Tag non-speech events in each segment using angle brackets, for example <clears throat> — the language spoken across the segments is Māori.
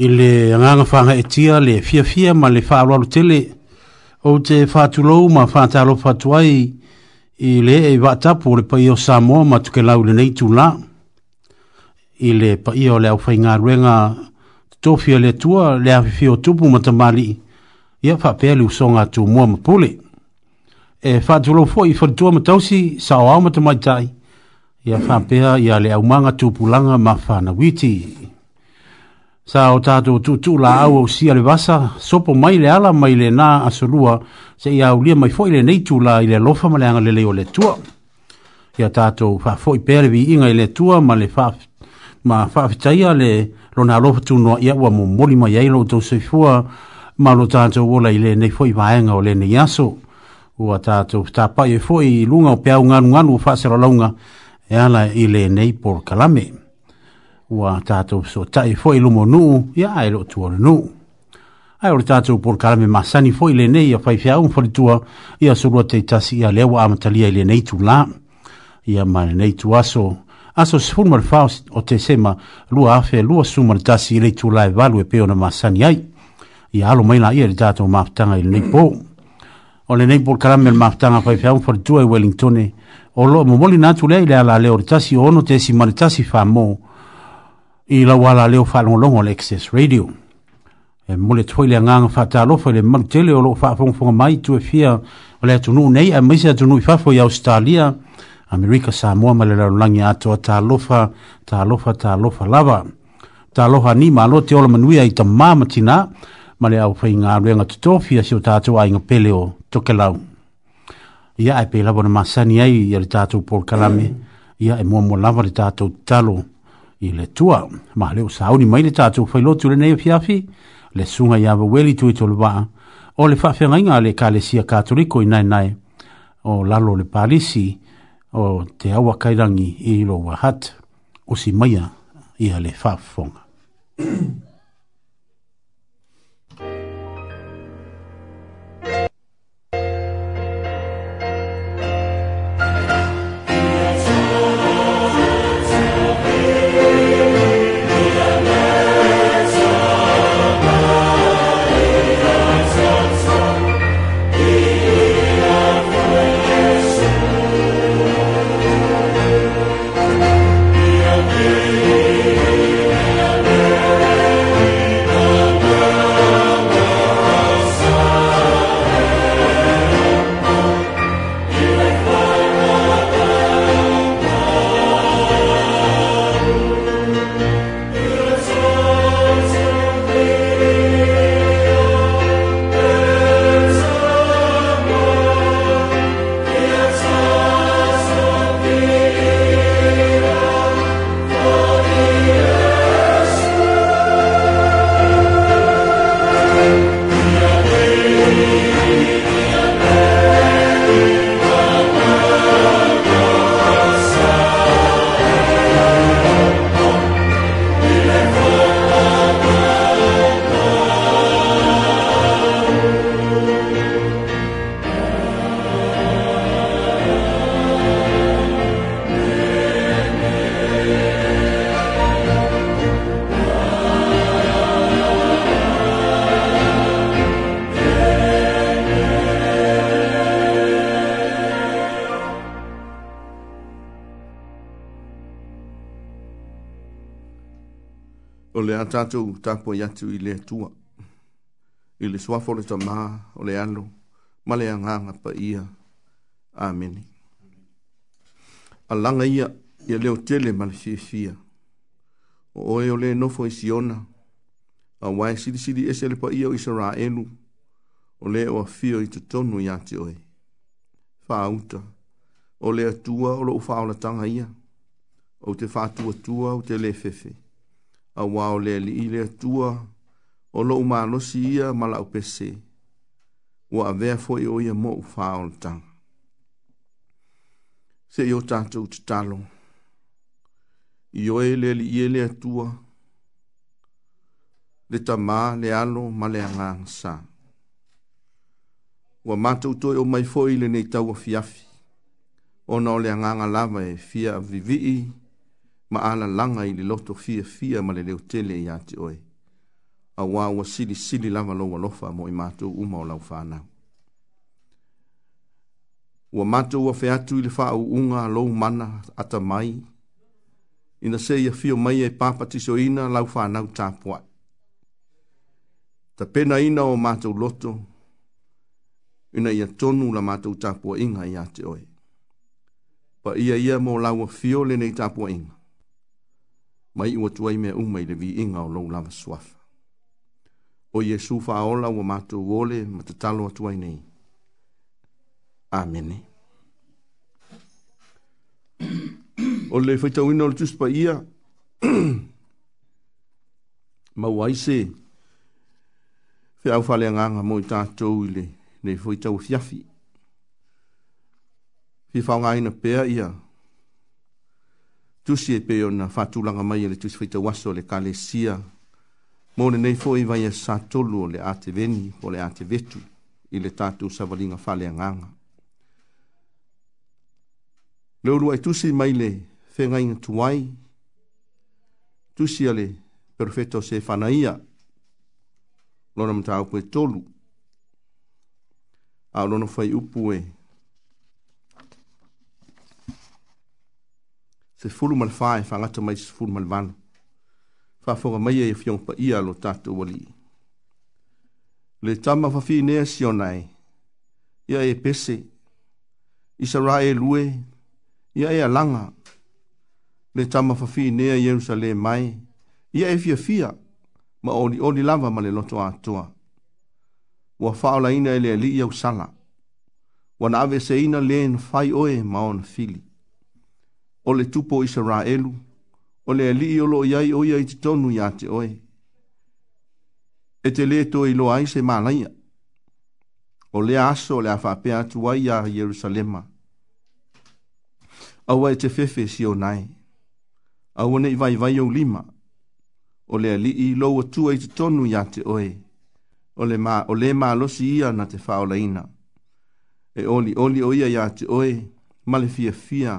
ile le nga whanga e tia le fia fia ma le whaaroaro tele o te whātulou ma whātaro fa i ile e watapu o le pai o Samoa ma tuke lau le nei tūla i le pai o le au whaingā ruenga tofia le tua le awhiwhi o tupu ma tamari ia whapea le usonga tū mua ma pule e whātulou fo i whatua ma tausi sa o au ma tamaitai ia whapea ia le au manga tūpulanga ma whanawiti ia sa o tātou tūtū la au au sia le wasa, sopo mai le ala mai le nā asolua, se i au lia mai fōi le neitu la i le lofa ma le anga le leo le tua. Ia tātou wha fōi pēre inga i le tua ma le wha ma whaafitaia le rona alofa tūnua ia ua mō mori mai eilo o tau seifua ma lo tātou wola i le nei fōi vāenga o le nei aso. Ua tātou tāpai e fōi lunga o peau ngānu ngānu o whaasera launga e ala i le nei por kalame. Ia ua tātou so tai foi lumo nu ia ai lo tu ora nu ai ora tātou por karame masani foi le nei ia fai fia un fori tua ia surua te tasi ia lewa amatalia i le nei tu la ia ma le nei tu aso aso sifuru mara fao o te sema lua afe lua suma le tasi i le tu la e valu e peo na masani ai ia alo maila ia le tātou maafutanga i le nei po o le nei por karame le maafutanga fai fia un fori tua i Wellingtone o lo mo moli natu le ala le ora tasi o ono te si maritasi fa moa i la wala leo falong long ol access radio e mole tsoi nga nga fa talo lo le mal tele o lo fa fong fong mai tu fia ole tu nu nei a mise tu nu fa fo ya australia america sa mo mal la lang ya to ta lo fa ta lo fa ta fa lava ta lo ha ni ma lo te ol manu ya i ta tina male le au fai nga lenga tu to fia si o ta tu ai nga pele o lau ia e pe lava na masani ai ya le por kalame ia e mo mo lava le ta talo i le tua. Ma leo ni mai le tātou whailotu le nei fiafi, le sunga i awa weli tui tolu waa, o le whawhenga inga le ka le sia katoliko i nai nai, o lalo le palisi, o te awa kairangi i lo wahat, o si maia i a le whawhonga. tapo i atu i le tua. I le suafo le tamā o le alo, ma le anganga pa ia. Amen. Alanga ia, ia leo tele ma le fia O oe o le nofo i e siona, a wai siri siri ese le pa ia o isa elu, o le o fio i tatonu i ati oe. Faa uta, o le atua o lo ufaola tanga ia, o te fatua tua o te le fefe a wao le li i le atua o lo umalo si ia mala o pese wa a vea fo i o ia mo u fao le tang. Se i o tatou te talo i o e le li i e le atua le tamā le alo ma le agagasā ua matou toe o mai foʻi lenei taua fiafi ona o le agaga lava e fia avivii ma ala langa i li loto fia fia ma le leo tele i ati oe. A wā wa sili sili lava loa lofa mo i mātou uma o lau whānau. Wa mātou wa whaatu i le wha au unga lou mana ata mai. Ina se ia fio mai e pāpati so ina lau whānau tāpua. Ta pena ina o mātou loto. Ina ia tonu la mātou tāpua inga i ati oe. Pa ia ia mō lau a fio le nei tāpua inga mai ua tuai mea uma i le viiga o lou lava suafa o iesu faaola ua matou ole ma tatalo atu ai nei amene o le faitauina o le tusi paia <clears throat> ma ua ai se feau faaleagaga mo i tatou i le nei foi taua fiafi fifaogāina pea ia tusi e pe ona fatulaga mai le tusi faitauaso e o le kalesia mo lenei foʻi vaia satolu o le a teveni o le a tevetu i le tatou savaliga faaleagaga le uluaʻi e tusi mai le fegaiga tuai tusi a le perofeta o sefanaia lona matau pue tolu a o lona fai upu e eh. se fulu mal fai fa e ngata mai se fulu mal van fa fo mai e fion pa ia lo tatu wali le tama fa fi ne si onai e. ia e pese israel lue ia e langa le tama fa fi ne jerusale mai ia e fia fia ma oli oli lava ma le loto atua wa fa ola ina ele li ia usala wa na ave se ina le en fai oe ma on fili o le tupo o Israelu, o le alii o lo iai o ia i te tonu ia te oe. E te le to i lo ai se malaia. O le aso le awhapea a Awa e te fefe si o nai. Awa nei vai vai o lima. O le alii lo atua i te tonu ia te oe. O le ma, o le ma losi ia na te whaolaina. E oli oli o ia ia te oe, male fia fia,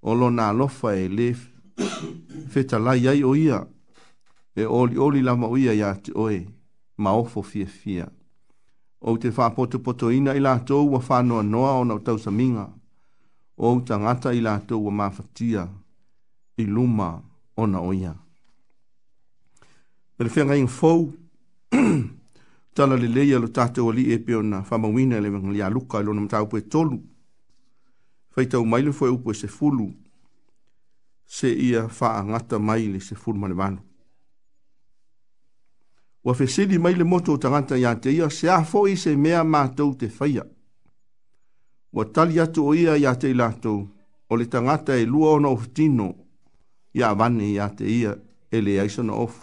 o lo na lofa e le feta lai ai o ia e oli oli lama o ia ia te oe ma ofo fia fia o te wha poto poto ina i la tou wa wha noa noa o nau tausaminga o ta ngata i la tou wa mawhatia i luma o na oia e le whenga ing fau tala le leia lo tatou ali e peo na whamawina e le wangalia luka i e lona mtau pue tolu faitau mai le foi upu e sefulu se ia faagata mai le se ma le vanu ua fesili mai le moto o tagata iā te ia seā foʻi se mea matou te faia Wa tali atu o ia iā te i latou o le tagata e lua ona ofitino iā avane iā te ia e leai sona ofu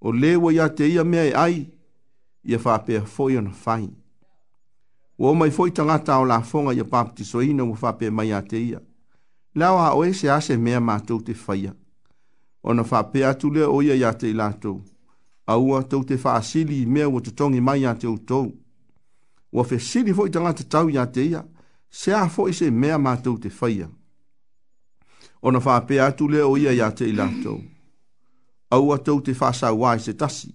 o lē ua te ia mea e ai ia faapea foʻi ona fai Wa o mai foi tangata o la fonga ya papti so ina mu fape mai ateia. La wa o ese ase mea mātou te faya. O na fape atule o ia ya te lato. A ua tau te faasili i mea watatongi mai ya te utou. Wa fe sili foi tangata tau ya teia. Se a foi se mea mātou te faya. O na fape atule o ia ya te lato. A ua tau te fasa wai se tasi.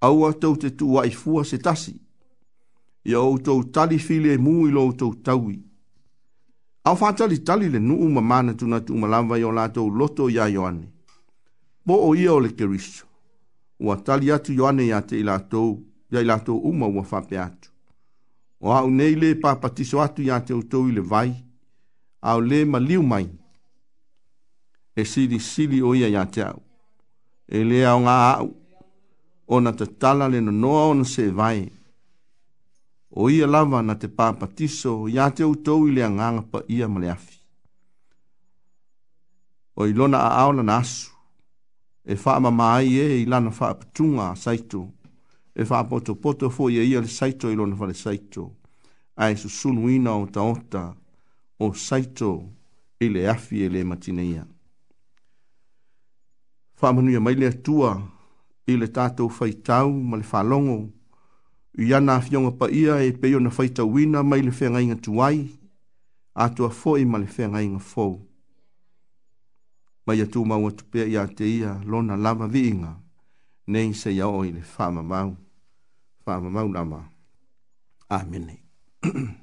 A ua tau te tuwa i fua se tasi i o outou tali fili e mū i lo outou taui. Au whātali tali le nu uma mana tuna tu uma lamwa i o lātou loto ia Ioane. Bo o ia o le kerisho. Ua tali atu Ioane ia te i lātou, ia i lātou uma ua whape atu. O au nei le pāpatiso atu ia te outou i le vai, au le ma liu mai. E sili sili o ia ia te au. E le au ngā au. Ona te tala le no noa ona se vai. E o ia lava na te pāpatiso ia te utou i le aganga pa ia ma le afi. O i lona a aola na asu, e wha ama e i lana wha apatunga a saito, e wha apoto poto fo ia ia le saito i lona whale saito, a e susunu ina o taota o saito i le afi e le matine ia. Wha manuia mai le atua i le tātou whaitau ma le whalongo, i ana a fionga pa ia e peo na whaita wina mai le whenga inga tuai, atua fo i ma le whenga inga fau. Mai atu mau atu pea i a te ia lona lava viinga, nei se ia o i le whama mau, whama mau nama. Amen. <clears throat>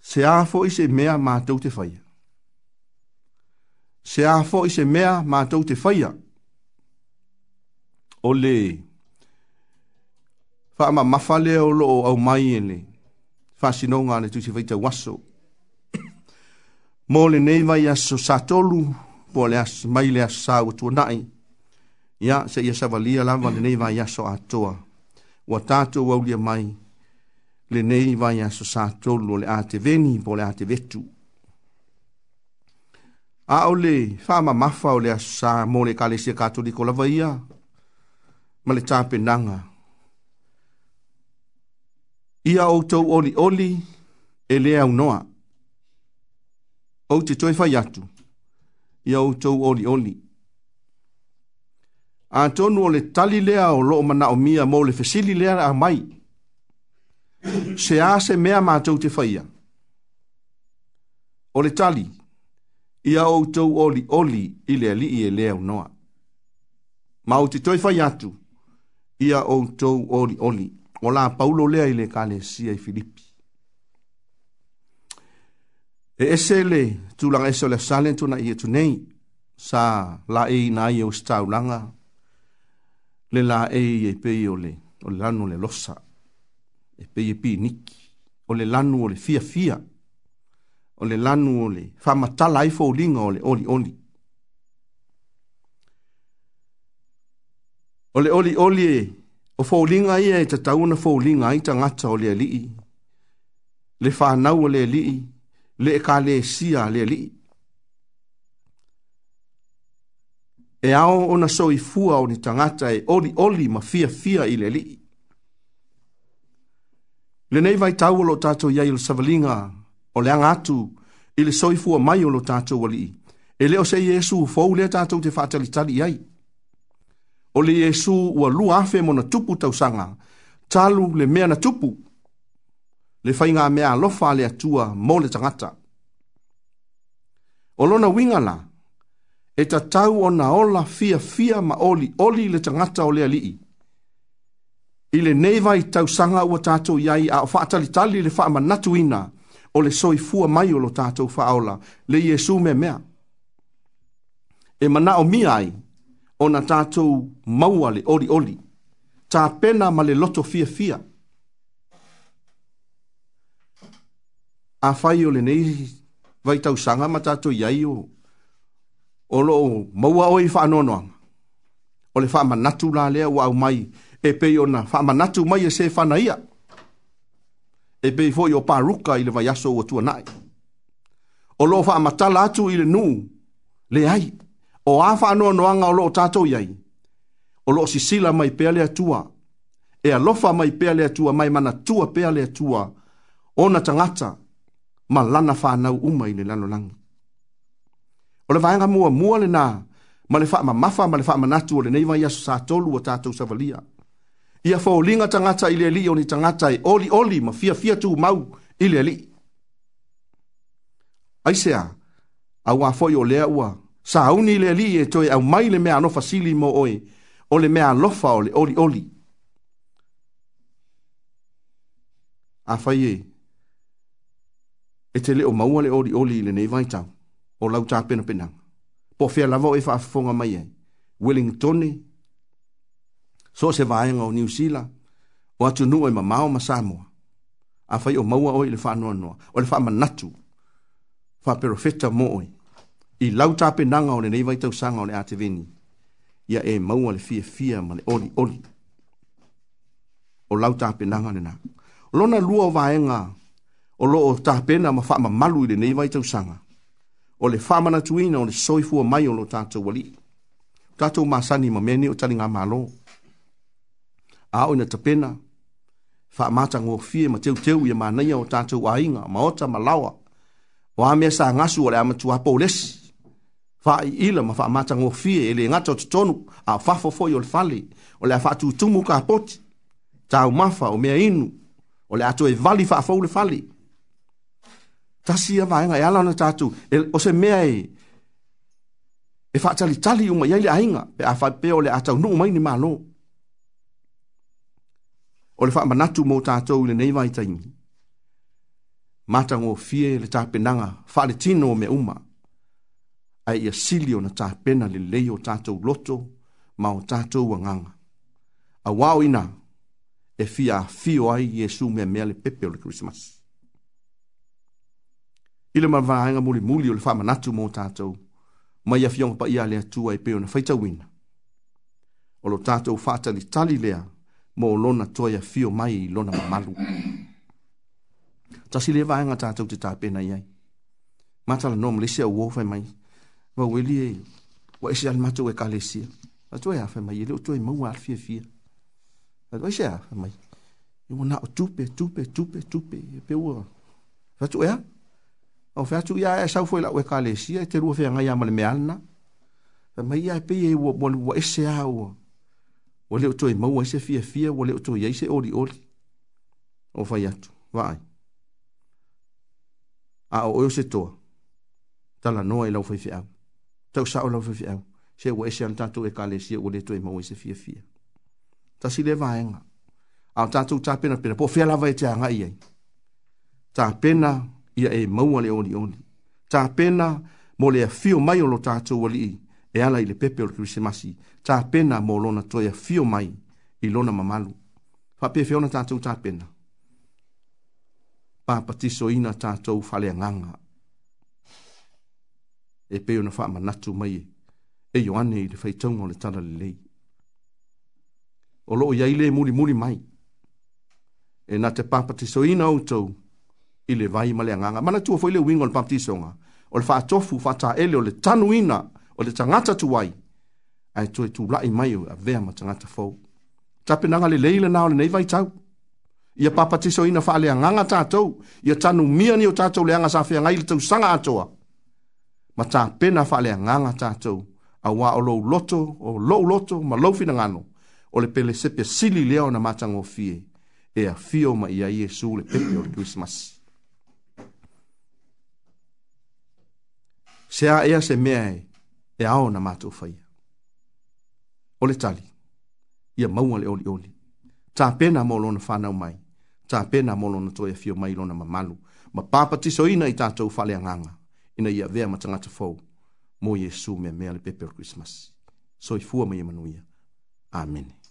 se a fo i se mea mātou te whaia. Se a fo i se mea mātou te whaia. Se a fo i se mea mātou te whaia o le fa ma mafale o lo o au mai ele fa sinonga le tusi vita waso mo le nei vai aso satolu po le as mai le as sau tu nai ia se ia sa valia la va le nei vai aso atoa wa tato wa ulia mai le nei vai aso satolu le ate veni po le ate vetu a ole fa ma mafa ole as sa mo le kalesia katoliko la vaia ia ma le tāpenaga ia outou olioli e lē aunoa ou te toe fai atu ia outou olioli atonu o le tali lea o loo manaʻomia mo le fesili lea le amai se ā se mea matou te faia o le tali ia outou olioli i le alii e lē aunoa ma ou te toe fai atu ia outou oli-oli o la paulo lea i le kalesia i filipi e ese le tulaga ese o le asale tonaʻi atunei e sa laʻeina ai ou se taulaga le laʻei e pei o le o le lanu o le losa e pei e piniki o le lanu o le fiafia o le lanu o le faamatala ai foliga o le oli-oli O le oli oli e, o fōlinga ia e te tauna fōlinga i tangata o le alii. Le whānau o le alii, le e le sia le alii. E ao o na so i fua o ni tangata e oli oli ma fia fia i le alii. Le nei vai tau o lo tātou iai o savalinga o le angatu i le so i fua mai o lo tātou o lii. E leo se Jesu fōu le tātou te whātali tali iai. Iai o le Yesu ua lua afe mo na tupu tausanga, talu le mea na tupu, le whainga mea alofa le atua mo le tangata. O lona wingala, e ta tau o na ola fia fia ma oli, oli le tangata o le alii. I le neiva i tausanga ua tatou iai a o whaatali tali le wha natu ina, o le soi fua mai o lo tatou whaola, le Yesu me mea. E mana o mia ai, ona tātou mauale oli oli. Tā pena ma le loto fia fia. A whai o le nei vai tau sanga ma tātou iai o o lo maua o i whaanoanoanga. O le wha manatu la lea wa au mai e pei ona wha manatu mai e se whana ia. E pei fo i o pāruka i le vai aso o tua nai. O lo wha matala atu i le nu le ai. Le ai o afa no noanga o lo tato yai o lo sisila mai pele tua e alofa mai pele tua mai mana tua pele tua na tangata ma lana fa na uma ile lano lang o le vanga mua mua le na ma le fa ma mafa ma le fa ma na tua le nei vai yasu sa tolu o tato savalia ia fo linga tangata ile li o ni tangata e oli oli ma fia fia tu mau ile li aisea au a foi o lea ua sa uni le li e toi au mai le mea anofa sili mo oe, o le mea lofa o le oli oli. A fai e, e te leo maua le oli oli le nei vai tau, o lau tā pena pena. Po fia lavo e faa fonga mai e, Wellington, so se vaenga o New Zealand, o atu nua e mamao ma Samoa. A fai o maua oi le faa noa noa, o le faa manatu, faa perofeta mo oi i lau tapenaga o lenei vaitausaga o le a teveni ia e maua le fiafia ma le oliʻoli o lau tapenaga lenā o lona lua o vaega o loo tapena ma faamamalu i lenei vaitausaga o le faamanatuina o le soifua mai o lo tatou alii tatou masani ma mea ni o taligamālō ao ina tapena faamatagofie ma teuteu ia manaia o tatou aiga ma ota ma lawa o a mea sagasu o le amatuā pou lesi fa ila ma fa mata ngo fie ele nga to tonu a fa fo fo yo fali o le fa tu tu mu ka pot ta o ma fa o me inu o le ato e vali fa fo le fali ta si ya vai nga ya la na ta tu e o se me ai e fa tali tali o ma ya e le ai nga pe a fa pe o le ato nu mai ni ma lo o le fa ma natu mo ta to le nei vai tai mata ngo fie le ta penanga fa le tino me uma a ia sili o na tāpena le lei o tātou loto ma o tātou wanganga. A wāo ina e fi a fio ai Jesu mea mea le pepe o le Christmas. Ile ma vāenga muli muli o le whāma natu mō tātou, mai a fionga pa ia lea tua e peo na whaita wina. O lo tātou whāta li tali lea mō lona toia fio mai i lona mamalu. Tasi le vāenga tātou te tāpena iai. Matala nōm lise a uofa mai, va weli e wa e se al mato e kalesia a tu e afe mai e leo tu e mau al fia fia a tu e se afe mai e mo na o tupe tupe tupe tupe e pe ua fa tu e a o fa tu ia e sau foi la ue kalesia e te rua fia ngai amale me alna fa mai ia e pe e ua bolu wa e se a ua wa leo tu e mau e se fia fia wa leo tu e se ori ori o fa yatu va ai a o o se toa tala noa e lau fai fia au tau sa ola vivi au. Se ua esi an tatu e kale si e ua leto e mau e se fia fia. Ta si le vaenga. Au tatu ta pena pena. Po fia lava e te anga iei. Ta pena ia e mau ale oni oni. Ta pena mo le a fio mai o lo tatu wali i. E ala i le pepe o kiri se masi. Ta pena mo lona toia fio mai i lona mamalu. Fa pe fia ona tatu ta pena. Pa patiso ina tatu falea nganga. Pa e pe ona fa manatu mai e yo e ane i le fai tonga o le tala le lei. O loo ia ile muli muli mai. E na te papatiso ina utou i le vai male anganga. Mana tua fo ile wingon papatiso nga. O le faatofu fata ele o le tanu ina o le tangata tu wai. Ai tue tu lai mai o a vea ma tangata fo. Tape nanga le leile nao le nei vai tau. Ia papatiso ina fa le anganga tatou. Ia tanu mia ni o tatou le anga sa fia ngai le tau sanga atoa. Ia ma tā pena whale a nganga tātou, a wā o lou loto, o lou loto, ma lou fina ngano, o le pele sepe sili leo na matango fie, e a fio ma ia i e su le pepe o le Christmas. Se a ea se mea e, e ao na mātou whaia. O le tali, ia maua le oli oli. Tā pena mo lona whanau mai, tā pena mo lona toia fio mai lona mamalu, ma pāpatiso ina i tātou whale a nganga ina ia vea ma tangata fau mo Yesu me mea le pepe o Christmas. So i fua mai emanuia. Amen. Amen.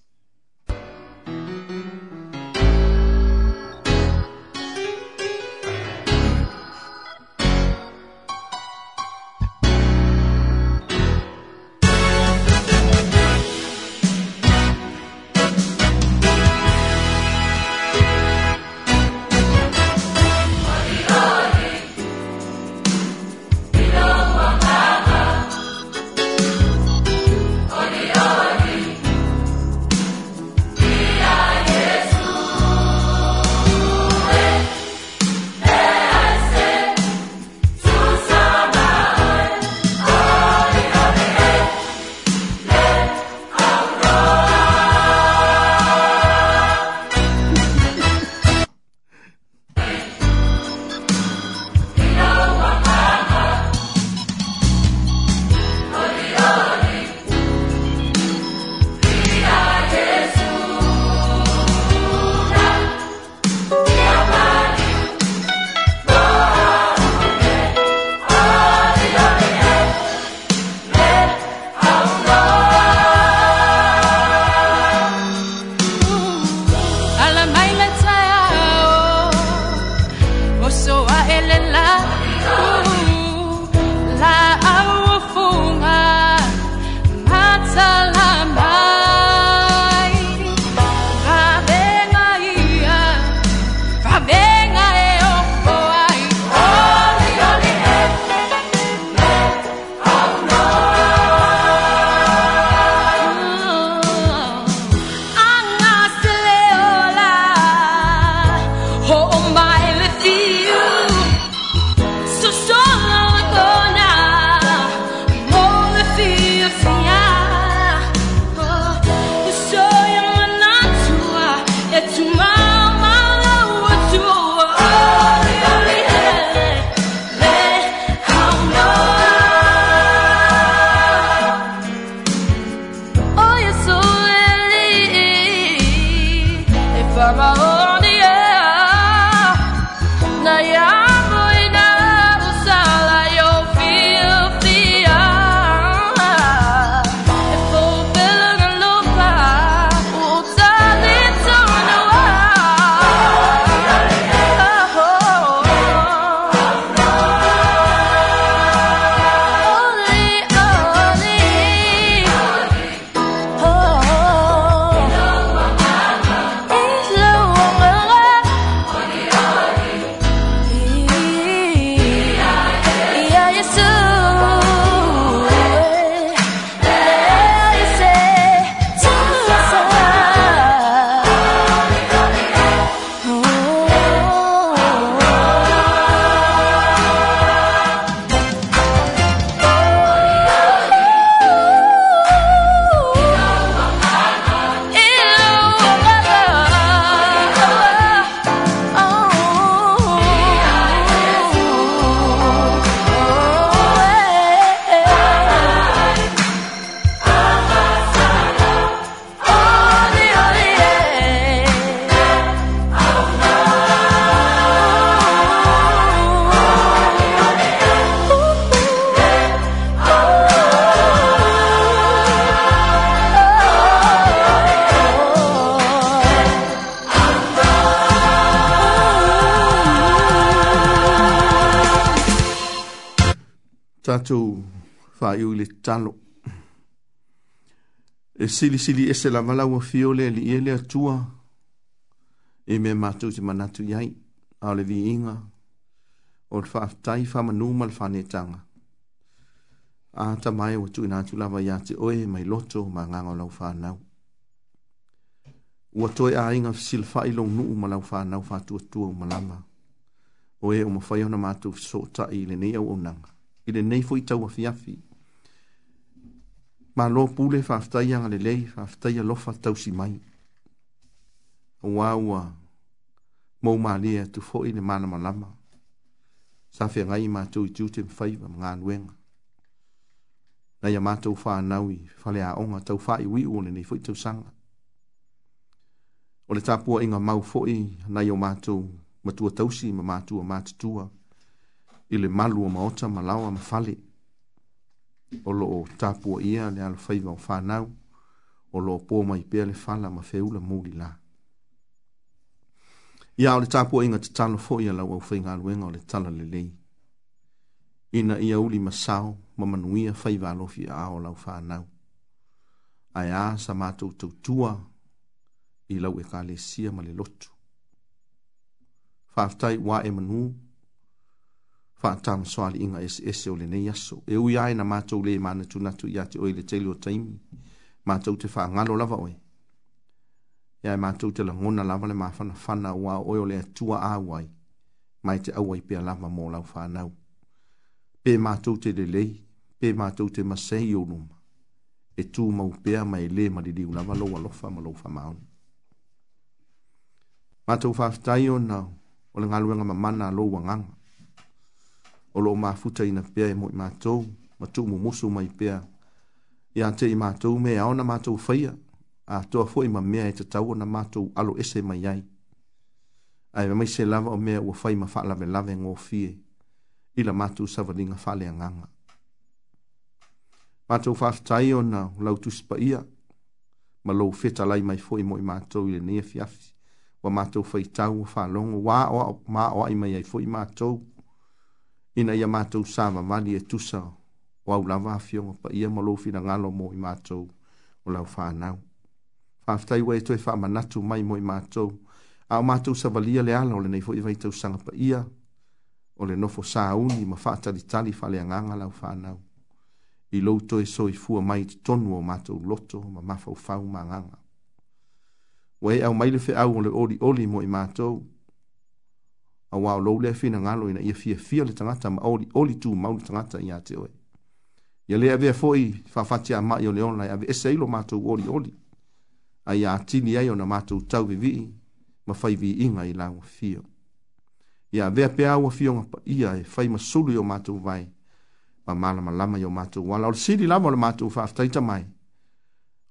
e sili sili e se lava lau fio le li e le atua e me matu te manatu iai a le vi inga o le whaaftai wha manu mal whanetanga a ta mai o tu ina tu lava ia te oe mai loto ma nganga lau whanau ua toi a inga sil wha ilong nu ma lau whanau wha tua tua o malama oe o mawhai ona matu so ta i le nei au onanga i le nei fo i tau a fiafi ma lo pule fa fta yang le le fa fta ya lo fa tau si mai wa wa mo ma le tu fo ile ma na ma ma sa fe ngai ma tu tu tim fa i ma ngan weng na ya ma tu fa na wi fa le a onga tu fa i wi u ne fo tu sang o le tapu i nga mau fo i na yo ma tu ma tu tau si ma ma tu ma tu ile malu ma ota ma lawa ma fale o lo o tapua ia le alo faiva o whanau, o lo po mai pia le whala ma feula mūri la. Ia o le tapua inga te talo fo ia lau au whainga aluenga o le tala le lei. Ina ia uli masao, mamanuia faiva alofi a o lau whanau. Ai a sa mātou tautua i lau e ka le sia ma le lotu. Whaftai wa e manu, faatam soali inga ese ese o lenei aso e ui ae na matou lē manatunatu iā te oe le tele o taimi matou te faagalo lava oe ia e matou te lagona lava le mafanafana ua oe o le atua au ai mai te aua i pea lava mo lau fanau pe matou te lelei pe matou te masei o luma e tumau pea ma e lē maliliu lava lou alofa ma lou famaona matou faafetai ona o le galuega mamana a lou agaga o loo mafuta ina pea e moi matou ma tuu mumusu mai pea iā teʻi matou mea aona matou faia atoa foʻi ma mea e tatau ona matou alo ese mai ai ae mai se lava o mea ua fai ma faalavelave gofie i la matou savaliga faaleagaga matou faafetai ona lautusipaia ma lou fetalai mai foʻi moi matou i lenei afiafi ua matou faitau ua faalogo ua aʻoaʻo ma aʻoaʻi mai ai foʻi matou ina ia mātou sāma mani e tusa o au lava a pa ia malofi na ngalo mo i mātou o lau whānau. Whāwhitai wei toi wha manatu mai mo i mātou, a o mātou sa valia le ala o le neifo i vai tau sanga pa ia, o le nofo sā uni ma whātari tali wha le anganga lau whānau. I lou toi so i fua mai te tonu o mātou loto ma mafau whau ma anganga. Wei au maile fe au o le ori oli mo i mātou, a wao lou lea fina ngalo ina ia fia fia le tangata ma oli, oli tu mauli tangata ia te oe. Ia lea vea foi fafati a mai o le onlai ave esa ilo mātou oli oli. A ia atini ai o na mātou tau vi vii ma fai vi inga i la ua fia. Ia vea pe awa fia nga pa ia e fai masulu yo mātou vai ma malama lama yo mātou wala. Ola siri lama o le mātou faftaita mai.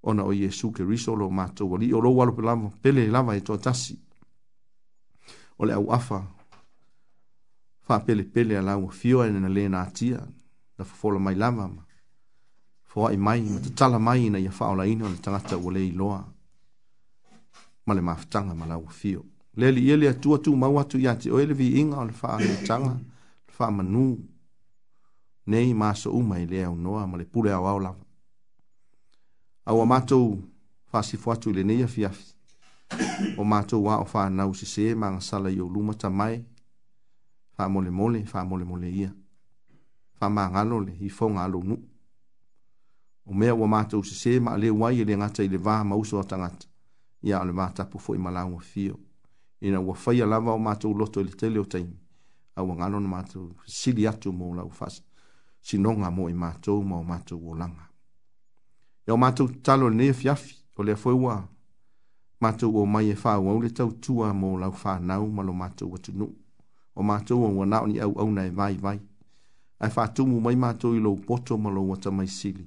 Ona o Yesu ke riso lo mātou wali. Olo walo pe lama pele lama e tuatasi. Ole au afa faapelepele ala ua fioa ina lē na atia na fofola mai lava ma foaʻi mai ma tatala mai ina ia faaolaina o le tagata ua lē iloa ma le mafataga ma lau fio le aliia le atua tumau atu iā te oe le viiga o le faaletaga le faamanū nei masouma i lea aunoa ma le pule aoao lava aua matou faasifo atu i lenei afiafi o matou ao fanau sesē magasala i ou luma tamae fa mole mole fa mole mole ia fa ma ngalo le i fo ngalo nu o mea wa mata u se ma le wai e le ngata i le va ma uso atangata ia le mata pu fo i malanga fio ina wa fa ia lava o mata u loto le tele o taimi a wa ngalo na mata u sili atu mo la u fas sinonga mo i mata u ma o mata u o langa ia o mata u talo le nea fiafi o le fo i wa mata u o mai e fa wa u le tau tua mo la u fa nau ma lo mata u watu nuu o mātou o wana o ni au au nei vai vai. Ai whātumu mai mātou i lo poto ma lo wata mai sili.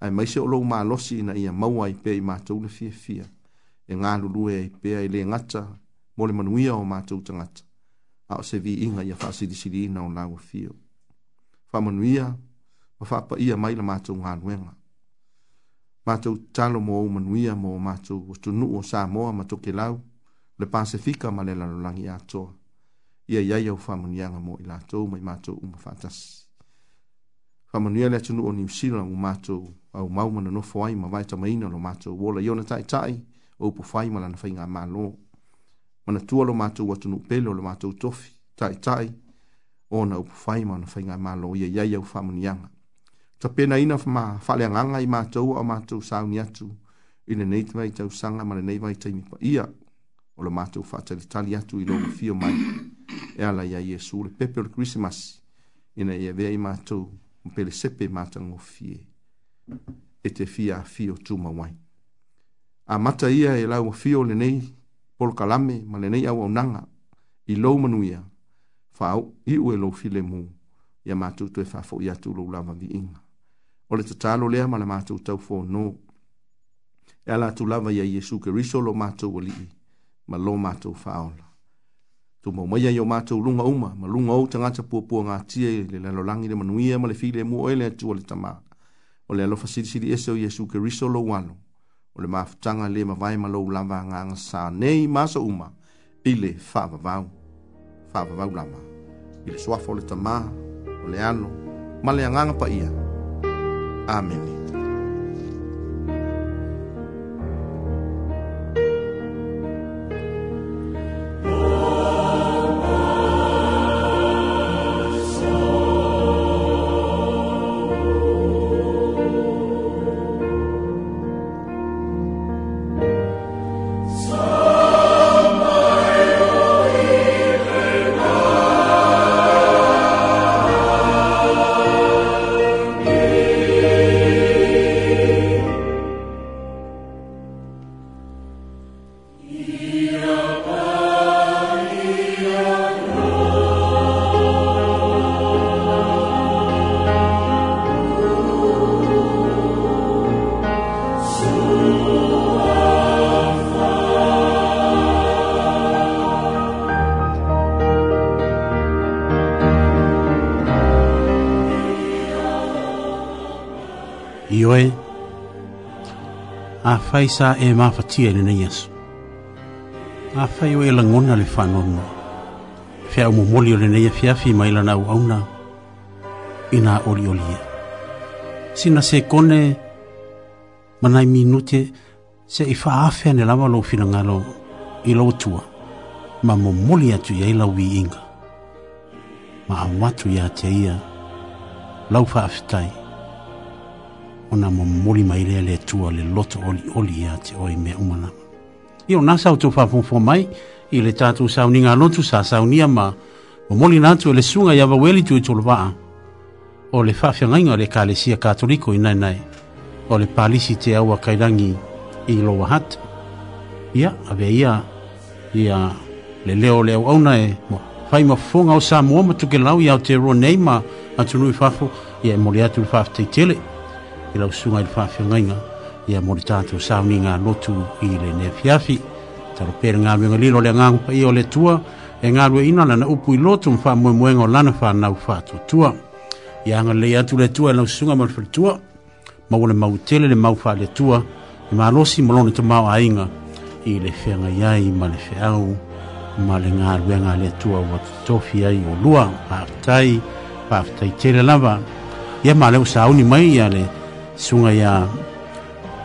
Ai maise o lo mā losi ina ia maua i pē i mātou na fia fia. E ngā lulue i pē i le ngata, mo le manuia o mātou tangata. A o se vi inga ia whāsiri sili ina o nāua fio. Wha manuia, ma whāpa ia mai la mātou ngā nuenga. Mātou talo mo o manuia mo mātou o tunu o Samoa ma toke lau, le Pasifika ma le lalolangi atoa ia iai au faamanuiaga mo i latou mai matou uma faatasi faamanuia le atunuu o new zealand u matou au mau ma nonofo ai ma vaetamaina lo matou ola i ona taʻitaʻi oupu fai ma lana faiga malo manatua lo matou atunuu pele o lo matou tofi taʻitaʻi ona upu fai ma ona faiga malo ia iai au faamanuiaga tapenaina ma faaleagaga i matou a o matou sauni atu i lenei vai tausaga ma lenei vai taimi paia o le matou faatalitali atu i loo fio mai e ala ia iesu le pepe o le krismas ina ia vea i matou ma pelesepe matagofie e te fia afio tumauai amata ia e lauafio lenei polokalame ma lenei auaunaga i lou manuia faaiʻu e lou filemu ia matou toe faafoʻi atu lou lava viiga o le tatalo lea ma le matou taufonō e ala atu lava ia iesu keriso lo matou alii ma lo mātou whaola. Tu mō mai o mātou lunga uma, ma lunga o tangata pua ngā tia le lalo langi le manuia ma le file mua oele atu o le tamā. O le alofa siri siri eso Yesu ke riso lo wano. O le mafutanga le ma vai malo ulama ngā sā nei māsa uma i le whāwavau. Whāwavau lama. I le suafo le tamā, o le ano, ma le anganga pa ia. Amen. Amen. fai sa e mafatia e ni na yesu. A fai o e langona le whanono. Fia o mumoli o le neia fia fi maila na auna. Ina oli oli e. Sina se kone manai minute se i faa afea ne lawa lo fina ngalo i lo tua. Ma mumoli atu ya ila wi inga. Ma amatu ya te ia lau faa fitai. Ma ona mo moli mai le le tua le loto oli oli ya te oi me umana. Io na sa tu fa fu fu mai i le tatu sa uni nga lotu sa sa uni ama mo moli na tu e le sunga ya waweli tu e tu lwa. O le fa fa nga le kalesia katoliko i nai nai. O le palisi te awa kairangi i lo wahat. Ia ave ia ia le leo le au au nai e mo fai ma fonga o sa mo ma tu ke lau ya te ro nei ma atu nui fa fu ia mo le atu fa te tele lau sunga ili fafi ngainga ia mori tātu sauni ngā lotu i le nefiafi fiafi taro pere ngā lua ngalilo le ngāngu pa i o tua e ngā lua ina lana upu i lotu mwha mwe mwe ngā lana wha nau fātu tua ia ngā le atu le tua e lau sunga mwe fatu tua mau le mau tele le mau wha le tua i e mā losi mwlone tu mau ainga i le whenga iai ma le whiau ma le ngā lua ngā le tua wa tofi ai o lua pāftai pāftai tele lava ia mā leo sauni mai ia le sugaiā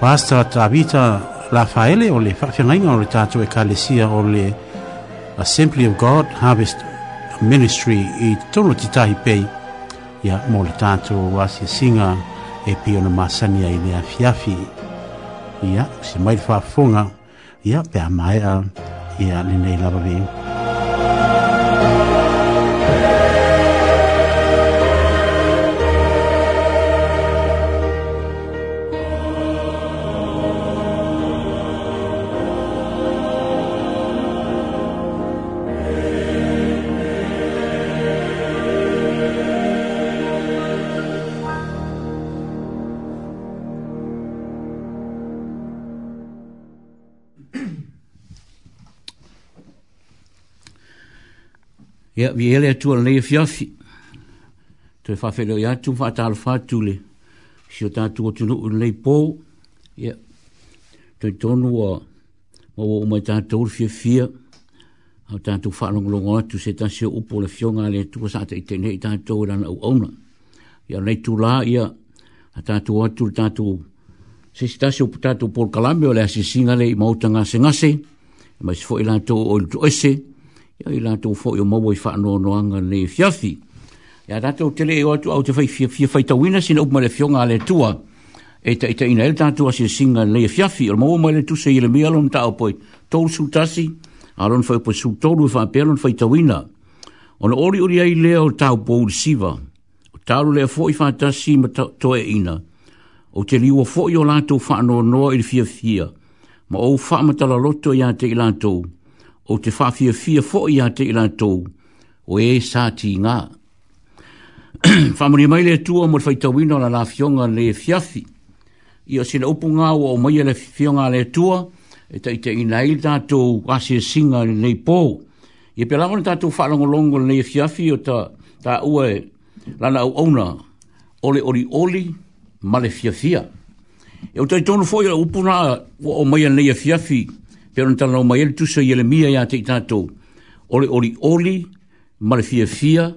pasta tavita lafaele o le faafeagaiga o le tatou ekalesia o le assembly of god harvest ministry i tonu titahi pei ia mo le tatou asiasiga e pei ona masani ai le afiafi ia se mai le faafofoga ia pe amaea ia lenei lava veu ia vi ele tu al nei e fiafi tu fa fe lo ia tu fa ta al fatu le si ta tu tu no le po ia tu tonu o mo o mo ta tu fi fi au ta tu fa long long tu se ta se upo le fionga le tu sa ta te nei ta tu la e o ona ia le tu la ia a ta tu o tu ta tu se sta se upo ta tu por calambio le asisinga le mo ta nga se nga se mas foi lá to o to esse ia i lātou fo'i o maua i whaanoanoanga ne fiafi. Ia tātou tele e watu au te fai fia, fia fai tawina sina upma le fionga tua. E ta ita ina el tātou si singa le fiafi. mo mo mai le tuse i le mea ta tāo To su sūtasi. A lon fai poi to i e wha apea lon fai tawina. O na ori uri ai leo tāo pōu le siva. O tāru lea fo'i wha tasi ma toe ina. O te liua fo'i o lātou whaanoanoa i le fia fia. Ma o wha matala loto ia te i lātou. Ia o te whawhia fia fo i a te ilantou o e sa ti ngā. <clears throat> Whamuri mai le tua mo whai tawino na la fionga le fiafi. I o sina upu ngā o mai le fionga le tua e tai te ina il i tātou asia singa nei pō. I e pelangon tātou whalongolongo le fiafi o ta, ta ue lana au auna ole ori oli ma fiafia. E o tai tonu fo i la upu ngā o mai le fiafi pero nta lau mai tu so ia le mia ia te tato ole oli oli mal fia fia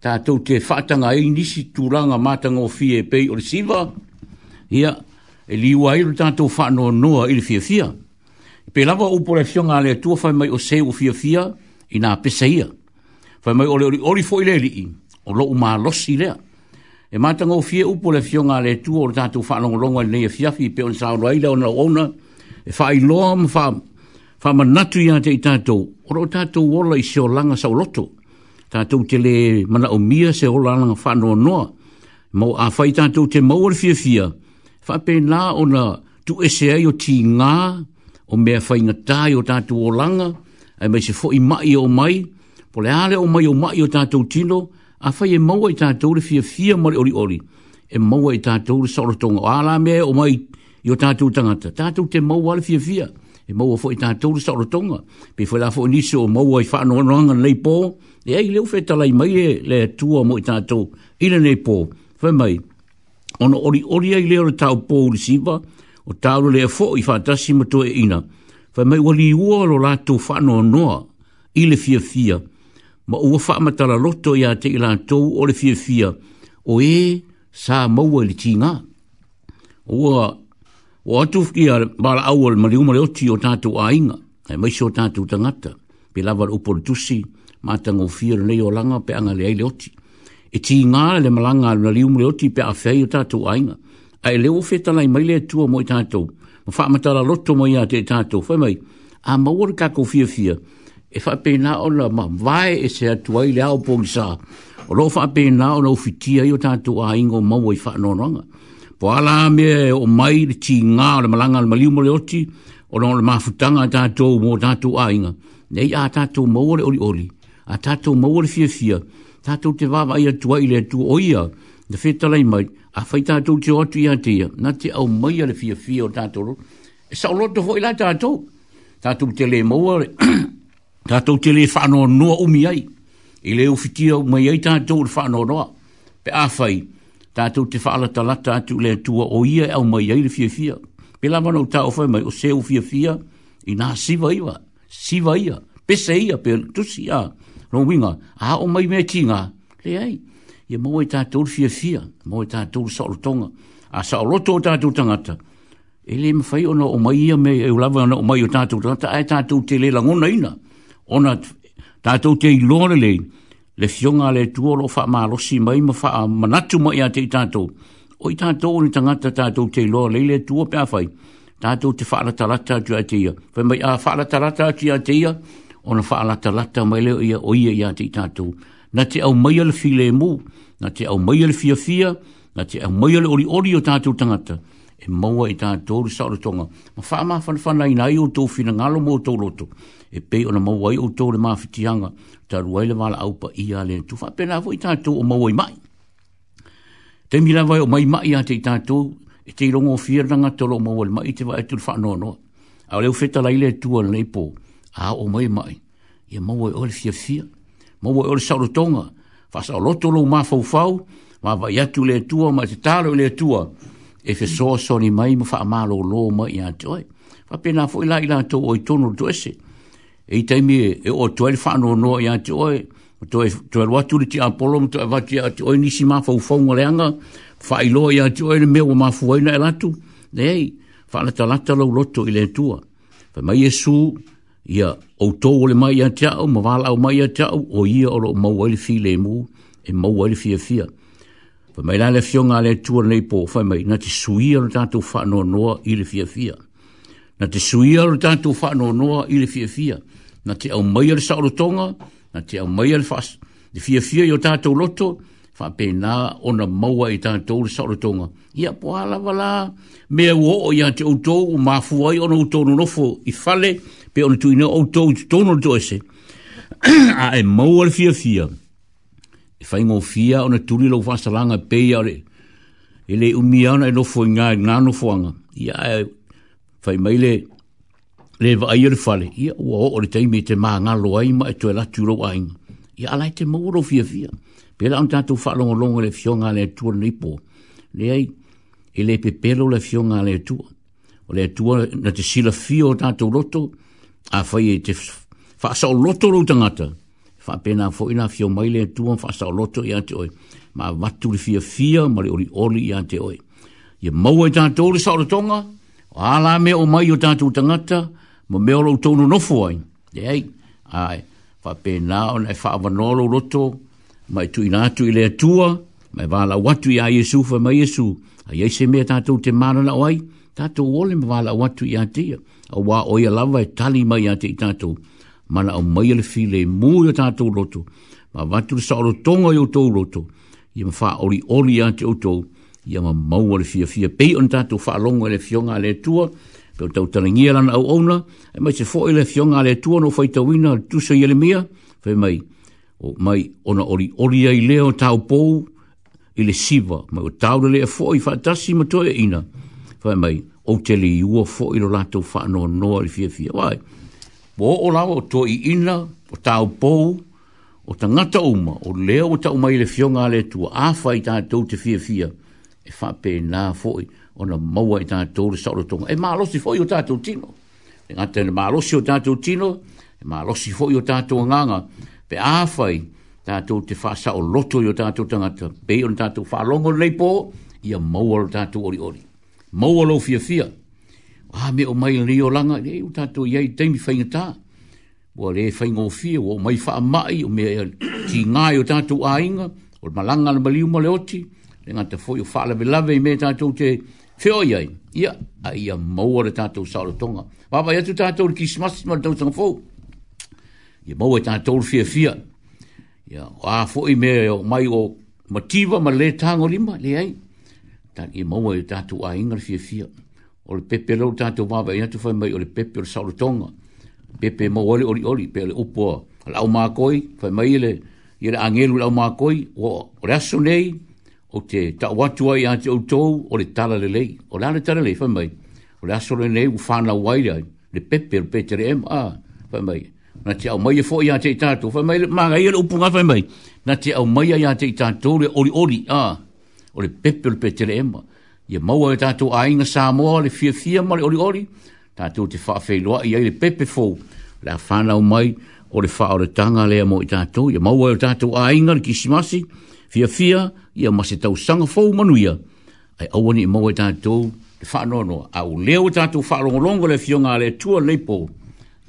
tato te fata nga ei nisi tulanga mata o fia e pei ole siva ia e li ua ilu tato fata no noa ili fia fia pe lava upo le fionga le tua fai mai o se o fia fia i nga pesa ia fai mai ole oli oli foi li i o lo uma losi lea e mata nga o fia upo le fionga le tua o tato fata longa longa ili nei e fia fia pe on sa o lo aile o na o e fai loa mfam fa manatu ya te tato ro tato wola i so langa so lotu tato te le mana o mia se ola langa fa no no mo a fa tato te mo or fia fia fa pe na ona tu e se ai o ti nga o me fa inga tai o tato o langa ai me se fo i mai o mai po le ale o mai o mai o tato tino a fa e mo ai tato le fia fia mo le ori ori e mo ai tato le sa o ala me o mai Yo tatu tangata. Tatu te mau wale fia fia e mau fo ita tu sa ro tonga pe fo la fo ni so mau ai fa no no nga nei po e ai le ofeta lai mai e le tu o mo ita tu i le nei po fo mai ona ori ori ai le tau po le siva o tau le fo i fa ta si e ina fo mai wali u o la tu fa no no i le fia fia ma u fa ma ta la lotto ia te la tu o le fia fia o e sa mau le tinga ua o atu fiki a bala au al mali umare oti o tātou a inga, e maise o tātou tangata, pe lava le tusi, mātango fira nei o langa pe anga le aile oti. E tī ngā le malanga al mali umare oti pe a fei o tātou a inga, a e leo fetala i maile atua mo i tātou, ma wha la loto mo i a te tātou, fai mai, a maore kako fia fia, e wha pe nā ola ma vai e se atua i le au pōngisā, o lo wha pe nā ola ufitia i o tātou a ingo maua i wha nōranga. No po ala me e o mai le ti o le malanga le maliu mole oti o le mafutanga futanga tātou mō tātou a inga. Nei a tātou mau le ori ori, a tātou mau fia fia, tātou te wāwa ia tua i le tua oia, na fe talai mai, a fai tātou te watu ia teia, na te au mai le fia fia o tātou ro, e sa o loto fo ila tātou, tātou te le mau le, <clears throat> tātou te le whanoa noa umi ai, i le ufitia umi ai tātou le whanoa noa, pe a fai, tātou te whaala ta atu le tu o ia o mai ai le pe la wana o tā o mai o se seo fiafia i nā siva iwa, siva ia, pese ia pe tusi a winga a o mai me ti ngā, le ai, ia mau tu e tātou le fiafia, mau e tātou le saorotonga, a saoroto o tātou tangata, e le me mawhai ona o mai ia me e lava ona o mai o tu tangata, ai e tātou te le langona ina, ona ta tu te i lo ilona le le fionga le tuo lo fa ma lo si mai ma fa manatu mo ia te tato o i tato o ni tangata tato te lo le le tuo pe afai tato te fa la talata tu a te fa mai a fa la talata tu a te ia o na fa la talata mai le ia o ia ia te tato na te au mai al file mu na te au mai al fia fia na te au mai al ori ori o tato tangata e maua i tato ri sa o tonga ma fa ma fa na fa na i o tau fina ngalo mo o tau loto e pei ona mauai ou tō le mawhitianga, ta ruai le wala au pa ia le tu whapena avoi tātou o mauai mai. Te mila vai o mai mai a te tātou, e te rongo o fia tolo o mauai mai, te vai atur whanoa noa. A leo feta lai le tua le leipo, a o mai mai, e mauai o le fia fia, mauai o le sarotonga, fasa o loto lo ma fau fau, ma vai atu le tua, ma te talo le tua, e fe soa ni mai, ma wha amalo lo mai a te oi. Whapena avoi lai lai tō oi tono tu ese, e i taimi e o toa le whanua noa i ati oe, toa le watu le ti apolo, toa le watu i ati oe nisi maa fau fau ngale anga, whailoa i ati oe le mea o maa fuaina e latu, ne ei, whanata lata lau loto i le tua. Fai mai e su, ia au tō le mai i ati au, ma wala au mai i ati au, o ia o lo mau aile fi le mu, e mau aile fia fia. Fai mai lale fionga le tua nei po, fai mai, na te suia no tātou whanua noa i le fia fia. Na te suia lo tanto whanua noa i le fia fia na te au mai al sa'o tonga, na te au mai al fa'as, de fia fia i o tātou loto, fa'a o na maua i tātou le sa'o tonga. Ia po ala wala, mea u o ia te outou, o māfu o na outou no nofo i fale, pe o na tuine o outou i tono to ese. <clears throat> A e maua le fia fia, e fai ngō fia o na tuli lau fa'a salanga pē i e umiana e nofo i ngā i ngā nofoanga. Ia e, fai mai le va ai fale ia o o le teimi te maanga lo ai ma e toe la tu rau ai ia alai e te mauro fia fia pela un tatu whaalongo longo le fionga le tua nipo le ai e le pepelo le fionga le tua o le tua na te sila fio tatu roto a fai e te whaasa o roto rau tangata wha pena fo ina fio mai le tua whaasa o roto i ante oi ma watu le fia fia ma le ori ori i ante oi ia maua i tatu o le sa o tonga Ala me o mai o tātou tangata, mo me ora utou no fo ai e ai ai fa pe na o na fa no roto mai tu ina tu ile tua mai va la watu ia yesu fa mai yesu ai ai se me ta te mana na oi ta tu ole me va la e watu ia te o wa o ia lava tali mai ia te ta tu mana o mai le file mu ia ta roto ma va tu sa ro tonga yo tu roto ia fa ori oli ia te o tu ia ma mau le fia fia pe on ta tu fa longo e le fionga le tua pe tau tanangia lana au auna, e mai se fo ele fionga le no fai tau ina, tusa i ele mea, fe mai, o mai ona ori ori ai leo tau pou, i le siva, mai o tau le e fo i fatasi matoe ina, fe mai, o te le iua fo i lo lato wha noa noa le fia fia, wai, po o lawa o to i ina, o tau pou, o ta ngata uma, o leo o tau mai le fionga le tua, a fai tau te fia fia, e fa pe na fo ona maua i tātou le saoro tonga. E mālosi fōi o tātou tino. E ngāte ne mālosi o tātou tino, e mālosi fōi o tātou nganga. Pe āwhai tātou te whāsa o loto i o tātou tangata. Pe i on tātou whālongo nei pō, i a maua o tātou ori ori. Maua lo fia fia. Ah, me o mai ni o langa, e o tātou i ai teimi whainga tā. Wa le whainga o fia, o mai wha mai, o mea e ti ngai o tātou ainga, o malanga na maliuma le oti, le ngata fōi o whāla me lawe i me tātou te Fe o iai, ia, a ia maua re tātou saura Papa, ia tu tātou re kismas, ma re tātou fau. Ia maua e tātou re fia fia. Ia, a fo i mea o mai o mativa ma le tango lima, le ai. Tāk, ia maua e tātou a ingar fia fia. O le pepe lau tātou papa, ia tu fai mai o le pepe o le saura Pepe maua le ori ori, pe le upoa. Lau mā koi, fai mai e le, ia le angelu lau mā koi. O, o nei, o te tawatu ai a te outou o le tala le lei. O le ane tala le, fai mai. O le asore nei u whana wai Le pepe, le pepe, le ema, fai mai. Na te au mai e fōi a te itato, fai mai. Mā gai e le upunga, fai mai. Na te au mai a te itato, le ori ori, a. O le pepe, le pepe, le ema. Ia maua e tato a inga Samoa, le fia fia ma le ori ori. Tato te whaafei loa, ia le pepe fō. Le a au mai, o le whaore tanga le amo i tato. Ia maua e tato a inga, le kisimasi fia fia ia ma tau sanga fau manuia. Ai awani i maua e tātou te whanono, a u leo tātou whaarongolongo le fionga le tua leipo,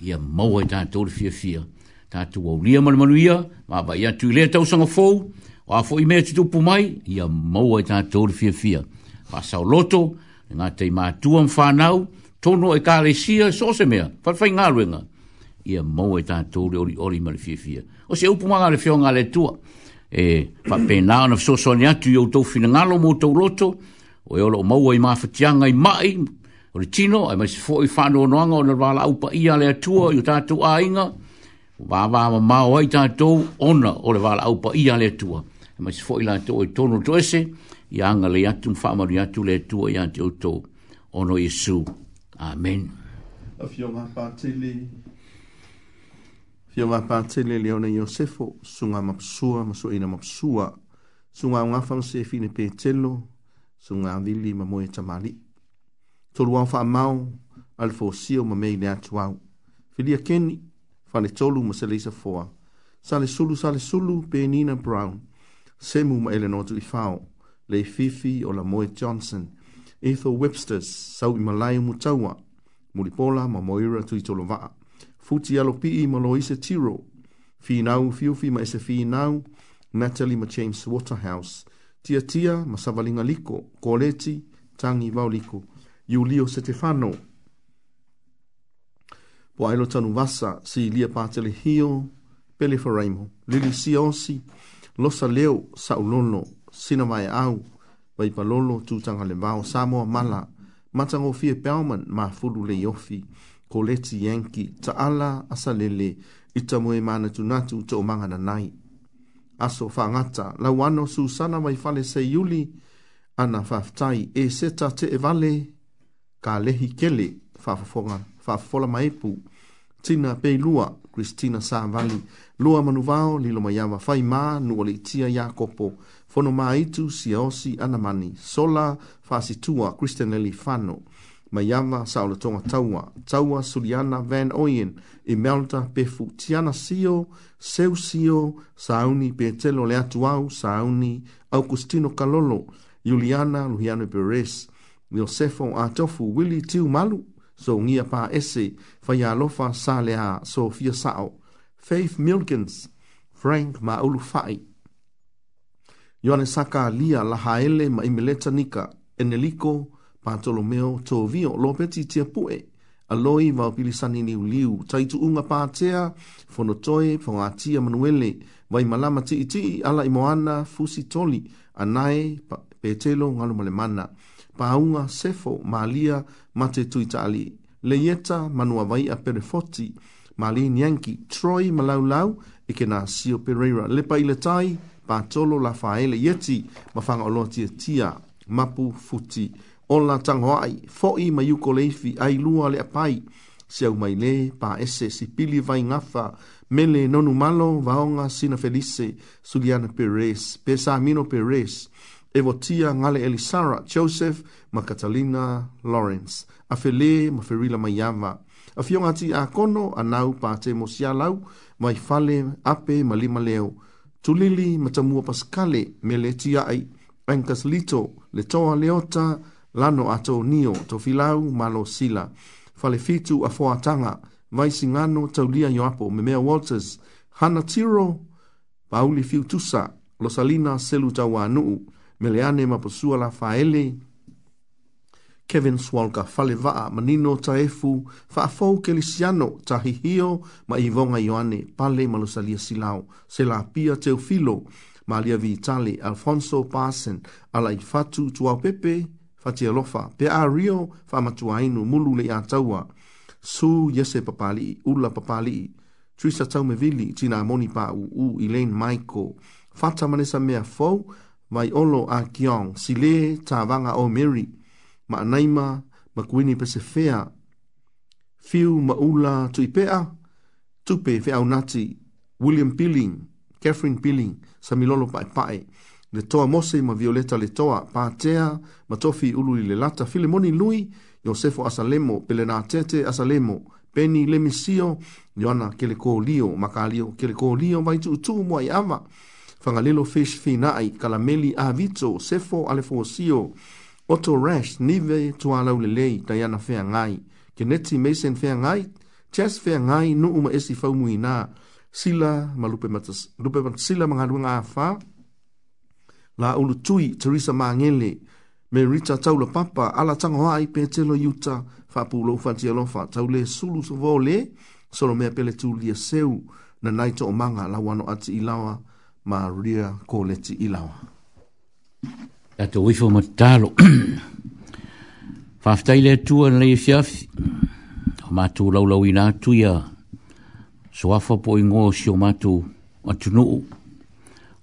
ia maua e tātou le fia fia. Tātou au lia manu manuia, ma ba ia tui lea tau sanga fau, o afo i mea tutupu mai, ia maua e tātou le fia fia. Wa sao loto, ngā tei mātua mwhanau, tono e kāle sia, so se mea, whatwhai ngā ruenga. Ia maua tātou le ori ori ma le fia fia. O se upu le fionga le tua e fa pe na na so so ni atu yo to fina ngalo mo to roto o yo e lo mo wai ma fa tianga i mai o le tino ai mas fo i fa no no ngo na wala upa ia le tu o ta tu a inga va va ma ma o ita to ona o le wala pa ia le tu ai mas fo i la to i tono to ese ia nga le atu fa ma ni tu le atu ia te o to ono isu amen afio ma pa Fia wā pātele leo na Iosefo, sunga mapsua, maso ina mapsua, sunga ngafam se fine pētelo, sunga vili ma moe tamali. Tolu wā wha mau, alfo sio ma mei lea tuau. Filia keni, fane tolu ma selisa foa. Sale sulu, sale sulu, pēnina brown. Semu ma ele nōtu i fao, le fifi o la moe Johnson. Etho Webster's, sau i malayu mutaua, mulipola ma moira tu i tolo vaa futi alo pi i Maloise Tiro. Finau fiufi ma ese finau, Natalie ma James Waterhouse. Tia tia ma savalinga liko, koleti, tangi vau liko, Julio Stefano. Po ailo tanu vasa, si lia pātele hio, pele faraimo, lili siosi, losa leo, saulono, sina mai e au, vai palolo, tutanga le vau, samoa mala, matango fie peoman, ma fulu le yofi. Mm ko leti yenki ta ala asa lele i tamu e mana tunatu ta umanga na nai. Aso whangata, la wano su sana mai fale se yuli ana whaftai e seta te e vale ka lehi kele whafafonga, whafafola maepu. Tina pei lua, Kristina sa vali, lua manu vao, lilo mai awa whai mā, nua li tia Jakopo, fono mā itu, si aosi, ana mani, sola, fasitua, Kristen Eli Fano. Kristina ma yava sa ola tonga taua. Taua Suliana Van Oyen i melta pe futiana sio, seu sio, sauni pe telo le atu au, sauni Augustino Kalolo, Juliana Luhiano Perez, Milsefo Atofu, Willi Tiu Malu, so ngia pa ese, faya alofa sa lea, so fia sao. Faith Milkins, Frank Maulu Fai, Yone Saka Lia Lahaele Maimeleta Nika, Eneliko Maimeleta Bartolomeo tō vio lope ti tia pue. Aloi vau pili sani ni uliu. Taitu unga pātea, whonotoe, whongātia manuele, vai malama ti iti ala i moana fusi toli, anae, petelo, ngalo malemana. Paunga, sefo, malia, mate tuitali. Leieta, manua vai a perefoti, mali nianki, troi malaulau, ike e na sio pereira. Le paile tai, pātolo la faele yeti, mafanga olo tia mapu futi. Mapu futi o la tango ai, fo'i i mayuko leifi ai lua le apai, seu mai le, pa ese si pili vai ngafa, mele nonu malo vaonga sina felice, Suliana Perez, pesa amino Perez, evotia ngale Elisara, Joseph, ma Catalina Lawrence, a fele ma ferila mayama, a fiongati a kono anau pa te mosialau, mai fale ape ma lima leo, tulili ma tamua paskale, mele tia ai, Ankas Lito, le toa leota, lano ato nio filau malo sila falefitu afoataga vaisigano taulia ioapo me mea walters hana tiro pauli fiutusa losalina selu tauanuu meleane leane la lafaele kevin swalka falevaa manino taefu faafou kelisiano tahihio ma ivoga ioane pale ma losalia silao selapia teofilo malia vitali alfonso pasen alaifatu tuau pepe fati alofa pe a rio fa matua inu mulu le atawa su yese papali ula papali trisa tau me vili tina moni pa u u ilen maiko fata manesa mea fo mai olo a kiong sile tavanga o meri ma naima ma kuini pese fea fiu ma ula tu ipea tupe fe au nati william pilling catherine pilling samilolo pae pae le toa mose ma violeta le toa pātea ma tofi ulu i le lata. Filemoni lui, Iosefo Asalemo, pele nā tete Asalemo, peni le misio, Ioana kele kō lio, maka lio, kele kō lio, vai tu tu mua i ama. Whangalilo fish fi nai, kalameli a vito, sefo ale fōsio, oto rash, nive tua lau le lei, Diana fea ngai. Keneti Mason fea ngai, Chess fea ngai, nu uma esi fau mui nā, sila, ma lupe mata, lupe mata, sila mga luenga a faa, la ulu tui Teresa Mangele me Rita Taula Papa ala tanga wai pe telo yuta fapu lo fanti alofa taule sulu so vole solo me pele tu lia seu na naito o manga la wano ati ilawa Maria Koleti ilawa ya te wifo matalo faftaile tua na leye fiafi o matu laulawina tuya soafa po ingo si o matu atunuu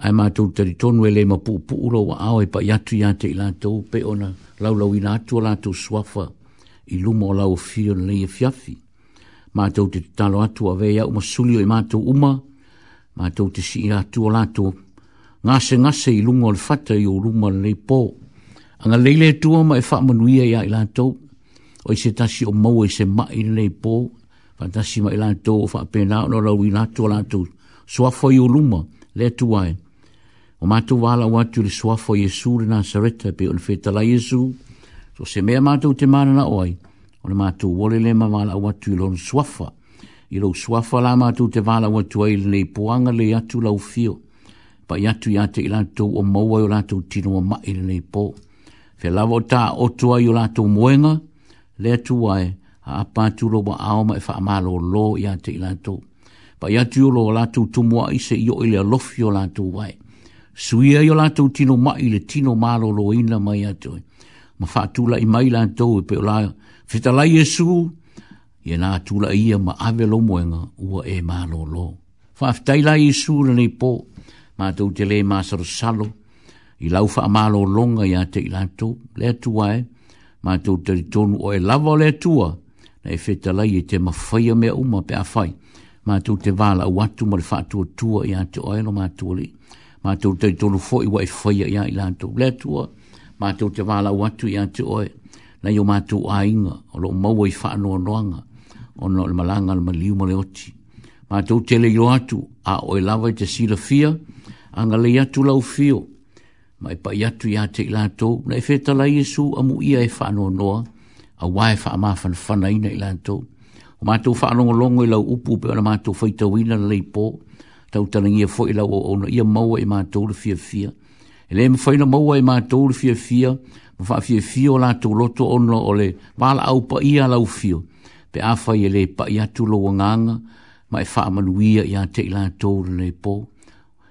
ai mātou tari tonu e le ma pu pu ulo wa au e pa yatu ya te ilātou pe ona laulau ina atu ala tu swafa i la o lau fio na leia fiafi. E mātou te talo atu a vea uma sulio i mātou uma, mātou te si ya atu la tu ngase ngase i lu o le fata i o luma na lei pō. Anga leile tua ma e wha manuia ya ilātou, o i se tasi o mau e se mai na lei pō, fantasi ma ilātou fa pe na o lau ina atu ala tu swafa i o luma, le tuai. ai. E o mātou wāla o atu le suafo Iesu le nā sareta pe o le whetala Iesu. So se mea mātou te mana na oai, o le mātou wole le ma wāla o atu le suafa. Ilo lo suafa la mātou te wāla o atu ai nei poanga le atu lau fio. Pa i atu i ate ilato o maua i lātou tino o mai le nei po. Fe lava o tā o tua i lātou moenga, le atu ai a apatu lo wa aoma e wha lo lo i ate ilato. Pa i atu o lo lātou tumua i se i o i le alofi o wai suia i o lātou tino mai le tino lo ina mai atu. E. Ma wha tula i mai lātou e pe la lātou. Fita lai e su, i e nā ia ma ave lo moenga ua e mālolo. lo aftai lai e su le nei po ma tau tele ma māsaro salo, i lau wha a longa i ate i lātou, le atua e, ma tau te ton o e lava le atua, na e fita lai e te mawhaia mea uma pe a whai, ma tau te wala watu ma fa wha tua tua i ate o e lo mātua lii ma tu te tolu fo i wai fai a ia i la tu le tua, ma tu te wala watu i atu oe, na yo ma tu aing o lo mau i wha anua noanga, o no le malanga le maliu male oti. Ma tu te le yo atu, a oe lava i te sila fia, a ya i atu lau fio, ma i pa ya atu i ate la tu, na e e e i feta la a amu ia i wha anua noa, a wai ma fa fa ina i la tu. ma tu fa anua longo i lau upu, pe o na ma tu wha i tawina le leipo, tau talangia fo i o ona ia maua i mātou le fia fia. E le mwhaina maua i mātou le fia fia, ma wha fia fia o lātou loto ono o le wala au pa ia lau fio. Pe awha e i le pa ia atu lau nganga, ma e wha amanuia i ate i lātou le le pō.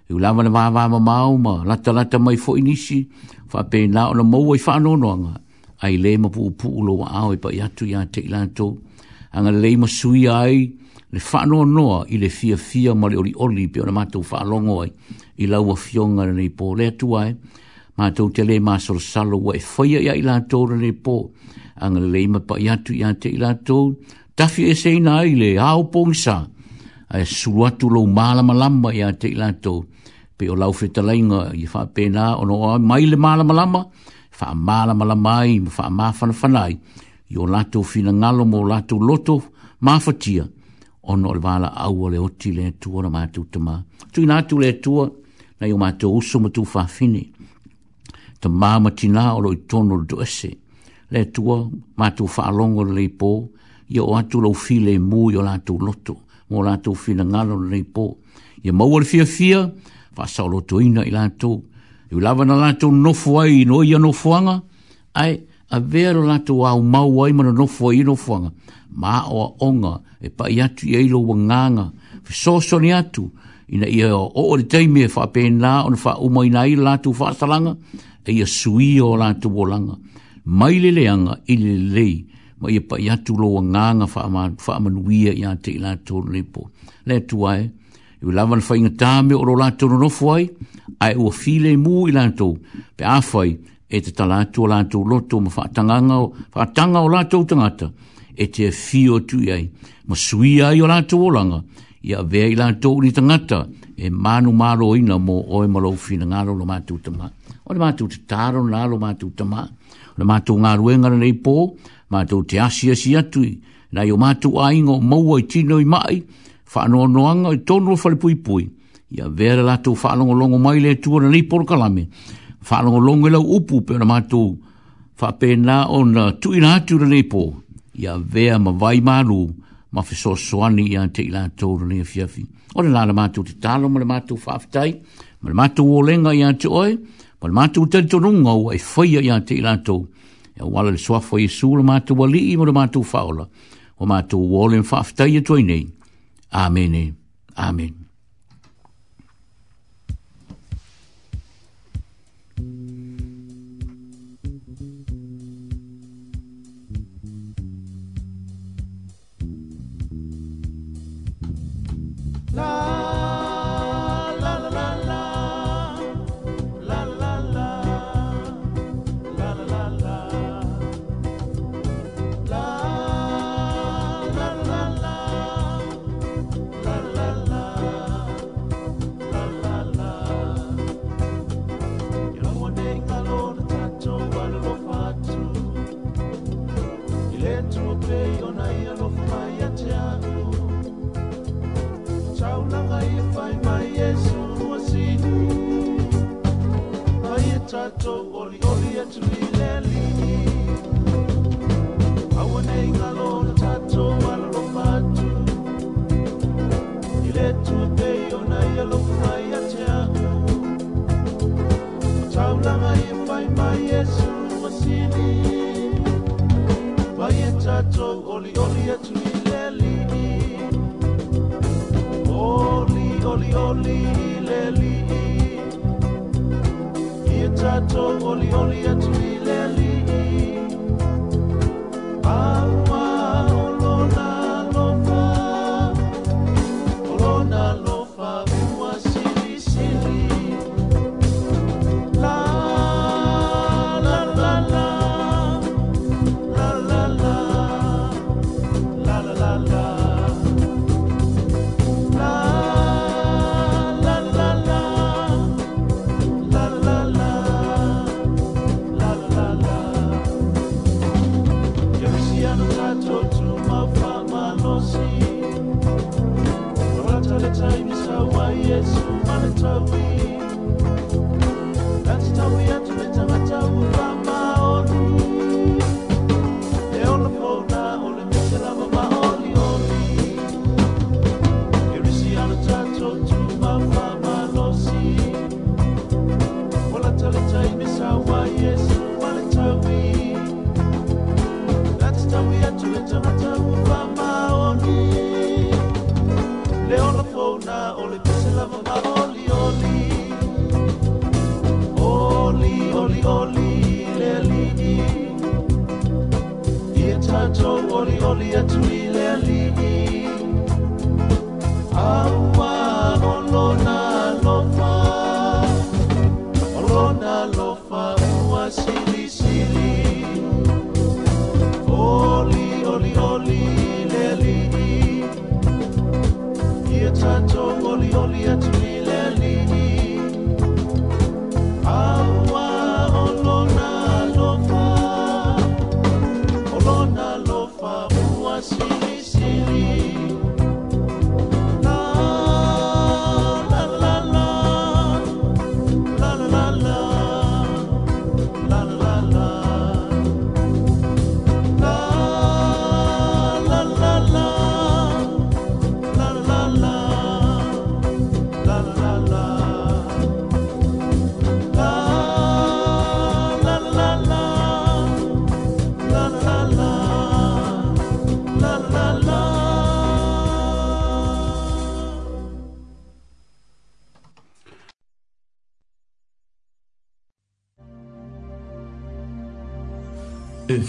E ulama na wawa ma mau ma lata lata mai fo inisi, wha pe na ona maua i wha anononga. Ai le ma pu pu ulo wa au e i pa ia atu i te i lātou. Anga le ma sui ai, ne whanoa no i le fia fia ma le ori oli pe ona mātou whaalongo ai i laua fionga na nei le atu ai mātou te salo wa e whaia ia i lātou na nei le ima pa i atu i ate i lātou tafi e seina ai le hao pōngsa a e suru atu lou mālama lama i ate i lātou pe o lau whetalainga i wha pēnā o no ai mai le mālama lama wha mālama lama ai wha mā whanawhanai i o lātou fina ngalo mō lātou loto mafatia ono le vala au le oti le tua na mātou te mā. Tui nātou le tua, na i o mātou usu ma tū whawhine. Ta mā ma tina o loi tono le doese. Le tua, mātou whaalongo le leipo, i o atu lau fi le mū i o lātou loto, mō lātou fi na ngalo le leipo. I o maua le fia fia, whasa o loto ina i lātou. I o lava na lātou nofu ai, no i a nofuanga, ai, a vea lo lātou au maua i mana nofu ai nofuanga ma o onga e pa iatu i eilo wanganga. Fe so soni atu ina ia o o le teime e wha pēnā o na wha umo ina i lātu wha atalanga e ia sui o lātu o langa. Mai le leanga i le lei ma ia pa iatu lo wanganga ma amanuia i ate te lātu tu lipo Le atu ae, i lava na whainga tāme o ro lātu o nofu ai, ai ua file mū i lātu pe awhai e te talātu o lātu loto ma whaatanga o lātu o tangata e te fio tu iai. Ma sui ai o lato olanga, ia vea i lato uri tangata, e manu maro ina mo oe malau fina ngaro lo mātou tama. O le mātou te taro nā lo mātou tama, o le mātou ngā ruenga na nei pō, mātou te asia si atui, na i o mātou a ingo maua i tino i mai, whanoa noanga i tono whale pui pui, ia vea le lato whanongo longo mai le tuara nei pōra kalame, whanongo longo i lau upu pe o le mātou, whapena o na tuina atura nei pōra ia vea ma vai maru ma fi so soani ia te ila tōru ni a fiafi. O le lāna mātou te tālo, ma le mātou whaafitai, ma le mātou o lenga ia te oe, ma le mātou te tonunga o e whaia ia te ila tōru. Ia wala le soafo i su, le mātou wa lii, ma le mātou whaola, o mātou o lenga whaafitai ia e tōi nei. Amene. Amen.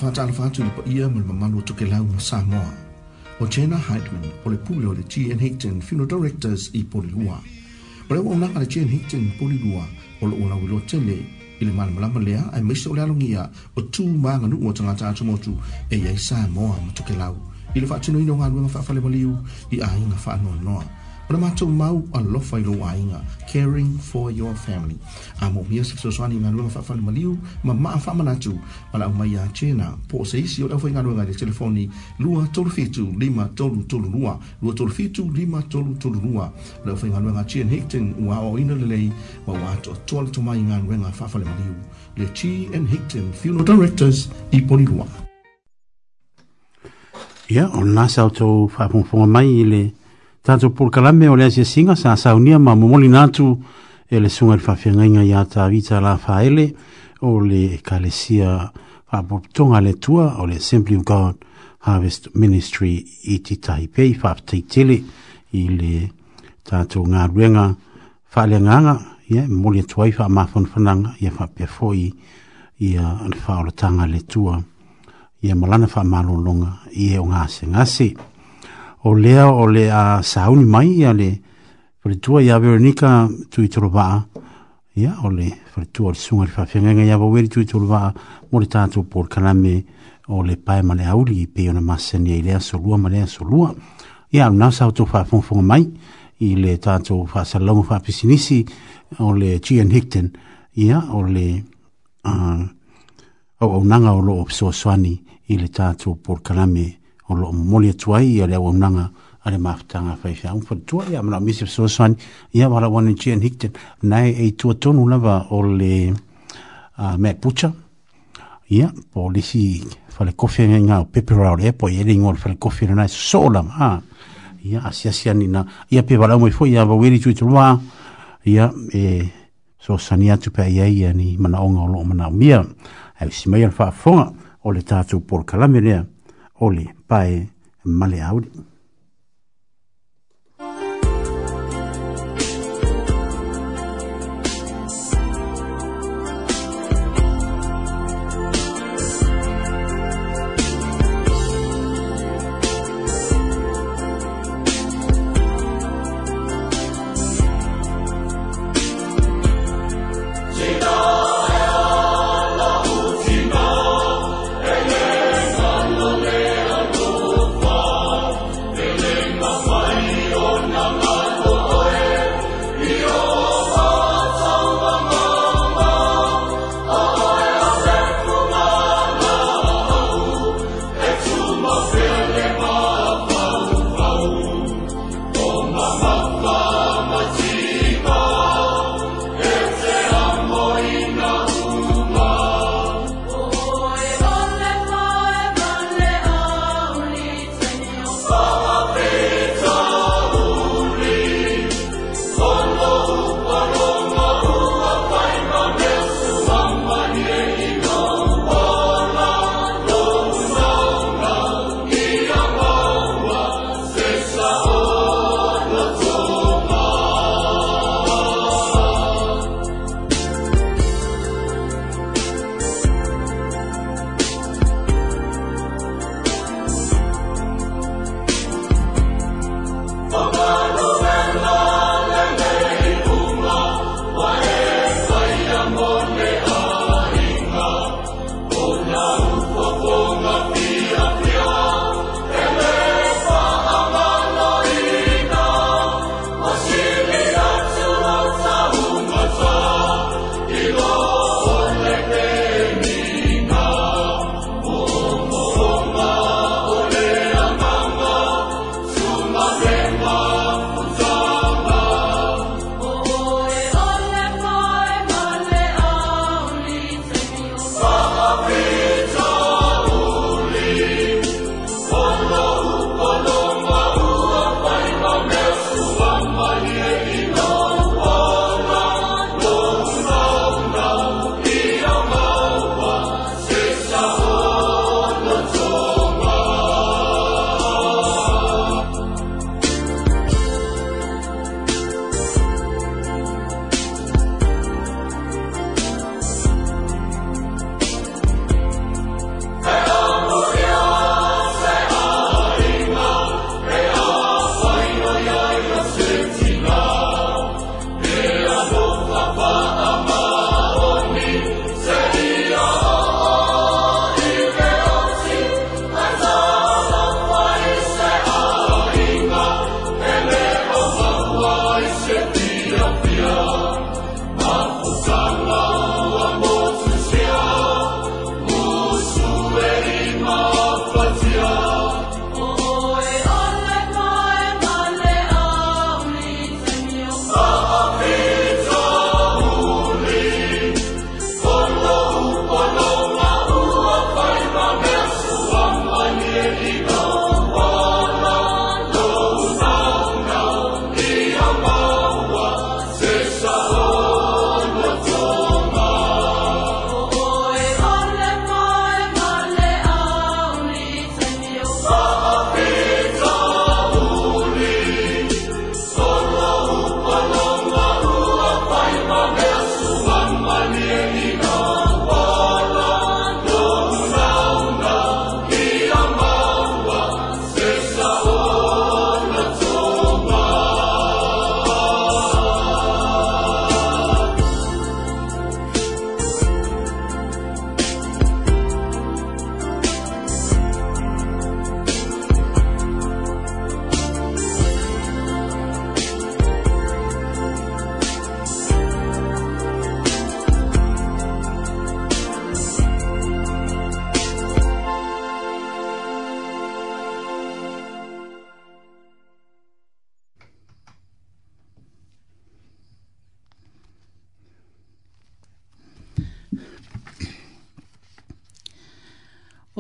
fata alfa atu li pa ia mal mamalu atu ke lau ma Samoa. O Jenna Heidman, o le pule o le G.N. Hickton Funeral Directors i Polilua. O le wawunaka le G.N. Hickton i Polilua, o le wawunaka wilo tele, i le mana malama lea, ai meisa o le alongia, o tū maanga nuu o tangata atu motu, e iai Samoa ma tu ke lau. I le fata tino ino ngā nuenga fata fale maliu, i a inga fata noa noa. O le mātou mau alofa i lo a inga, caring for your family. A mō mia sa fata soani ngā nuenga fata fale maliu, ma maa fata manatu, ala mai a china po se isi ora foi ngalo ngai telefoni lua tolu fitu lima tolu tolu lua lua tolu fitu lima tolu tolu lua la foi ngalo ngai chen hekten wa o ina le lei wa wa to tolu to mai ngai wenga fa fale mali le chi and hekten funeral directors i poli lua ia yeah, ona sa to fa fo fo mai le tanto por kalame ole se singa sa sa unia ma momolinatu ele sunga fa fenga ya ta vita la faele ele o le ekalesia a a le atua o le assembly of god harvest ministry i Taipei, pei faapetaitele i le tatou galuega faaleagaga ia e moli atu ai faamafanafanaga ia faapea foʻi ia le faaolataga a le atua ia malana faamalologa i e o gasegase o lea o le a sauni mai ia le faletua iā veronika tuitolovaa ia o le faletua o le suga le faafiagaga ia vaueli tuitoluvaa mo le tatou pol kalame o le pae ma le auli i pei ona masani ai le asolua ma le asolua ia aluna sa outou faafogafoga mai i le tatou faasalalauga faapisinisi o le gian hicton ia o le auaunaga o loo fesoasoani i le tatou pol kalame o loo momoli atu ai ia le auaunaga ale mafutaga faifeagu fatua ia manao misi fesoasoani ia walauana jan hicton nae e tuatonu lava o le mea pucha ia polisi falekofi aga o peperao le epo e ia leigoa le falekofi lana soso lava ia asiasi ani na ya pe walau mai foi ia vaueli tuitoloa ia e soasani atu pea iai ani manaoga o loo manaumia ausi mai a le faafofoga o le tatou polokalami lea o le pae male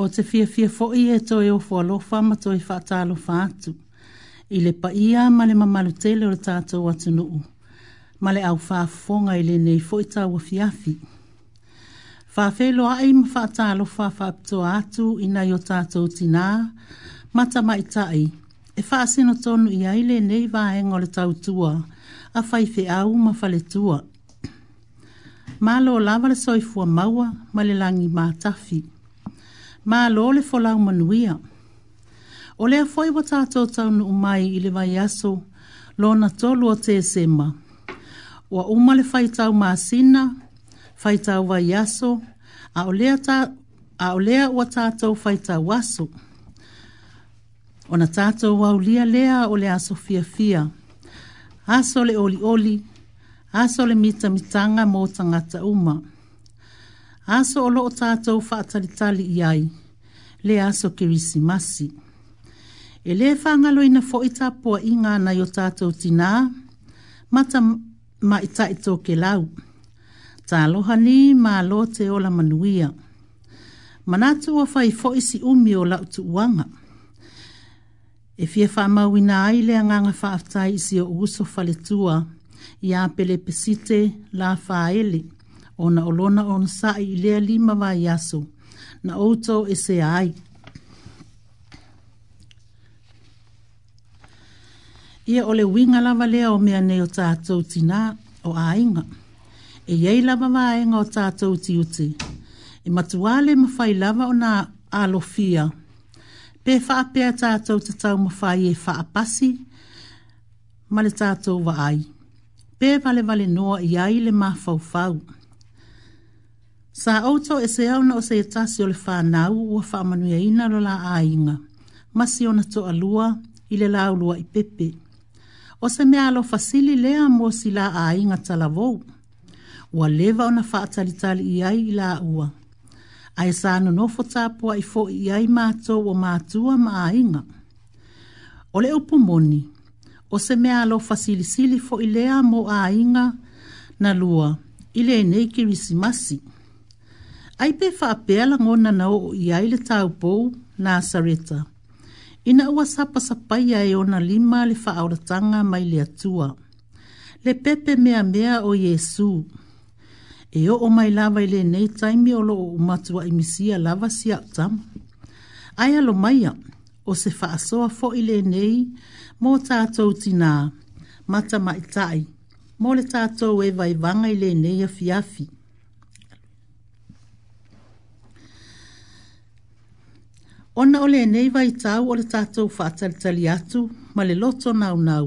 o te fia fia fo'i e toi o fua fa ma toi whaata alofa atu. I le pa ia ma le mamalu tele o le tātou atu nuu. Ma le au fo i le nei fo'i tāua fiafi. Whaafelo a ima fa alofa whaapto atu i nai o tātou tina, mata ma mai tai. E fa whaasino tonu i aile nei vaenga o le tautua, a fa whaife au ma whaletua. Mālo lava le soifua maua, ma le langi mātafi. Mātafi ma lo le folau manuia. O lea foi wa tātou tau o mai i le vai aso, lo na tolu o te sema. O a uma le fai tau maasina, fai tau vai aso, a olea ta a olea fai tātou whaita wasu. O na tātou wau lia lea o lea sofia fia. Aso le oli oli, aso le mita mitanga mō tangata uma aso o loo tatou faatalitali i ai le aso kerisimasi e lē faagaloina foʻi tapuaʻiga ana i o tatou mata ma i tama i taʻitokelau taloha ni malo te ola manuia manatu ua fai foʻi siʻumi o laʻu tuuaga e fia faamauina ai le agaga faafetai i si o uso faletua pele pesite la faele fa ona olona on sai le lima va yasu na auto e se ai ia ole winga lava lea o mea nei o tātou tina o ainga. E iei lava vaenga o tātou ti uti. E matuale fai lava o nā alofia. Pe whaapea tātou te tau mawhai e whaapasi, ma le tātou wa ai. Pe vale vale noa iei le mawhau whau. Sa auto e se au na o se e tasi o le whanau ua whamanuia ina lo la ainga. Masi ona to alua i le la ulua i pepe. O se mea lo fasili lea mo si la ainga tala vou. Ua leva ona wha atali tali i ai i la ua. A e sa anu nofo tāpua i fo i ai mato o mātua ma ainga. O le upu moni, o se mea lo fasili sili fo i lea mo ainga na lua. Ile e neiki risi masi. masi ai pe fa apela ngona na o iai le taupou na asareta ina ua sapasapai ai ona lima le faaolataga mai le atua le pepe mea mea o iesu e oo mai lava i lenei taimi o loo umatuaʻi misia lava siaʻutama ae alomaia o se faasoa foʻi nei mo tatou tina mata maʻitaʻi mo le tatou e vaivaga i nei afiafi afi. ona o lenei vaitau o le tatou faatalitali atu ma le loto naunau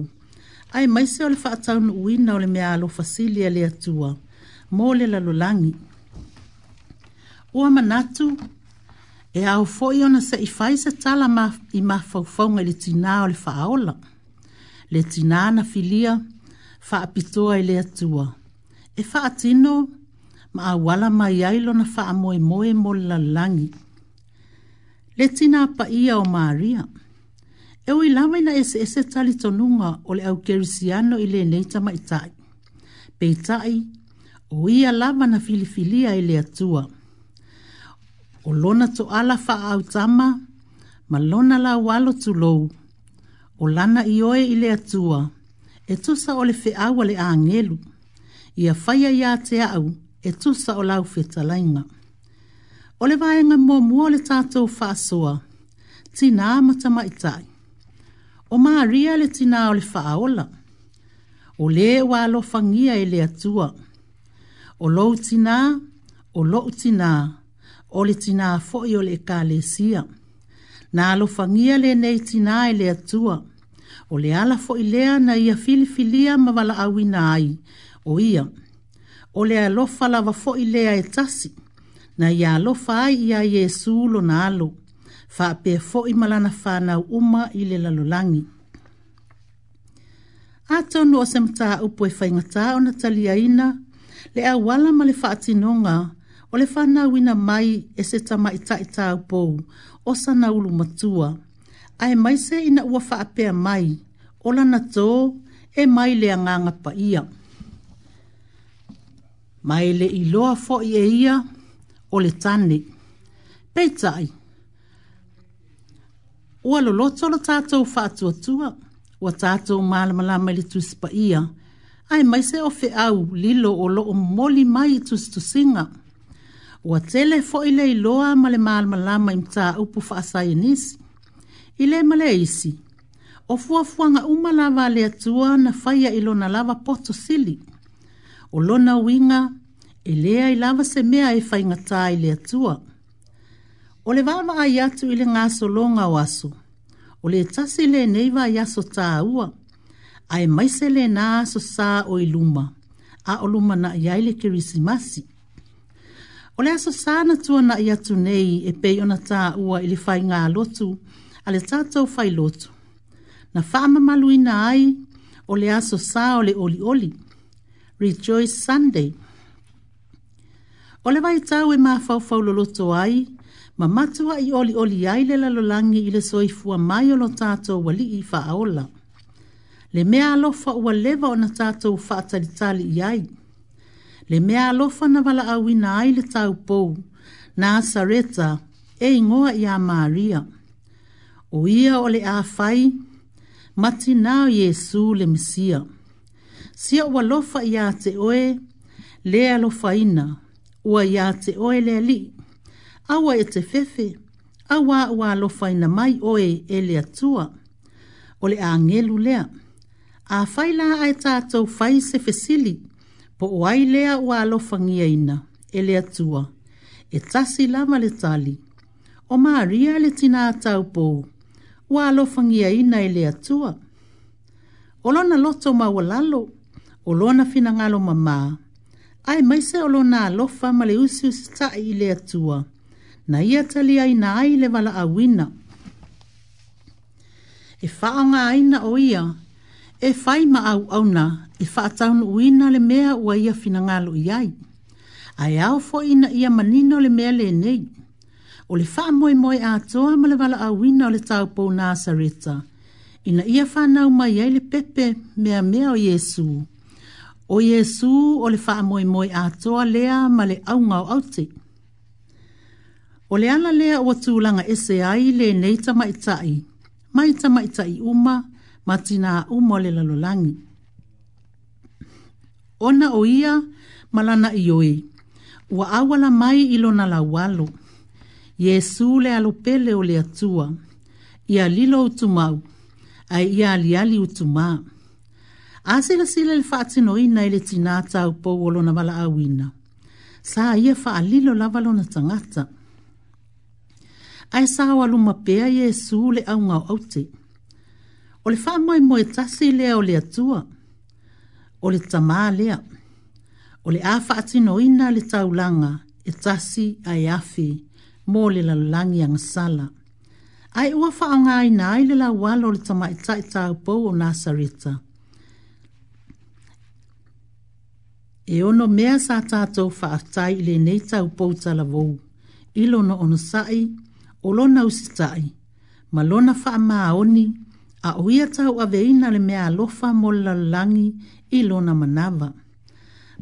ae maise o le faataunuuina o le mea alofasili a le atua mo le lalolagi ua manatu e ao foʻi ona seʻi fai se tala ma, i mafaufauga i le tinā o le faaola le tinā na filia faapitoa i le atua e faatino ma auala mai ai lona faamoemoe mo le lalolagi le tina pa ia o Maria. E ui lawa ina ese ese tali tonunga o le au kerisiano i le neita mai tai. Pe tai, o ia lawa na filifilia i le atua. O lona to ala fa au tama, ma lona la walo tu lou. O lana i oe i le atua, e tusa o le feawa le angelu. Ia faya ia te au, e tusa o lau fetalainga o le vaenga mō mua le tātou whaasua, tina mata i tai. O maria le tina o le whaaola, o le wā lo whangia e le atua. O lo tina, o lo tina, o le tina fo'i o le ka le sia. Nā lo whangia le nei tina e le atua, o le ala fo'i lea na ia filifilia ma wala awina ai, o ia. O le alofa lava fo'i lea e tasi na ia lo fai ia iesu lona alo faapea foʻi ma lana fanau uma i le lalolagi atonu o se mataupu e faigatā ona taliaina le auala ma le nonga, o le fanauina mai e se tamaʻitaʻi taupou o sanaulu matua ae mai se ina ua faapea mai o lana tō e mai le agaga paia mai le iloa foʻi e ia o le tane. Pei tai, ua lo la tātou whātua tua, ua tātou mālama la mai le tūsipa ia, ai mai se ofe au lilo o loo moli mai i tūsitusinga. Ua tele fo i le iloa ma le mālama la mai mta upu whaasai nisi. I le male isi, o fua fuanga umalawa le atua na faya ilo na lava poto sili. O lona winga, e lea i lava se mea e whaingatā i lea tua. O le wāma ai atu i le ngā solonga o asu, o le tasi le neiva i aso tā ua, a e maise le nā aso sā o i luma, a o luma na iai le kirisimasi. O le aso sā na tua na i nei e pei ona tā ua i le whai ngā lotu, a le tātou whai lotu. Na whāma malu ai, o le aso sā o le oli oli, Rejoice Sunday – O le vai tau e maa fau fau loloto ai, ma matua i oli oli ai le lalolangi i le soifua mai o lo tātou wali i wha aola. Le mea alofa ua lewa o na u wha ataritali i ai. Le mea alofa na wala awina ai le tau pou, na asareta e ingoa i a maria. O ia o le awhai, mati nao Jesu le misia. Sia ua lofa i a te oe, le alofa ina, ua ia te oe li. Awa e te fefe, awa ua alofa ina mai oe e lea tua. O le a ngelu lea. A fai la ai tātou fai se fesili, po o ai lea ua alofa ngia ina e lea tua. E tasi lama le tali. O maria le tina tau pou, ua alofa ngia ina e lea tua. O lona loto maualalo, o lona finangalo mamaa, Ai mai se o lona alofa ma le usi usitaʻi i le atua na ia taliaina ai le valaauina e faaaogāina o ia e fai ma na. e faataunuuina le mea ua ia finagaloʻi ai ae fo ina ia manino le mea le nei. o le faamoemoe atoa ma le valaauina o le tau taupou nasareta ina ia fanau mai ai le pepe mea o iesu o Yesu o le wha moi moi a toa lea ma le au ngau au te. O le ala lea o atu langa ese ai le neita mai tai, mai ta mai tai uma, ma tina uma le lalolangi. Ona o ia, malana i oe, ua awala mai ilo na la walo. Yesu le alopele o le atua, ia lilo utumau, ai ia aliali utumau. Ase la sila le fati noi na ile tinata upo wolo na wala awina. Sa ia fa alilo la walo na tangata. Ai sa walo mapea Yesu le au ngau aute. O le faa moe moe tasi lea o le atua. O le tamaa lea. O le afa ati noina le taulanga e tasi ai afi mo le lalangi ang sala. Ai ua angai na ai le la walo le tamaa e itai taupo o Nasarita. Nasarita. e ono mea sa tātou whaatai le nei tau pōtala vou, ilo no ono sai, o lona usitai, ma lona wha maaoni, a oia tau a veina le mea lofa mo lalangi i lona manawa.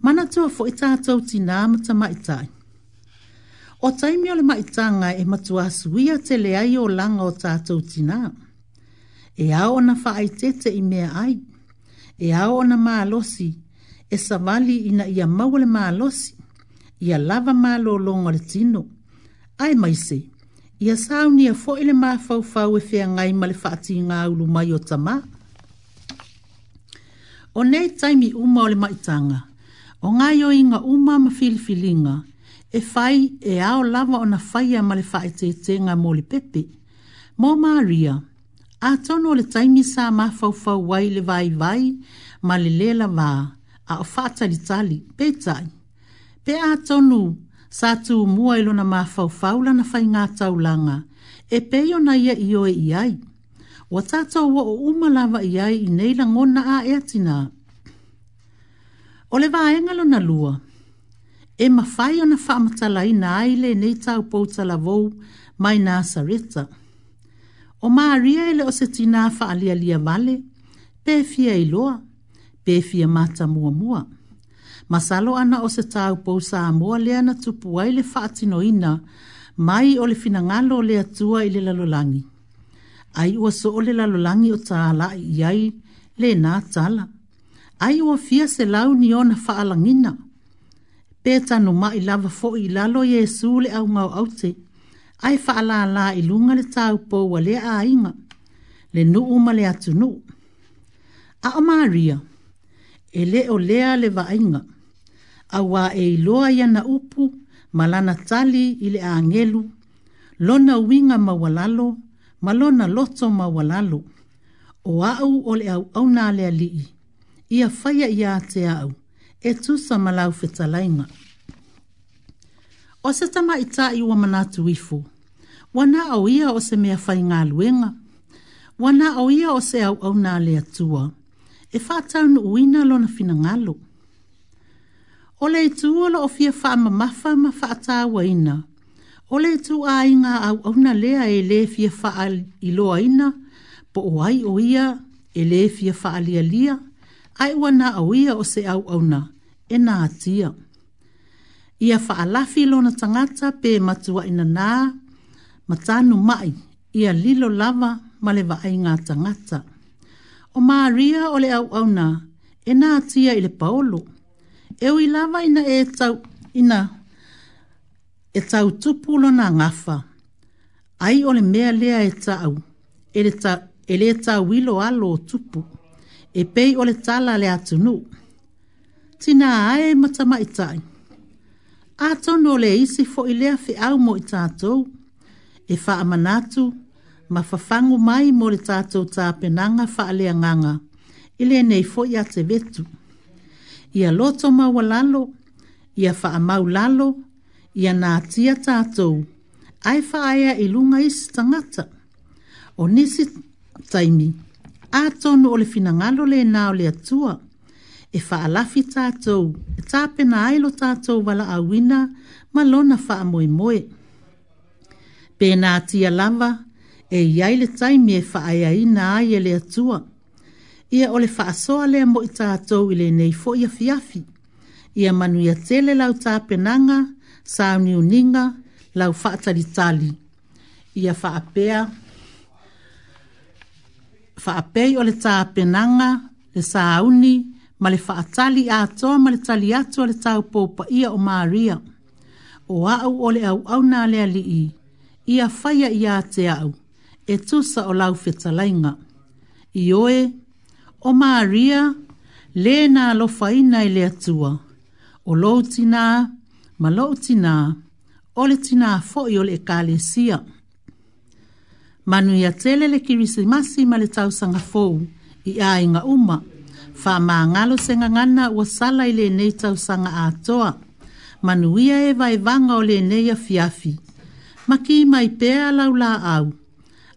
Mana tua fo i tātou ti nāmata maitai. O taimi o le maitanga e matua suia te leai o langa o tātou ti nā. E ao na wha ai tete i mea ai, e ao na maa losi, e savali ina ia maule malosi, ia lava malo longa le tino. Ai maise, ia sauni a foile ma fau e fea ngai male fati ngā ulu mai o tama. O nei taimi uma o maitanga, o ngai o inga uma ma filfilinga, e fai e ao lava o na faia male fai te te ngā mole pepe. Mō maria, a tono le taimi sa ma fau fau wai le vai vai, ma le lela vaa, a o fatali tali pe tai. Pe a tonu sa tu mua ilo na mafau faula na fai ngā tau langa e peyo na ia i oe i ai. Wa tātou wa o umalawa i ai i neila ngona a e atina. O le engalo na lua. E mafai o na whaamatala i na aile nei tau poutala vou mai nā sareta. O maa ria ele o se tina faalia lia vale, pe fia i loa pefia mata mua mua. Masalo ana o se tau pou sa mua lea na tupu ai le whaatino ina, mai o le finangalo le atua i le lalolangi. Ai ua so o le lalolangi o ta ala i ai le nā tala. Ai ua fia se lau ni ona whaalangina. Pēta no mai lava fo i lalo su le au ngau au te. Ai whaala la i lunga le tau pou a le a inga. Le nuu ma le atu nu. A o Maria e le o lea le vaainga. A wā e iloa ia na upu, malana tali i le angelu, lona winga mawalalo, malona loto mawalalo. O au o le au au nā lea lii, ia faya ia te au, e tusa malau fetalainga. O se tama i tā iwa manatu ifu, wana au ia o se mea fai ngā luenga, wana au ia o se au au nā lea tua, e whātau no uina na whina ngalo. O le tu o la ofia wha ma mawha ma whātā waina. O le tu a inga au au na lea e le fia wha i loa ina, po o ai o ia e le fia wha lia lia, ai wana au ia o se au au na, e nā atia. Ia wha alafi lona tangata pe matua ina nā, matanu mai, ia lilo lava ma le ai ngā tangata o Maria o le au au nā, e nā tia i le paolo. E ui lava ina e tau, ina e tau tupulo nā ngafa. Ai o le mea lea e tau, e le tau, e le tau wilo alo o tupu, e pei o le tala le atunu. Tina ae matama i tai. A tono le isi fo i lea fi au mo i tātou, e wha amanatu, ma fafango mai mo le tātou tā penanga whaalea nganga, ile nei fo ia te vetu. Ia loto maua lalo, ia whaamau lalo, ia nātia tātou, ai whaaya i lunga isi tangata. O nisi taimi, ātono o le finangalo le na o le atua, e fa whaalafi tātou, e tāpena ailo tātou wala awina, ma lona wha moe. Pena tia lava, lava, e iai le taimi e faaeaina ai e le atua ia ole o le faasoa lea mo i tatou i lenei foʻi afiafi ia manuia tele lau tapenaga sauniuniga lau faatalitali ia faapea faapei o le tapenaga le sauni ma le faatali atoa ma le tali atu a le taupou ia o maria o aʻu o le au a le alii ia faia iā te aʻu e tusa o lau fetalainga. I oe, o maria, le nā lo faina i le atua. O loutina, ma loutina, o le tina foi o le kāle sia. Manu ia tele le kirisi masi ma le tau sanga fōu i a inga uma. Wha mā ngalo se ngana ua sala i le nei tau sanga a toa. Manu ia e vai vanga o le nei a fiafi. Maki mai pea laula au.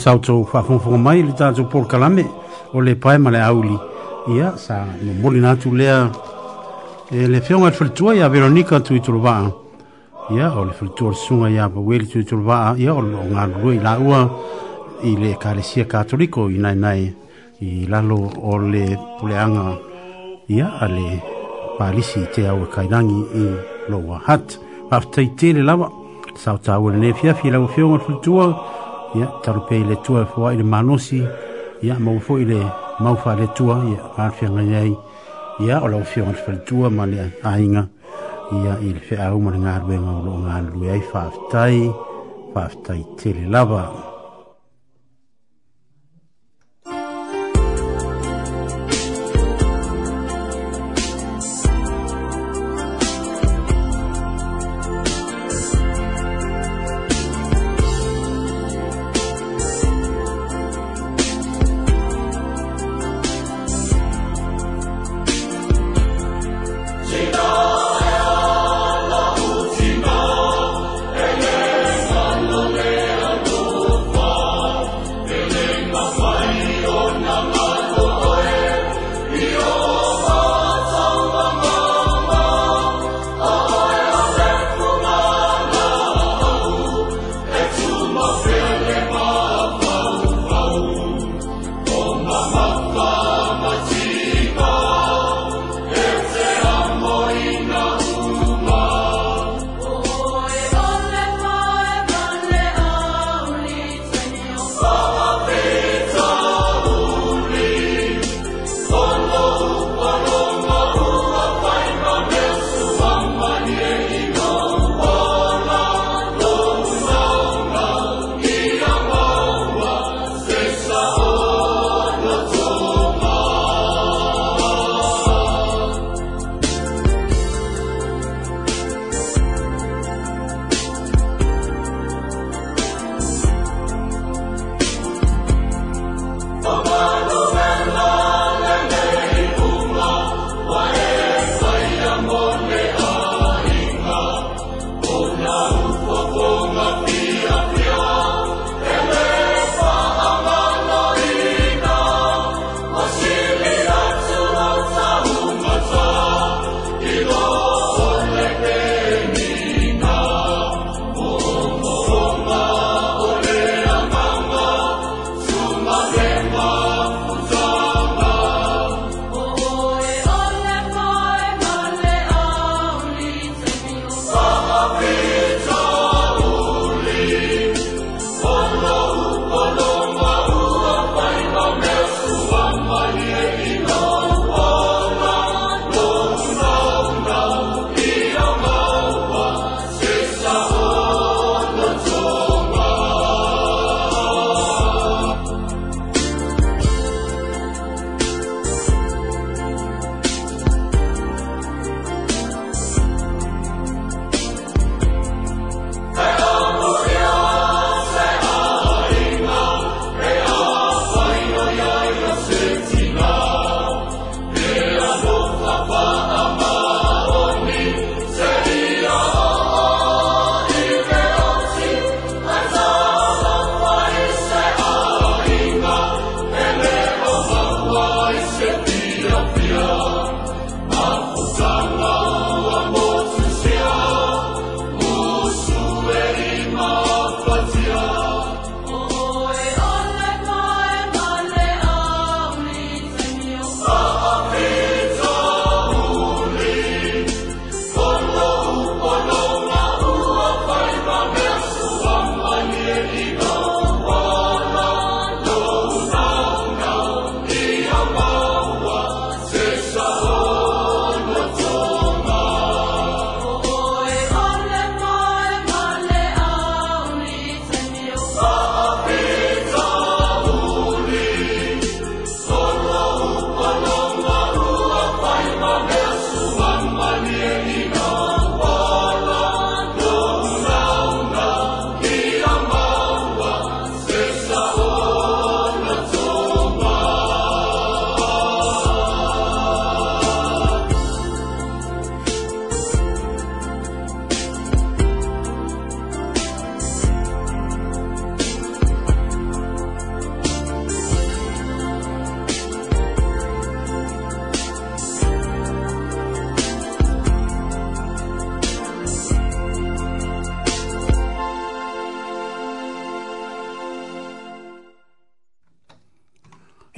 sau to fa fon fon mai le ta por kalame ole le pae male auli ia sa no boli na tu e le e fion al fultu ia veronica tu i ia ole le fultu sunga ia pa weli tu i ia ole nga rui la ua i le kalesia katoliko i nai nai i lalo ole puleanga ia ale le palisi te au kainangi i loa hat pa ftei lava sa ta ua e le nefia fi la ua fion al fultu ya talu ile le tua fuai le manosi ia mau fuai le mau fa le tua ia alfia ngai ia o lau fia ngai le tua ma le ainga ia il fe au ma le ngā rue ngā ulo ngā lue ai faftai faftai tele lava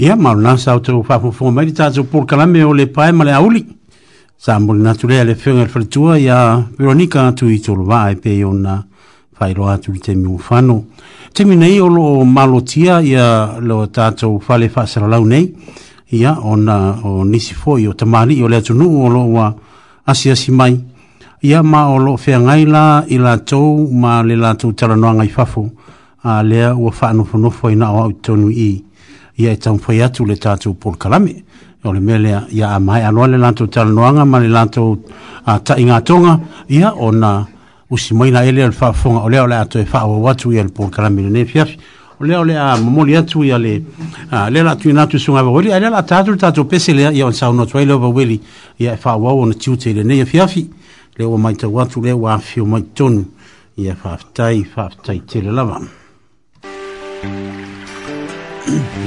ia ma ona sa tu fa fo fo mai ta zo por kala o le pai ma auli sa mo na tu le le fenga fer tu ia veronica tu i tu va e pe ona fa i roa tu te mi fa no te mi nei o lo malotia ya lo ta zo fa le fa sa la nei ia ona o nisi fo i o tamani o le tu nu o lo wa asia si mai ia ma o lo fe ngai la i la ma le la tu tara no ngai fa a le o fa no fo no fo ina o tu i ia e tau pai atu le tātou Paul Kalame. O le mele ia a mai anua le lantou talanoanga, ma le lantou uh, ta inga tonga, ia o na usi maina ele al whaafonga, o leo le ato e whaawa watu ia le Paul Kalame le nefiafi. O leo a mamoli atu ia le, uh, le la tui natu sunga wa a le la tātou tātou pese lea ia on sa unotu ele wa wili, ia e whaawa o na tiute le nefiafi, e le o mai tau atu le wa fio mai tonu, ia whaafitai, whaafitai tele lava. Mm-hmm.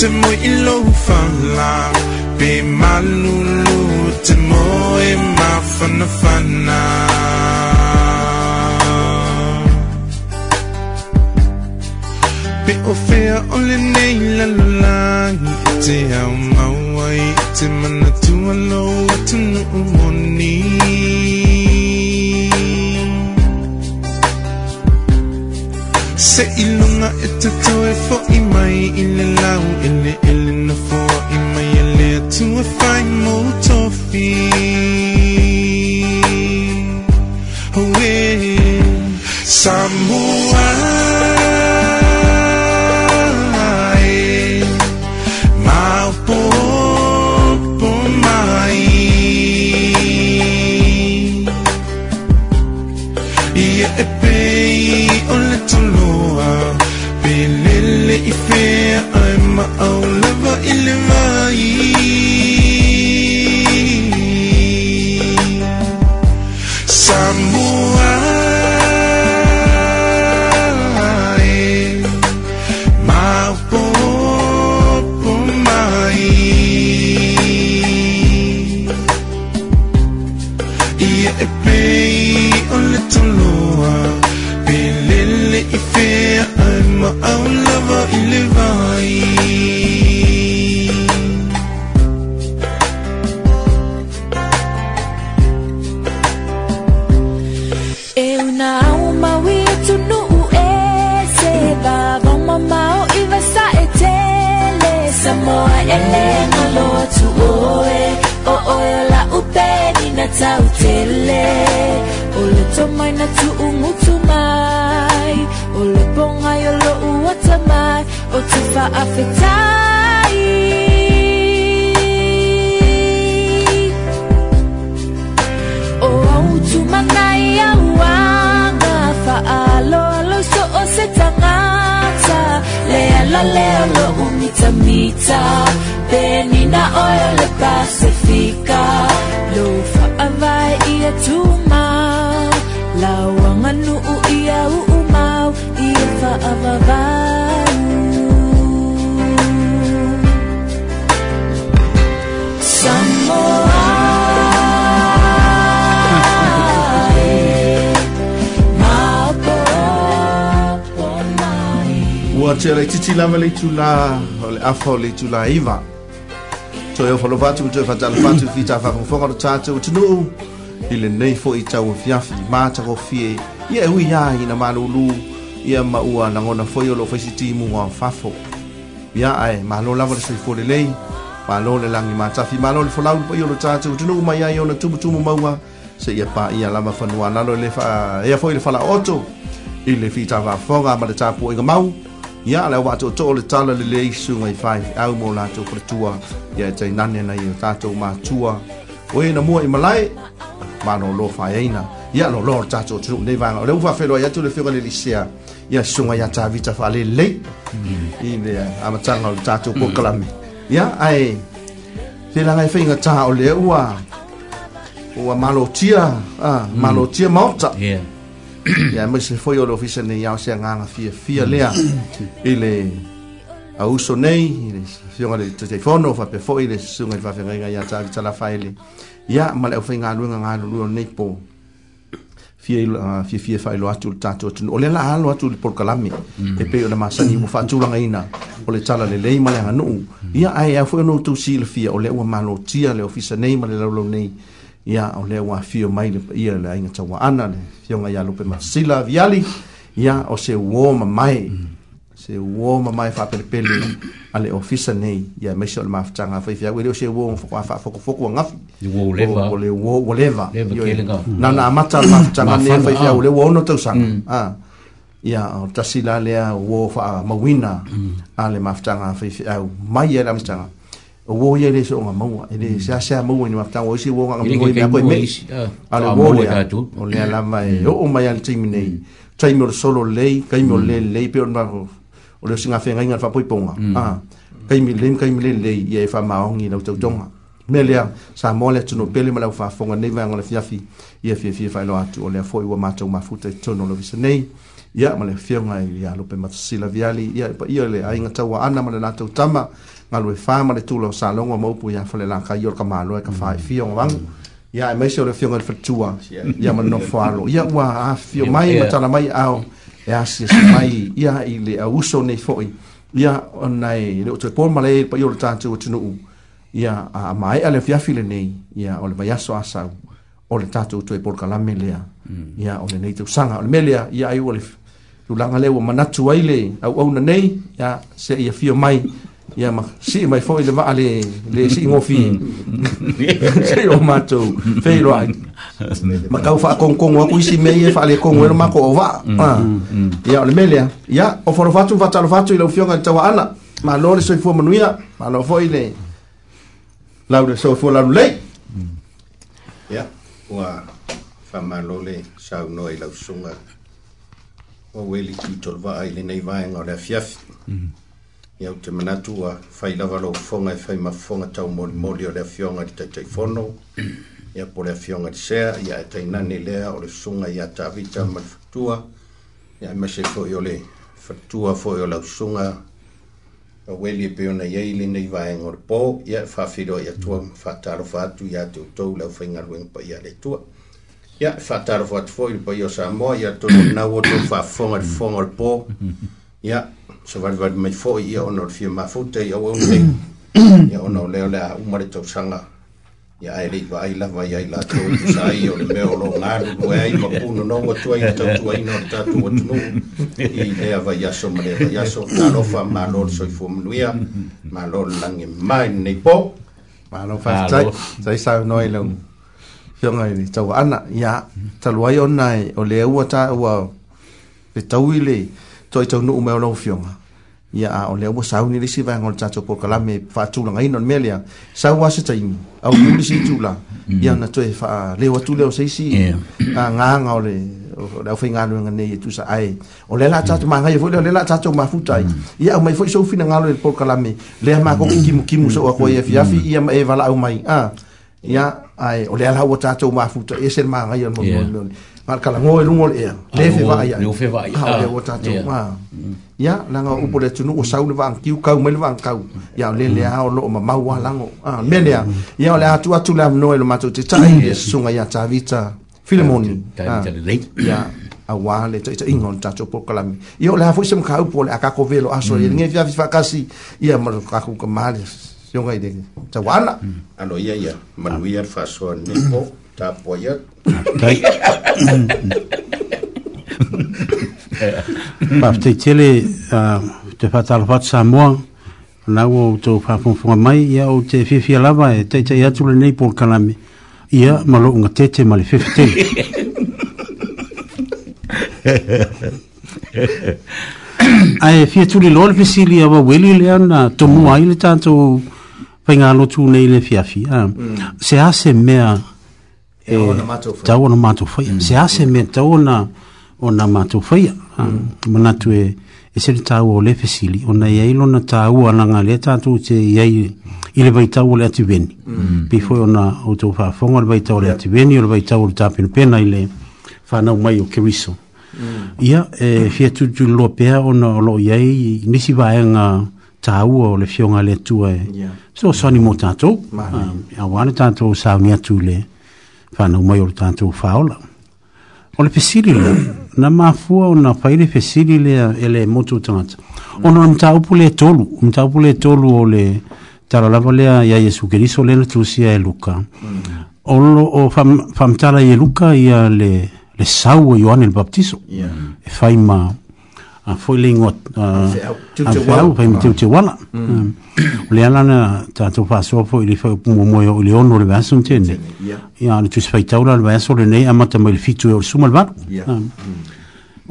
temo ilofala be malulu temo e fana. Be o fea o lenei la, e te au maua i te manatua lou atunuu moni Sa ilong the itutuwi fo imay ilalaw Ili ili na fo imay alit to a fine mo tofi Samu tau te le O le mai na tu umu ungutu mai O le pongai o lo uata mai O te whaafetai O au tu manai au anga Whaalo alo so o se tangata Le ala leo lo umita mita Penina oe le pasifika Lo iya tumaw Lawangan nuu iya uumaw Iya faababaw te alai titi lava le itula o le afa o le itula iva toe ofalova atu ma toe faatalafa atu fitafaafogafoga lo tatou atunuu i lenei foʻi tauafiafi matakofie ia e hui iā ina malūlū ia ma ua lagona foʻi o loo faisitimuga o fafo ia ae malo lava le soifua lelei malo le lagi matafi malo le folaulu paia o lo tatou tunuu mai ai ona tumutumu mauga seʻia paia lava fanuālalo i le faaea foʻi le falaoto i le fitavafoga ma le tapuaiga mau ia le wa to to le tala le le isu ngai fai au mo la to pertua ia tai nan nei o tatou matua o na mua i malai malōlōfa hmm. ai na ia lōlō o le tatou tunuu nei vaga o le ufaafelo ai atu le fioga le lisea ia suga iā tavita faalelei i le amataga o le tatou kokalame ia ae le lagai faigatā o lea ua ua malotia hmm. malotia maota ia mai se foi o le ofisa nei ao se agaga fiafia lea hmm. i le auso nei i le fioga le taifono faapea foʻi le susuga i le faafegaiga iā tavita lafa ai le ya male o fainga lu nga nga lu lu nei po fi fi fi fa lo atul tato tun ole la halo atul por kalami mm. e pe ona masa ni mo fa tu langa ina ole tala le le male nga nu ya mm. ai a fo no tu sil fi ole o malo tia le ofisa nei male lo lo nei ya ole wa fi o mai le ia le ainga tawa ana le fi nga ya lo pe masila viali ya o se wo mai mm. se uō ma mai faapelepele pele ale ofisa nei ia maise o le mafataga faifiau fa leo se uō ngaf agafi le ua leva nana amata o le mafataga ne fa faifiau le ua ono tausaga ia o tasi la lea uō faamauina a mm. changa fa faifiau mai ia e e le amataga e mm. wo ye ah, le so ma mau ele sa sa mau ni mafta wo si wo ngam ngoi ni ko me ale wo le o le la mai mm. o o mai al timi nei timi solo lei kai lei, lei peor on o le singa fenga inga fa poiponga mm. ah kai mi lem kai mi le le ye fa ma ongi na tau jonga melia mm. sa mole tuno pele mala fa fonga ne vanga le fiafi ye fi fi e fa lo atu o le foi wa mata ma futa tono lo visa nei ya ma le fiunga ya lo pe matsila viali ya pa ia le ainga tau ana ma le natau tama ngalo e fa ma le tulo sa longo mo pu ya fa le lanka yor ka malo mm. e ka fa fiunga wang ya mai se o le fiunga le fatua ya ma no fa lo ya wa a fiunga mai ma tala mai ao e asia se mai ia i le auso nei foi ia onai le otu e pōr malei pa iola tātua tunu ia a maea le fiafile nei ia o le vaiaso asau o le tātua otu e pōr kalame lea mm. ia o le nei tau sanga o le melea ia ai ua le tulanga leo manatu waile au au na nei ia se ia fio mai ia ia ma si mai foi le va le le si ngofi mm. <laughs> se o mato fei lo ai ma kau fa kong kong wa kuisi me ye fa le kong wa ma ko va ia mm. ah. mm. le mele ia ah. o fo fatu va talo fatu le fionga tawa ana ma lo le soifua manuia ma lo foi le lau le soifua lau le ia ua fa ma lo le sau noi lau sunga o weli ki tolva ai le nei vaenga o le afiafi ia te manatu a faila lava lou foga e fai mafofoga taumolimoli o le afioga i le taitaifono mm. ia po le afioga i lesea ia e tainane lea o le susuga iā tavita ma le fatua ia e mase foʻi o le fatua foʻi o lausuga aueli e pe ona iai lenei vaega o le pō ia e faafilo i atua ma mm. faatalofa atu iā toutou le aufaigaluega paia le atua ia e faatalofa atu foʻi le paia o samoa ia tonu <coughs> nau o tou faafofoga i le foga o le pō mm-hmm. ia so van van mai fo ia ona fia ma fo te ia o te ia ona le le uma le tau sanga ia ai le va ai la va ia la to sa ia le me o lo ngar no ai ma puno no wa tu ai tau tu ai no ta tu tu no i le va ia so ma le va ia so ta lo fa ma lo so i fo mluia ma lo langi mai nei po ma lo fa sai sai sa noi lo Fionga ni tau ana ya talwai onai o le ua ta ua pe tau ile to i nu mea o laufioga ia a o lea ua sau ni lisi vaega o le tatou pokalame faatulaga non mea lea sau a se taimi auliu lisi itula ia ona toe faaleu atu lea o seisi agaga o le le aufaigaluega nei e tusaae o lea la tatou magaia foi lea le la tatou mafuta ai ia aumai foi soufinagalo i le pokalame lea makoki kimukimu so ako ai afiafi ia ma e valaau mai a ia ae o lea la ua tatou mafuta e se le magaia le molimoli ma kalago e luga o le ea ah, le fevaaia ua tatou ia laga upu le ah, mm. mm. tunuu o sau le vaakiu kau mai le vaakau ia o lelea o loo mamau alago ah, mea lea mm. ia o le atu atu le amanoa i lo matou tetaʻi le susuga iā tavita filemoni ia auā le taʻitaʻiga o le tatou polokalami ia o le a foʻi se makaupu o le a velo aso ia ligei fiafi faakasi ia ma lo kakukamā le sioga i le tauala alo ya ya. manuia le faasoa nne po Tā poia. Kai. Pāpitei tele, te whātāra whātā Samoa, nā ua o tō whāpumfunga mai, ia o te whiwhia lava e teitei atu le nei pōn kalami. Ia, malo unga tete mali whiwhitei. Ai, fia tuli lole pesili awa weli lea na tomu ai le tanto whaingalo tu nei le fiafi. Mm. Se ase mea e tau ona mātou whai. Mm. Se ase mea tau ona, ona mātou whai. Ah, mm. Mana tu e, e seri tau o le fesili. Ona i eilo na tau ananga le tātou te i ei i le vaitau o le atu veni. Mm. Before ona o tau whaafonga le vaitau o le atu veni o le vaitau o le tāpino pena i le whanau mai o keriso. Mm. Ia, e fia tutu lua pēa ona o lo i ei nisi vaenga tau o le fionga le tua e. Yeah. So sani mo tātou. Mm. Um, Awane ah, tātou sauni atu le. Mm pana o mai o tanto faola. O le pesili le, na mafua o na paile pesili e le ele motu tanto. O na mta upu le tolu, mta upu le tolu o le taralava lea ia Yesu Keriso le natusia e luka. O lo o famtala e luka ia le le sau e o Ioane le baptiso. E fai maa a foi lingua a fau pai me tiu tiu wala o le alana ta tu pa so foi le fau pumo moi o le ono le vaso entende e a le tu se faitau la le vaso le nei amata mo le fitu e o sumal vano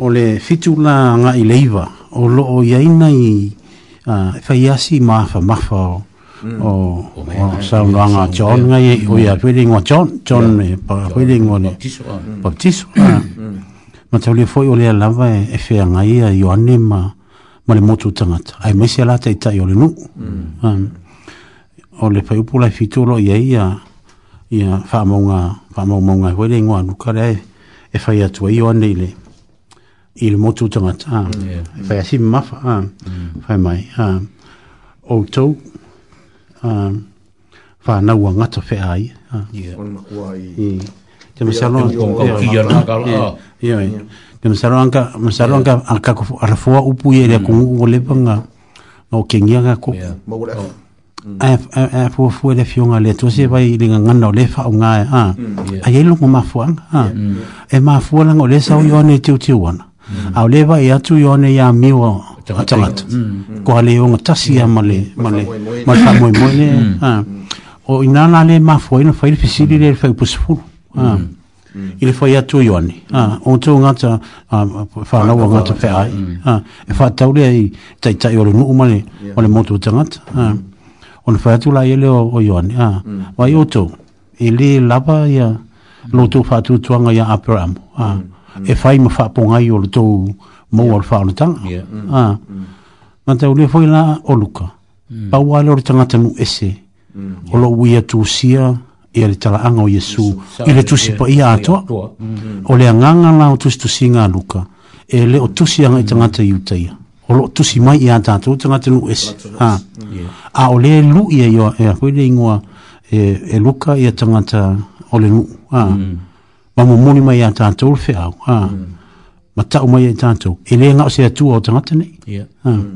o le fitu la nga i leiva o lo o iaina i fai asi mafa mafa o o o sa no anga john nga i o ia fai lingua john john e pa fai lingua ne baptiso ma tau lia foi o lea lava e, e fea ngai a Ioane ma, ma le motu tangata. Ai mai se alata i tai o le nu. Mm. Um, o le pai upula i fituro i ai a i a wha maunga, wha maunga i wele ingoa nukare e, fai e, e atua Ioane i le i le motu tangata. Ah, e fai asi mafa. Fai ah, mm. mai. Um, ah, o tau um, wha naua ngata fea ai. Ke masalo ko ki yo na kala. Ke masalo anka masalo anka anka ara fo u pu yele ku u le panga. No ke ngia ga ku. Ya. Mo ra. Ah, ah, le fiona le to se vai linga ngana le fa unga e, a. Ah. Mm. Ai lu ko ma fuang. Ah. Mm. E ma fuola ngole sa u yone tiu tiu wana. Mm. Au le vai e atu yone ya miwa. Atangat. Ko ale yonga ngatasi ya male male. Ma fa mo mo ne. Ah. O inana le ma fuina fa il fisili le fa pusfulu. Ah. Mm. Mm. i le fai atu iwa ni. Ah, o tō ngata, ah, whanau o ngata whae ai. Mm. E wha taure ai tai tai o le nuu mane o le motu o tangata. O le fai atu lai ele o iwa ni. Wai o tō, e le lava ia lotu wha atu tuanga ia aperam. E fai ma wha pongai o le tō mou o le whao le tanga. Nga tau le fai la o luka. Pau ale o le tangata nu ese. O lo uia tu sia. Mm ia le talaaga o iesu i le tusi paia atoa o le agaga la o tusitusiga aluka e lē o tusi aga e i tagata iutaia o loo tusi mai iā tatou tagata nuu ese a o lē lu'i ai a e le igoa e, e luka ia tagata o le nuu mm. ma mumuli mai iā tatou le feau mm. mata'u mai ai tatou e lē gao se atua o tagata nei mm.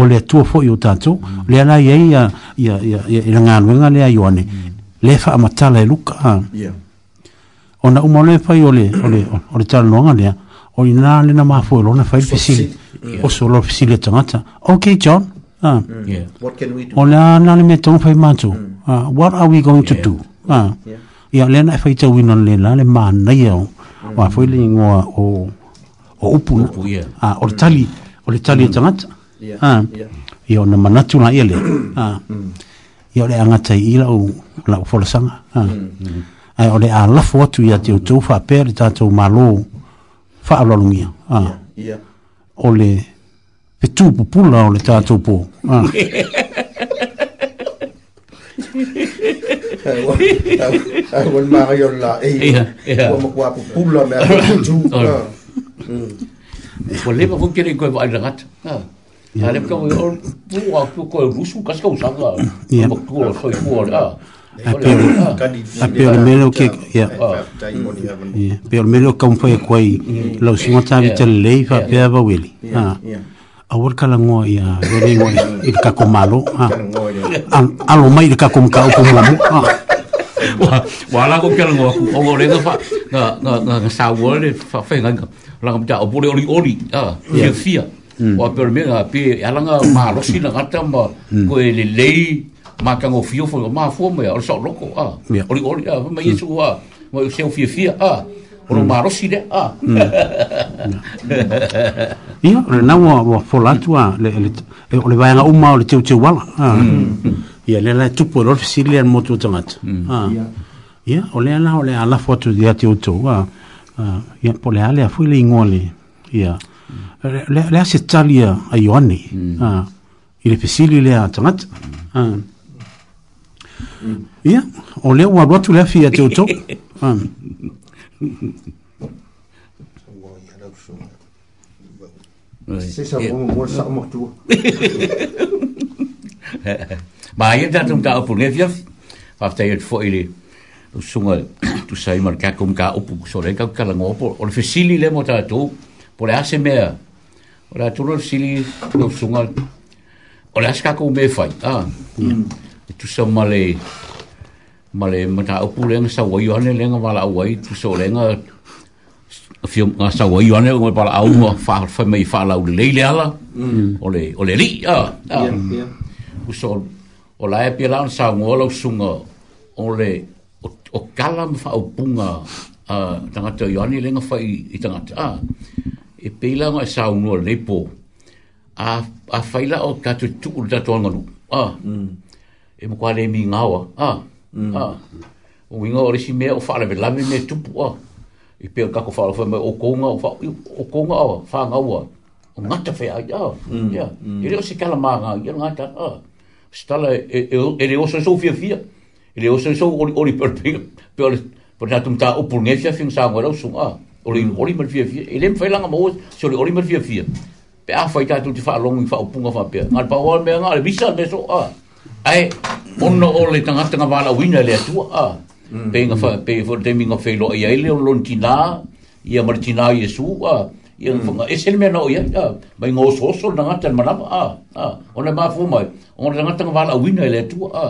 o le atua foʻi o tatou leala iai ia ia ia i lagaluega lea ioane le fa amatala e luka. Yeah. Ona uma le fai ole, ole, ole tala noanga lea, o ina le na mafu e lona fai fisili, o so lo fisili e tangata. Ok, John. Uh, yeah. What can we do? O lea na le me tonga fai mātu. Uh, mm. ah, what are we going yeah. to do? Uh, yeah. Ia lea na e fai tau ina le la le mānei au, mm. wa fai le ingoa o, o upu. Upu, yeah. Uh, o le tali, mm. o le tali e mm. tangata. Yeah. Uh, yeah. Ia o na manatu na ia le. Uh, mm i ole anga tai i lau lau folasanga. Mm -hmm. Ai ole a lafu atu i ati o fa wha pēr i tātou mā lō wha alalungia. Yeah, yeah. Ole pe tūpu pula ole tātou pō. <laughs> Ai wan mā i ole la e i me a tūpu. Ko lepa hukere i koe wa ai rangata. Ah. Ale ka o o o o ko rusu ka ska usanga. Ya. Ah. Ah. a. A pelo melo ke ya. Ya. Pelo melo ka un foi koi. Lo sima ta vita lei fa pe ava weli. Ha. Ah. Ya. A wor i ka ko malo. Ha. A lo mai ka kum ka o ko malo. Ha. Wa la ko kala ngo ko o le fa. Na na na sa wor le fa fe nga. La ko ta o pore oli o per me na pe ala nga ma lo si mm. na ko le lei, ma ka fio fo ma fo me o so loko a o o ma ye so a ma se o fio fio a o ma lo si de a io re na wa fo la tua le le o le nga uma o le tiu tiu wala mm. ia le la tu por e ofisilian moto tu tangat mm. a ia o ala ole ala foto dia tiu tu a ia po le ala foi le ingole Ya. le a se talia a ioane mm. ah, i le pesili lea tagata mm. ah. ia o lea ua alu atu le afi a toutou ma <laughs> ah. <laughs> ia tatou taapuge afiafi faafetai atu foʻi le suga tusai ma le kakomu ka upu so le kaukalago opo o le fesili le mo tatou Por a se mea. Por a tu sili no sunga. Por a se kako me fai. Ah. Mm. E tu sa male. Male mata upu lenga sa wai yohane lenga wala wai. Tu sa lenga. Fio nga sa wai yohane lenga wala au ma fa fa mei fa la ule leile ala. Mm. Ole ole li. Ah. Ah. Uso. Ola e pia lan sa ngolo sunga. Ole. O kalam fa upunga. Ah. Tangata yohane lenga fai. Tangata. Ah e peila ngai sa unu le po a a faila o ka tu tu da to ngalu a e mo kwale mi ngawa a a o winga o resi me o fa le la me tu po e pe ka ko fa o fa o konga o fa o konga o fa ngawa o ngata fe a ya ya e re o se kala ma nga ya ngata a stala e e o so so fia fia e o so so o ri per pe per per na tum ta o pulnge fia fing sa ngora o sunga a ori mm. ori mal fia fia ele mfai langa mo so ori ori mal fia fia pe a fai tatu te fa long fa opunga fa pe ngal pa wal me ngal bisa me so a ai onno ole tanga tanga bala winna le tu a pe nga fa pe for deming of failo ia ele on lontina ia martina yesu a ia fanga esel me no ia ia mai ngo so so nga tan mana a a ona e ma fu mai ona tanga tanga bala winna le tu a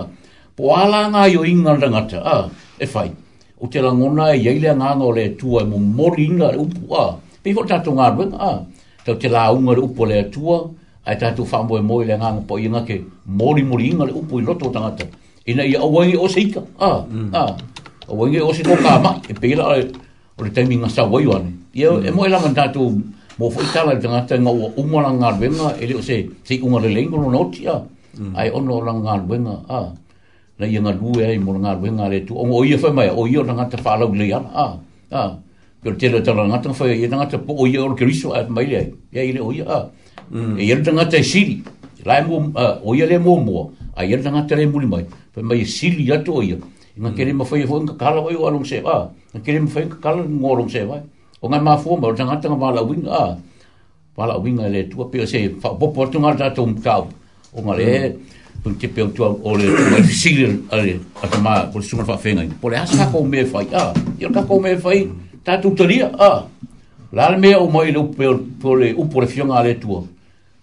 po ala nga yo ingan ranga ta a e fai o te langona e yeile a nganga o le atua e mo mori inga le upu a. Pei fote tato ngā ruenga a. Tau te la unga le upu le atua, ai tato whaamboe moe le nganga po inga ke mori mori inga le upu i loto o tangata. Ina i a wangi o seika. A, a. wangi o se toka ama. Mm. E peila ale o le taimi ngā sa waiwa ne. Ia e mm. moe langa tato mo fo itala le tangata ngā ua unga la ngā ruenga e le o se se unga le lengono noti a. Mm. Ai ono la ngā ruenga a la ia ngalue ai mora ngalue ngare tu o ia fa mai o ia na ngata fa la ulia ah ah pero te la ngata fa ia na ngata po ia o ke riso ai mai e le ia ile o ia E ia na ngata e siri mo ah, o ia le mo mo ai ia na ngata le muli mai pe mai e siri ia to ia nga kere mo fa ia fonga kala o ia se ah nga kere mo fa ia kala ngorong se vai o nga mafu mo na ngata nga mala a. ah mala wing ale tu pe se fa po portugal ta tum ka o ngale mm pun ke pel tu o le <coughs> sigil ale at ma ko sumar fa fenga po le asa ko me fa ya yo ka ko me fa ta tu tori a la me o mo le pel po le u po le fion ale tu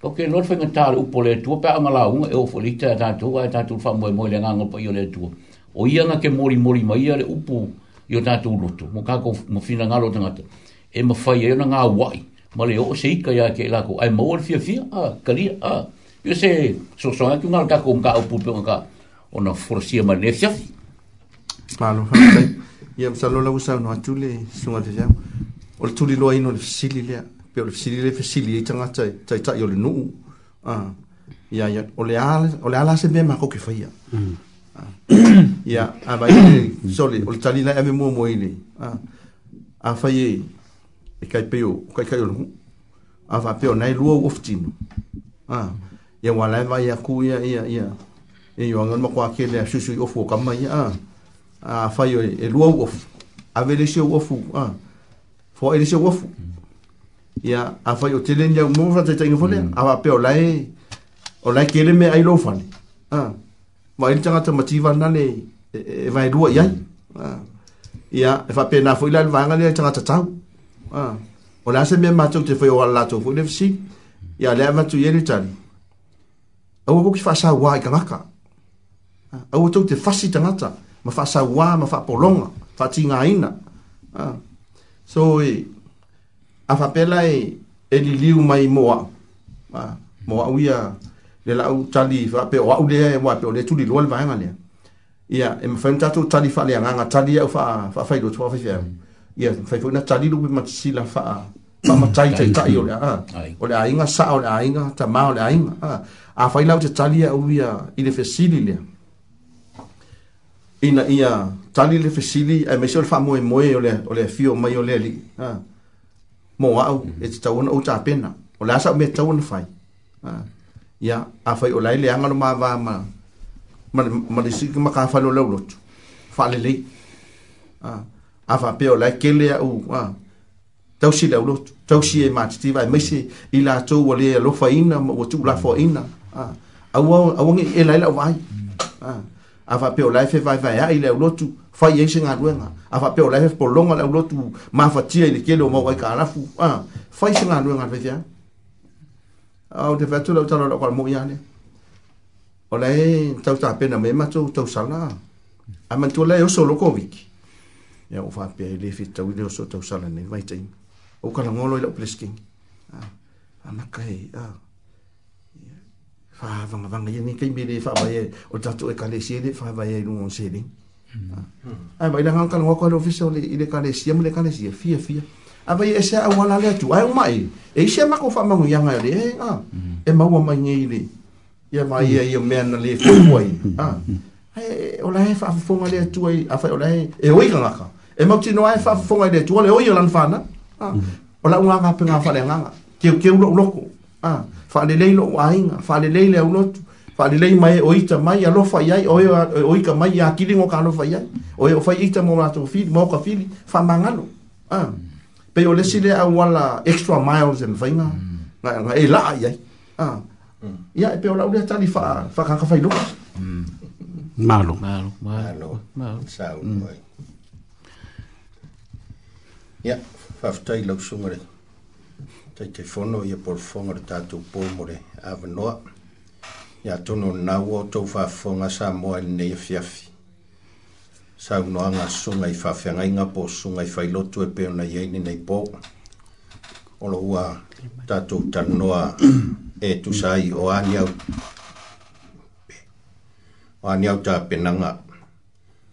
ko ke lor fenga ta u po le tu pa ma la un e o folita ta tu ga ta tu fa mo mo le nga ngo po yo le tu o ia nga ke mori mori mai ale u po yo ta tu lutu mo ka ko mo fina nga lo tanga e mo fa ye nga wai Mali o seika ya ke lako ai mo fia fia a kali ah. Yo se so so aku ngal ka ku ka opu pe ka ona forsia ma ne sia. Palo fa ta. Ya sa lo la usa no atu le su ngal sia. Ol tu li lo ino le sili le pe ol sili le sili i tanga tai tai tai ol nu. Ah. Ya ya ol ala ol ala se me ma ko ke faia. Ya a ba ile soli ol tali na me mo mo ile. Ah. A faie e kai pe o kai kai ol. Ava pe o nai lu o oftin. Ah. Ya wala e ya aku ya ya ia e yo ngon makwa ke le shushu ofu kama ia a fai o e luau of a vele se ofu a fo ele che ofu ia a fai yo telen ia mo vata tanga fole mm. a va pe o lai o lai ke le me ai lofan a ma ele tanga tama tiva nane e vai e, e ya. ia Ya e fa pe na fo ila vanga le changa tata a Ola la se me ma tu te fo yo tu fo le si Ya le ma tu ye le tani au a koki whaasa wā i kangaka. Au a tau te whasi tangata, ma whaasa wā, ma whaaporonga, whaati ngā ina. Ah. So, e, a whapela e, e li liu mai moa, a, ah, moa uia, le lau tali, whape o au lea e wape o le tuli loa le vahanga lea. Ia, e ma whaen tatou tali wha lea, nganga tali au wha whaidotu, wha whaifea. Ia, whaifea, na tali lupi matisila wha a, mama tai tai tai o la o la inga sa o la inga ta ma o la inga a fai lau te talia o ia i le fesili le ina ia tali le fesili e me sol fa mo e mo e o le o le fio mai o le li ha mo au e te tau o ta pena o la sa me tau na fai ia a fai o la le anga no ma va ma ma ma le sik ma ka fa lo lo fa le le a a fa pe o la ke le au ha tausi le aulotu tausi e matitiva e maise i latou o le alofaina ma ua tuulafoaina auauage e lai lauvai afaape o lai fevaevaeaʻi le aulotu fai ai se galuega afaape o lai fepologa le aulotu mafatia i le kele o mau ai kalafu fai se galuega le faifeaga au te featu lau tala lau kalamoi a o lai tautapena me matou tausala a matua lai oso lokoviki ia o faapea i le fetau i le oso tausala nei vaitaimi o kalagolo i lau fa, amakai faavagavaga ia ni kaimi le faavai ai o le tatou ah. ah. e kalesia fa faavai ai luga o seling ae mai laga kalagoa koe lofisa o i le kalesia ma le kalesia fiafia avai e sea auala le atu ae omaʻi e isi amako faamagoiaga e le ega e maua maigei le ia maia ia mea na lē fou ai ae o lae faafofoga le atu ai afai o lae e oi gagaka e mautinoa ae faafofoga i le atua le oi o lana fanau Ah. Mm-hmm. Ola unga ka pinga fa le nga ke ke lo lo ah fa le le lo ai fa le le le lo fa le le mai e oita mai a lo fa yai o o mai ya kilingo ka lo fa yai o ah. o fa ita mo ma to fi mo ka fi fa mangalo ah pe o le si a wala extra miles en vaina mm. Na nga e la yai ah ya pe ola u o le tani fa fa ka ka fa lo mm. malo malo malo malo sa ya mm whaftai lau sungare. Tei te whono ia por whonga re tātou pōmore awanoa. Ia tono nau o tau whawhonga sa moa i nei fiafi. Sa unoanga sunga i whawhianga inga po sunga i whailotu e peo na ieini nei pō. Olo ua tātou tanoa <clears throat> e tusai o aniau. O aniau tā penanga.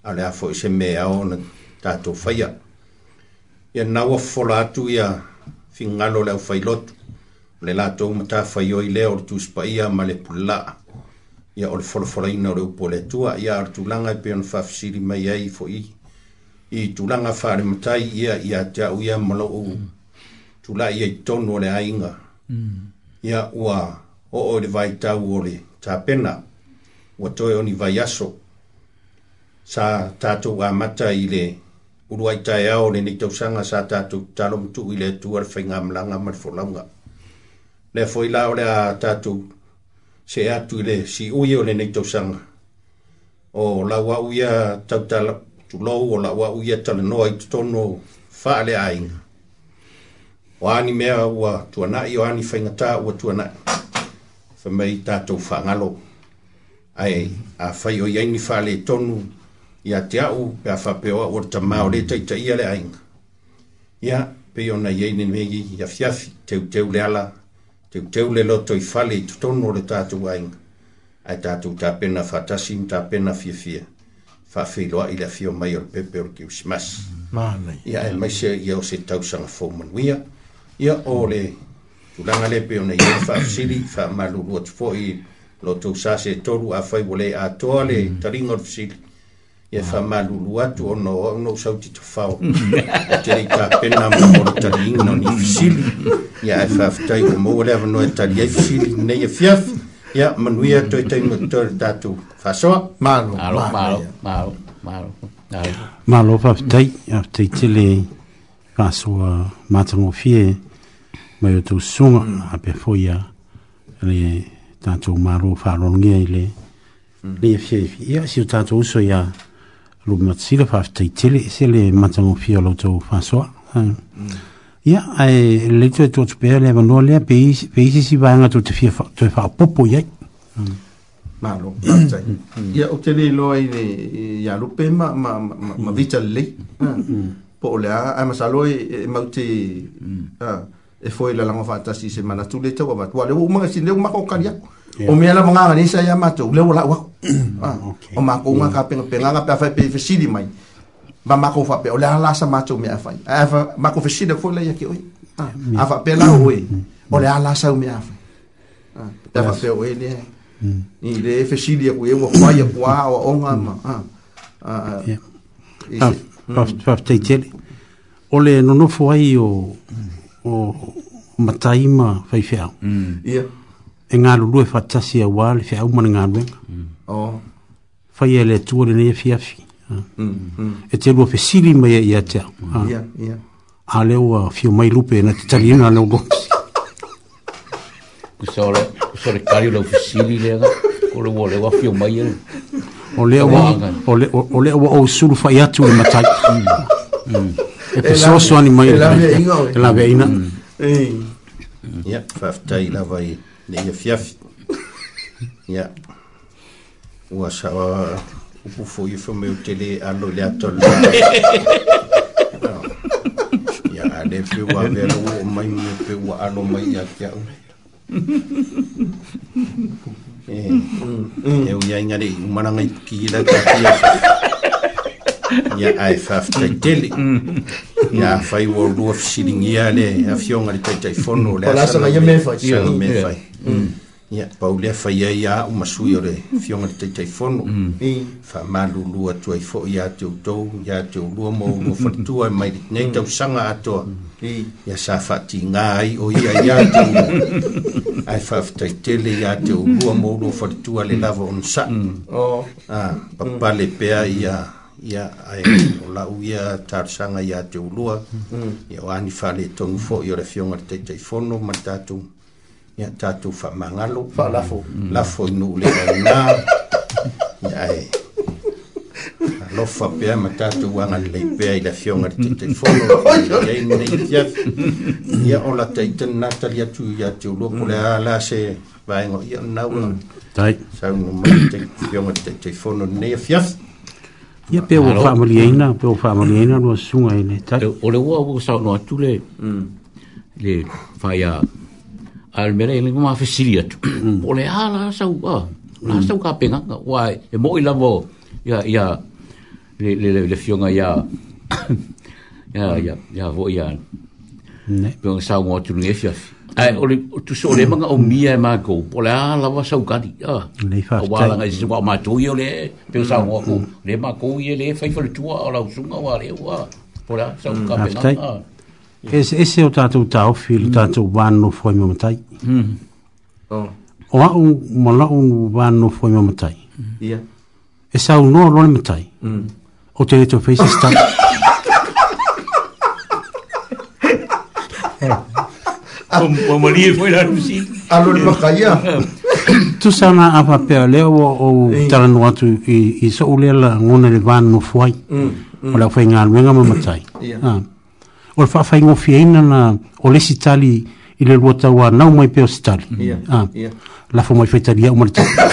Ale a fo i se mea o na tātou whaiau. ia na ua fofola atu ia figalo le aufailotu o le latou matafaioi lea o le tusipaia ma le pulelaa ia o le folafolaina o le upu o le atua ia o le tulaga e pe ona faafesili mai ai foʻi i tulaga faalematai ia ia te aʻu ia ma loʻu tulaʻi ai tonu o le aiga ia ua oo i le vaitau o le tapena ua toe oni vaiaso sa tatou amata i le uruai tae ao ni ni tausanga sa tatu talo mtu ile tu ar whainga mlanga marifolanga. Le foi la ole tatu se atu ile si uye ole ni tausanga. O la ua uia tautala tulou o la ua uia talanoa i tutono whaale ainga. O ani mea ua tuanai o ani whaingata ua tuanai. Whamei tatou whangalo. Ai a whai o iaini whaale tonu tonu ia te au pe a whapeoa o ta mao le taita ia le ainga. Ia pe o na iei megi ia fiafi teu teu le ala, teu teu le loto i fale i tutono le tātou ainga. Ai tātou tā pena whatasi un tā pena fia fia. Whawhiloa i la fio mai o le pepe o le kiu simas. Mānei. Ia e maise ia o se tausanga whomanuia. Ia o le tulanga le pe o na iei whawhsiri, whamalu luat fo i loto sase toru a whaibole a toa le mm. taringa o le ia fa mhm. malulu atu ona o auna usauti tafao atele <laughs> mhm. kapena mamolo taliiga noni fisili ia ae faafetai ua mou ale avanoa e tali ai fisili nei e fiafi ia manuia toe taimatoe le tatou faasoa malo faafetai afetai tele faasoa matagofie mai o tou susuga mm. a pea foi a le tatou malo faalologia i le le mm. ia e fiaifi ia si o tatou uso ia lu mat sila fa fa tele e se le matango fio lo to fa so ya ai le to to pe le no le pe pe si si va nga to te fio to fa popo ye malo ya o te le lo ai le ya lu pe ma ma ma vita le po le a ma sa lo e, e ma te e foi la lango fa ta si se ma na tu le to va tu le o ma si le ma ko o mea la mga ngani sa yama to le wala wa <clears throat> ah, o ma ko nga ka pe pe nga pe fa pe fe sidi mai ba ma ko fa pe o la la sa ma to me fa fa ma ko fe sidi fo la ya ki oi ah, a fa pe la oi mm, mm. o la la sa me ah, fa ta fa pe oi ni mm. ni le fe sidi ko ye wa fa ya kwa o nga ma a a fa o le no no fo ai o o mataima fa fa ya e e faatasi auā le feauma le galuega faia mm, mm. e le atua lenei afiafi e telua fesili mai ia ia te mm, au ah. a lea ua fio mai lupe na tatali ina leu gosi kali o leua mai lea ua ou sulu fai atu le matai <laughs> e ani mai laveaina lenye fiafi ya ua saʻoa upufuia faumeutele alo le atol ia ale feuavea lou o mai me pe ua alo mai ia keaʻu e uiaiga le umalagai kila tatia ia ae faafetaitele ia afai ua ulua fesiligia le afioga le taitaifono le asalaga mefai Mm. ia paulea faia mm. mm. ia aʻu masui o le fioga le taitaifono faamālūlū atu ai foʻi iā te outou iā te olua mo olua falatua e mai lenei tausaga atoa ia sa faatigā ai o ia iā <laughs> te ulua ae faafetaitele iā te olua mo olua falatua le lava ona saʻu papale pea ia ia ae o laʻu ia talosaga iā te olua ia o ani faaletonu foʻi o le fioga le taitaifono ma le tatou ia tatou faamagalo faalafo lafo i nuu le launā ia e alofa pea ma tatou aga lelei pea i lafioga le tetaifoloai lenei tiafi ia o lataitanina tali atu iā teulua po le a la se vaega o ia onauga tai saunumai fioga le taitaifono lenei afiafi ia pea ua faamaliaina pea ua faamaliaina lua susuga i le tai o le ua ua saunoa atu le le faia al mere ele ma fe siria tu mm. ole ala ah, sa u a la sa u ah, ka pena wa e mo ila mo ya ya le le le, le fiona ya ya <coughs> ya ya vo ya ne pe sa u mo tu ne fi ai ole tu so le manga o mia e ma ah, go e ole ala va sa u ka di a ne fa wa la ngai wa ma tu yo le pe sa u mo le ma ko ye le fa fa tu ala u sunga wa le wa ole sa u ka pena Es ese o tatu tau fil tatu vanno foi mo matai. Mm. Oh. O un mala un vanno foi mo matai. Ia. E un no lo matai. Mm. O te to face sta. Eh. O mo li foi la rusi. Alo ni Tu sa na a pape le <coughs> o o tala no atu i i so ulela ngone le vanno foi. Mm, mm. O la foi ngal ngama mo matai. Ia. Ah o le faafaigofiaina e na o lesi tali i le lua taua nau mai pe o se tali ah, lafo mai faitaliaʻu ma <laughs> e e le talalaaia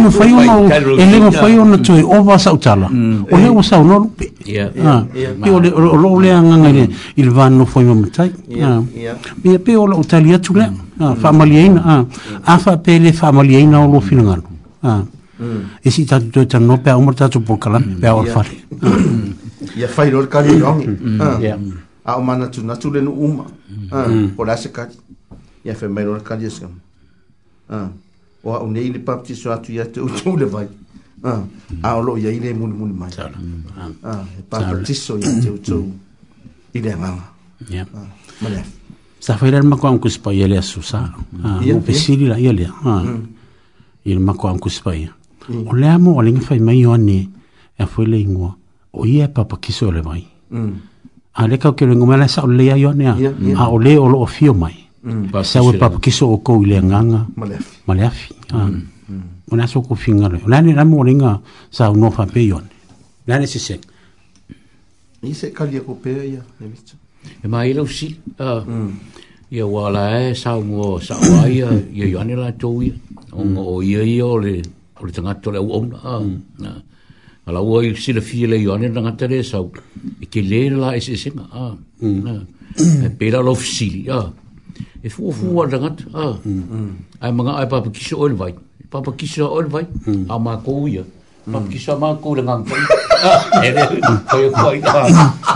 mafai ona e no mafai ona toe ova saʻutala o no lea ua saunoa lupe o loo lea agaga ah, i le vanonofo ai mamatai ia pe o mm. ah, laʻu tali atu lea mm. faamaliaina mm. a le faamaliaina o lo finagalo e mm. si tatu toi tanu no pea umar tatu pokala pe mm. pea ora fale ia fai lor kari rongi mm. ah. a o mana tu natu lenu uma o la se kari ia fai mai lor kari eskam ah. o a unei le papti so atu ia te utu le vai ah. a o loo ia ile muni muni mai e so ia te utu i le avanga malef sa fai lal mako am kusipa ia le asusa o pesiri la ia le ia le mako am kusipa ia o le amo o lenga fai mai o ane e a foi le ingua o ia e papakise o le mai mm. a le kau kero ingua mele sa o le ai o ane a o le o lo o fio mai mm. sa o e papa kiso o kou i le anganga ma le afi mm. o le aso kou finga le o le ane ramo o lenga sa o no fape i o ane le ane se seng i se kalia ko pēr ia e mai lau si a ia wala e sa o sa o aia ia i la tau ia o ia ia o le o le tangata le au au ah, mm. na a la ua i sila fia le yoane na ngata le sau i ke le la ah, mm. e se se nga a e pela lo fisili a e fua fua mm. na ngata a ah. a manga a papa kisa oil vai papa kisa oil vai a ma kou ia papa kisa ma kou le ngang fai e le koi o koi a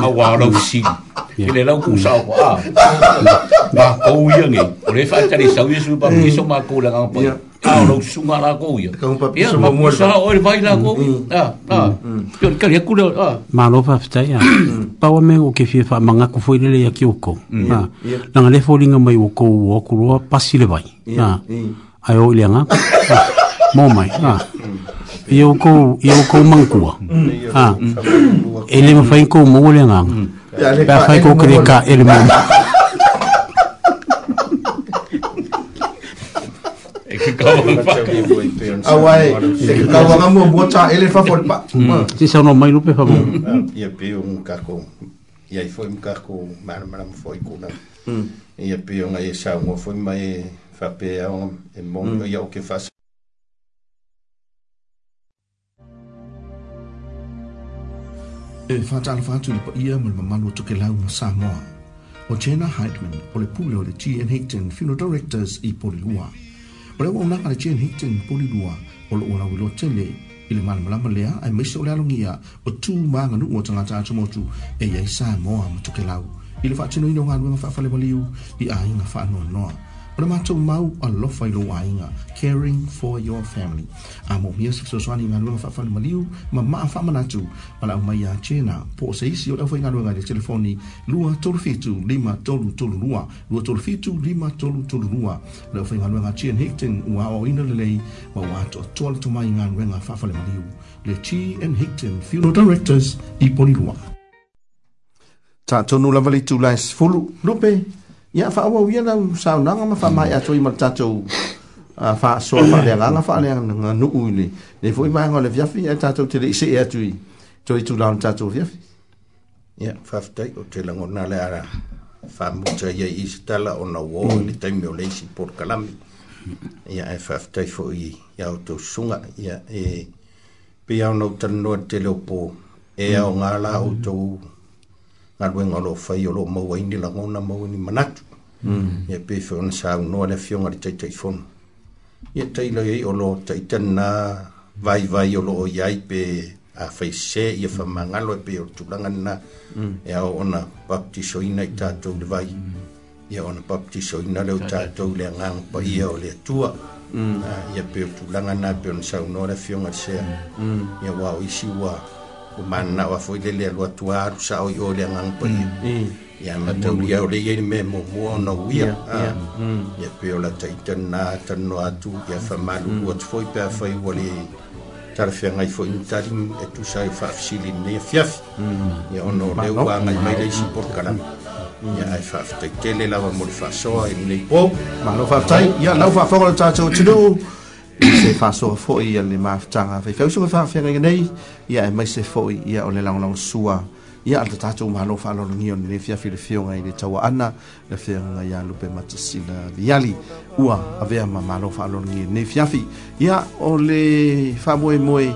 a wā lo fisili ke le lau kusa o a <laughs> ma kou ia nge o le fai tari sau ia su papa kisa ma kou le ngang fai Ah, lo sunga la go ya. Kamu papi sama muar. Sa o vai la go. Mm, mm, ah, mm, ah. Yo kali kula. Ma lo fa fta ya. Pa wa me o ke ah. fi ah. fa manga ku foi ah. le ya ki o ko. Ah. Na ngale fo linga mai o ko o ku ro pa si le vai. Ah. Ai o le nga. Mo mai. Ah. Yo ko yo ko mang ku. Ah. Ele me fa inko mo le nga. Ya le ka. Ba fa ko kri ka ele mo. awai se a wanga mo mo cha ele fa for pa ti sa no mai lupe ia pe un kako ia foi un kako mar mar mo foi kuna ia pe un o sa mo foi mai fa pe un e mo ia o que faz e faatalofa atu i le paia ma le mamalu o tokelau ma samoa o jena heidman o le pule o le gn haton funeral directors i polilua Pole o nanga le chen hitin poli dua o lo ona wilo tele i le malama lama lea ai maise o le alogia o tū maga nuu o tagata atomotu e iai sa moa ma tokelau i le faatinoina o galuega faafale maliu i aiga faanoanoa Ona mātou mau a lofa i loa inga, caring for your family. A mō mia sa tōsoani ngā lua whawhanu maliu, ma maa whaman atu, pala au mai a tēnā. Pō sa isi o lawha i ngā lua ngā le telefoni, lua tolu fitu lima tolu tolu lua, lua tolu fitu lima tolu tolu lua. Lawha i ngā lua ngā tēn hekten ua o ina lelei, ma ua ato tuala tō mai ngā lua ngā whawhanu maliu. Le T and Hickton Funeral Directors i Polirua. Tātou nula vali tūlai sifulu. Lupe, ia fa awa wia na sa na nga fa mai ato i matato a fa so fa le nga nga fa le nga nu u ni ni fo i mai nga le via fi e tato te le se e atu i to i tu la tato via fi ia fa fte o te la ngona le ara fa mu te ia i stala o na wo ni te me o mm. le si por kalami ia e fa fte fo i ia o to sunga ia e pe ia no te no te lo po e mm. o nga la o to Hmm. na luenga o loo fai o loo mauaini lagona mauaini manatu ia pe feona saunoa le afioga le taitaifona ia taila iai o loo taʻitanina vaivai o loo i ai pe afaisē ia faamagalo e pe o le tulaga e ao ona baptisoina i tatou le vai ia hmm. ona baptisoina leo i tatou le agaga paia o le atua ia hmm. ah, pe o tulaga na pe ona saunoa le afioga lesea ia uā o isi uā E o mana wa foi le le atua aru sa o i o le agaga paia ia mataulia o leia i mea muamua ona uia ia ah. mm. pe o la taitanā tanno atu ia faamaluku mm. atu foi pe afai ua le talafeagai foi matali e tusa e faafesilinei afiafi e mm. ia ona o lea uagai mai le isi polokalami ia e faafetaitele lava mo le faasoa i e lenei pou malo faafetai ia lau faafoga le tatou tinuu se fa so fo i le ma tanga fa fa so fa fa nga nei ia e mai se fo i ia o le lang lang sua ia al tatatu ma lo fa lo ni on le fia fil fio nga i le tawa ana le fia nga ia lupe ma tsina viali ua ave ma ma lo fa lo ni ne fia fi ia o le fa moe moe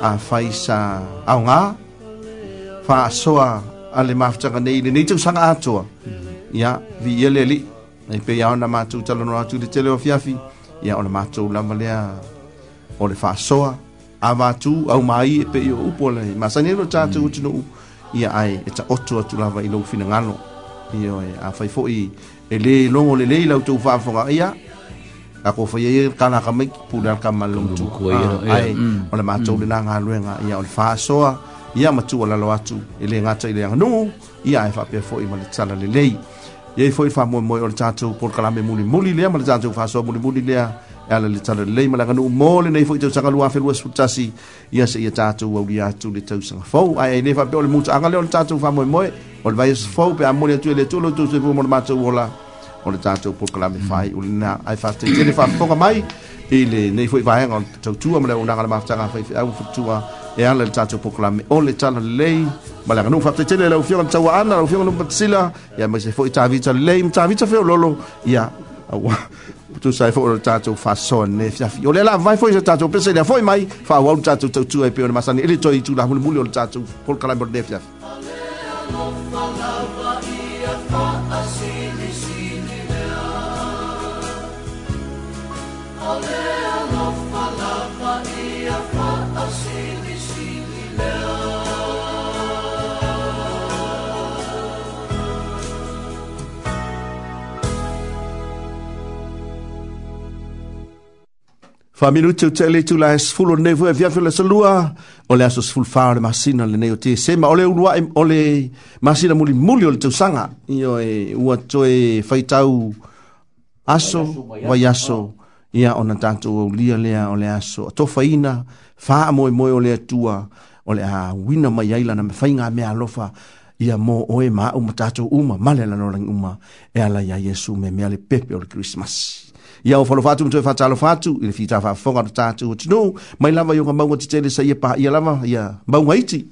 a faisa au nga fa soa a le maftanga nei le nei tu sanga atoa ia vi ia le li Nei pe yao na mātou talono atu le tele o fiafi. Fi. ya ole le matou lava ole fasoa le faasoa chu au mai e pe yo upole masani lo chu chu mm. no ia ai e taoto atu lava i lou finagalo io e afai foʻi e lē logo lelei iya faafoga ia ako fai e ia kalaka mai pula ko longtu ai o mm. le matou lenā galuega ia ole fasoa faasoa ia matua lalo atu e lē gata i ya ai ia pe fo foʻi ma le le lelei ye foi fa mo mo or tatu por kala me muli muli le ma tatu fa so muli muli e le ya le tsala le ma la kanu mo le nei foi tsanga lu afel wes futasi ya se ya tatu wo ya tu le tsu sanga fo ai ne fa pe ol mu tsanga le ol tatu fa mo mo ol vai es fo pe amoli tu le tu lo tu se mo ma tsu wola ol tatu por kala me mm. fai ul na ai fa te ne fa po mai ile nei foi vai ngon tsu tu ma le una ngala ma tsanga fai au futua e ala le tatou pokalame o le tala lelei ma le aganuu faataitele e laufiaga le tauaana laufiaga luma patasila ia mai se foʻi tavita lelei ma tavita feololo ia aua tusae foʻi o le tatou faasoane fiafi o le alavae foʻi se tatou pese lea foʻi mai faauau le tatou tautua e pe ona masani e le toe itulamulimuli o le tatou polokalame o lenei fiafi Fa minu tu te le tu la es fulo ne vo e via fulo se lua o le aso ful fa le masina le ne o te se ma ole ulua e ole masina muli muli o le tu sanga io e ua to e faitau aso va aso ia ona tanto o lia le a ole aso to faina fa mo mo o le tua o le a wina mai ai na me fainga me alofa ia mo oe ma o matato uma male la no uma e ala ia yesu me me ale pepe o le christmas ia o folofatu mo te fatalo fatu ile fitafa fonga tatu tu no mai lava yo ngamau te tele sa ia pa ia lava ia mau ngaiti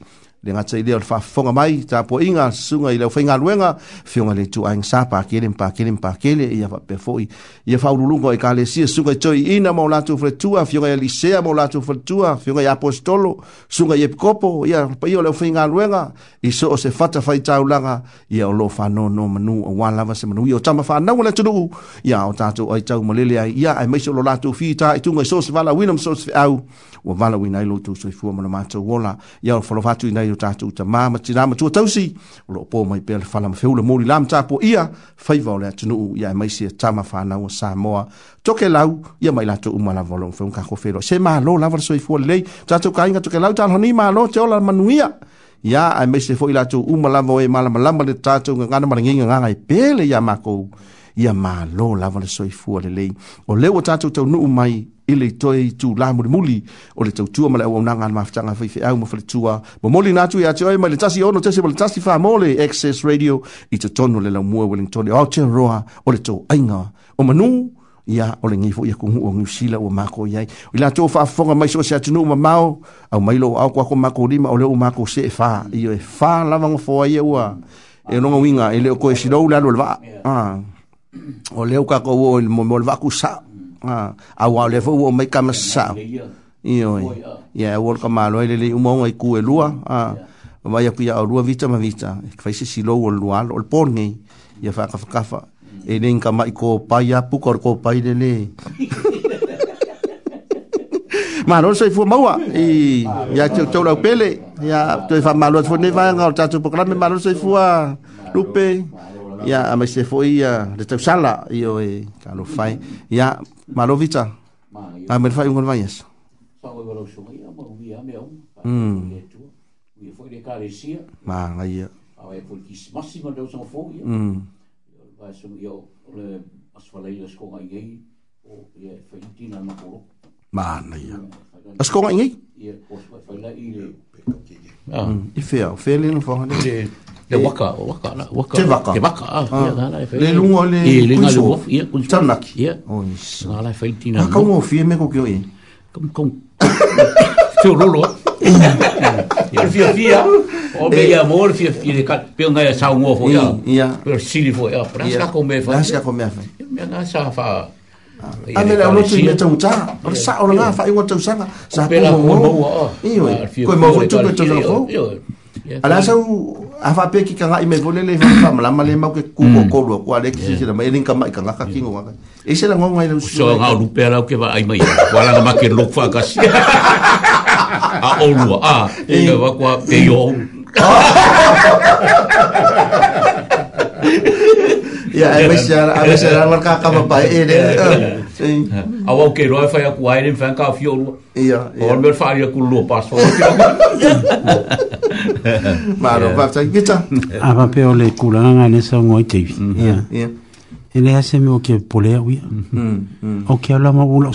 le ngatsa ile le fafonga mai ta po inga sunga ile fa inga luenga fiona le tu ang sa pa kele pa kele pa kele ia va pe foi ia fa ulu ngo e ka le si sunga choi ina mo la tu fre tu a fiona ile se mo la tu fre tu a fiona ia apostolo sunga ye kopo ia pa ia le fa inga luenga i so se fata fa ita ulanga ia lo fa no no manu o wa la va se manu ia tama fa na wala tu lu ia o ta tu ai tau mo le ia ai mai so la tu fi ta i tu ngai so se va la winam so se au wa va la winai lo tu so i fu mo na ma tu wala ia fa lo fa tu inai o tātou ta māma ti rāma tua tausi, o lo pō mai pēle whala ma whiula mōri lāma tāpua ia, whaiva o lea tunuu ia e maisia tāma whānau a Samoa. Toke lau, ia mai lātou umala volo un whiunga ko whero. Se mālo, lāwara soi fua lei, tātou ka inga toke lau, tālhoni mālo, te ola manuia. Ia, ai e mai se fo'i lātou umalama o e malama lama le tātou ngā ngāna marangenga ngā ngai e pēle ia mākou. Ia mālo lava le soifua le lei. O leo tātou tau nuu mai ile toi tu la muli muli o le tau tua male au nanga ma fatanga fai fai au ma fai tua mo moli natu ia tioi ma le tasi ono tasi ma le tasi fa mole access radio i te tono le lau mua wellington e o te roa o le tau ainga o manu ia o le ngifo ia kungu o ngusila o mako iai i la tau faa fonga mai so se atinu ma mao au mailo au kwa kwa mako lima o le o mako se e fa i o e fa lava ngofoa ia ua e longa winga i e le o koe sirou le alu le va o le o kako uo mo le va kusaa Ah, a wa le fu o mai kama sa io ya wor kama lo le u mo ngai ku e lua ah, a vai aku ya o lua vita ma vita e fai se si lo o lua o le pon ya fa ka ka fa e nei kama i ko pa ya pu kor ko pa i le ma lo se fu ma wa i ya chou to la pele ya te fa ma lo fu ne va ngal ta tu me ma lo se fu a lupe ya a mai se foi ya de tau sala io e calo fai ya malovita a me fai un gol vaias pa o gol so ia mo vi a meu mm e tu e foi de carecia ma ai a vai por que se máximo de usar foi mm vai so io le as falei as com aí o e foi tina no colo ma ai a as com aí e foi lá e e fez fez ele no forno le waka waka na waka te waka te waka le lungo le e le ngale wof ia kun tamnaki ia na la fai tina ka mo fie me ko kio e kom kom te rolo ia fia fia o me ia mo fia fia de kat pe ngai sa ngo fo ia ia per sili fo ia pra ko me fa ska ko me fa me na sa fa Ame la lotu me tau ta, or sa or nga fa i watu sanga, sa ko mo mo. Iyo, ko mo tu ko tu ko. Ala sa a fa pe ki kanga i me vole le fa mala mala ma ke ku mm. ko ko lo ko ale ki si na mai ka e mai kanga ka kingo nga e se la ngonga i lu so nga lu pe la ke va ai mai ko la ma ke lo fa ka si <laughs> a o lu a e nga va ko pe yo <laughs> ya ai besar ai besar war ka ka ba e de awa ke roi fa ya ku ai den fan ka fi ia or mer fa ya ku lo le fo ma ro va ta ne sa ngoi te ia ia ele ase me o ke pole ia o ke ala ma ulo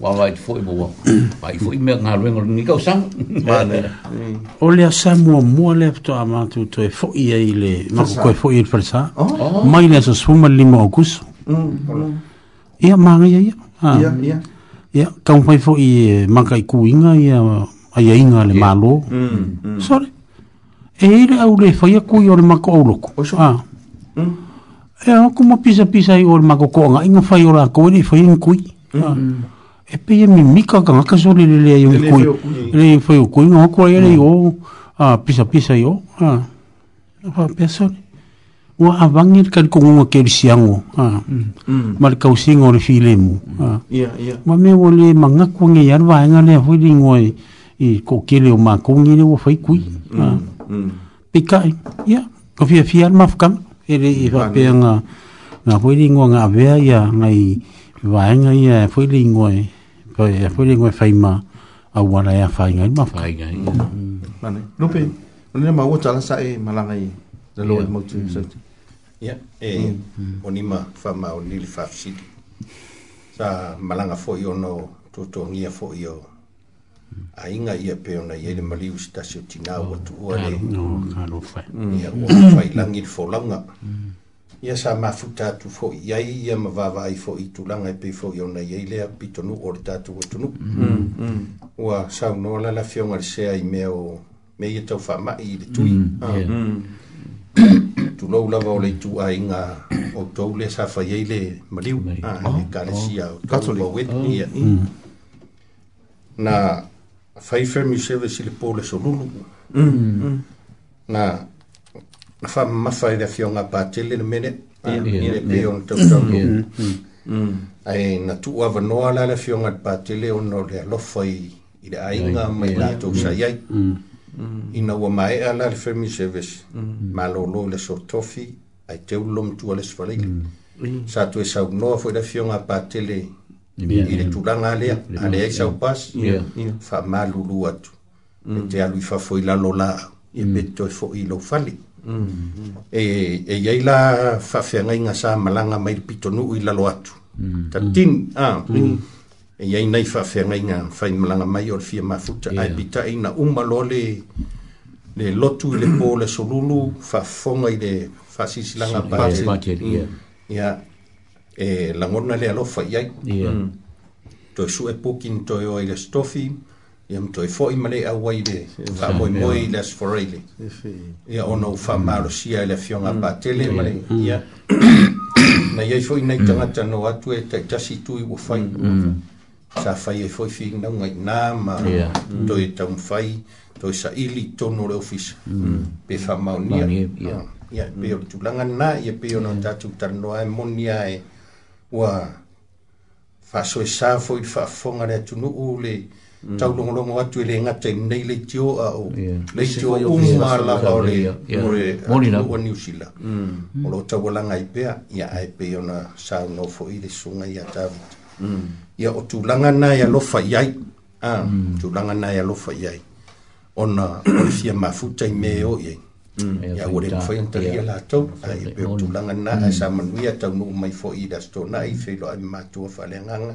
wa wa ifo ibo <clears throat> wa wa ifo ime nga rengo ni ka sang <laughs> mane o le oh. sa mo mo le to ama tu to ifo ie ile ma ko ifo ile fer ma mai le so suma li mo kus mm, mm. ia ma ia ia ia ah. ia ka un ifo i ma kai ku inga ia ai inga le malo mm, sorry e ile au le fo ah. ia ku i ole ma ko o loko o so ah Ya, aku mau pisah-pisah ini orang makukong. Ingin fayolah aku ini fayin kui e pe e mi mika ka ngaka so le le le yo ko le foi o ko ngo ko le yo mm. a pisa pisa yo ha pa peso o a vangir kan ko ngo ke si ango ha mal mm. mm. ka using o le file mu ha ya ya ma me wole manga ko nge yar va nga le foi ding oi i ko ke le ma ko ngi le o foi ku ha pe ka ya ko fi fi al maf kam ele i va pe nga na foi ding o nga ve ya nga i vaenga ia foi lingua e Pai, a fōi ngoi whai mā, a wana ya whai ngai mā. Whai ngai. Mm. Mm. Mane, lupe, nina maua tala sa e malanga i, da loa mau tū mm. sauti. ya e, onima wha mā o nili whafsiri. Sa malanga fōi ono, tōtōngia fōi o, a inga ia pe ona ia le maliu stasio tina o oh, atu ua No, ka lo whai. Ia, ua whai langir fōlanga. Mm ia sa mafuta atu foʻi iai ia ma vavai foʻi tulaga e pei foʻi ona iai lea pitonuu o le tatou atunuu mm-hmm. mm-hmm. ua saunoa la lesea sea i mea o me ia e taufaamaʻi i le tui mm-hmm. ah, tulou lava o le ituaiga outou lea sa fai ai le maliu ah, le kalesia oh, outouaueia oh. oh. mm. na fai family service i le po le solulu na fa mafai da fionga patele na mene ia ah, le pe on tau tau ai na tu ava noa la la fionga patele ono le alofa i i le ainga mai latou sai ai mm. Mm. ina ua maea la le family service malōlō i le sotofi ai teulo matua le sefalaila sa toe foi la fioga patele i mm. le tulaga a lea a leai saupas faamalulu atu te alu i fafoi lalo laau ia pe toe foʻi i lou fali e e ia ila faafeagaiga sa malaga mai le pitonuu i lalo atu mm. tatini a mm. Mm. e ia inai faafeagaiga fai malaga mai o le fia mafuta ae pitaʻi ina uma loa le le lotu i le pō le solulu faafofoga i le faasisilaga pale ia e lagona le alofa i ai toe suʻe puki ni toe oa i le stofi ia matoe foʻi ma lei auai le faamoemoe i le asofarai le ia ona ou faamalosia e le afioga mm. patele ma mm. le mm. ia <coughs> na iai foʻi nai tagata no atu e taʻitasi tui ua fai sa fai ai foʻi figinauga inā ma toe taumafai toe saʻili tono le ofisa pe faamaonia ah, ia pe o le tulaga nanā ia pei ona tatou talanoa e monia e ua faasoesā foʻi le faafofoga le atunuu le mm. Mm. tau longo longo atu e le nga te nei le tio a o le tio o mu mar la pa ole more uh, o New Zealand mm. mm. o lo tau la nga ipea ia ai pe ona sa no fo i le sunga ia tau ia o tu langa na ia lofa fa ia ah, tu langa na ia lofa fa ia ona o le fia mafuta i meo ia ia o le fa ia tau la tau ai pe tu langa na ia sa manuia tau no mai fo i da sto na i fe lo ai matua fa le nganga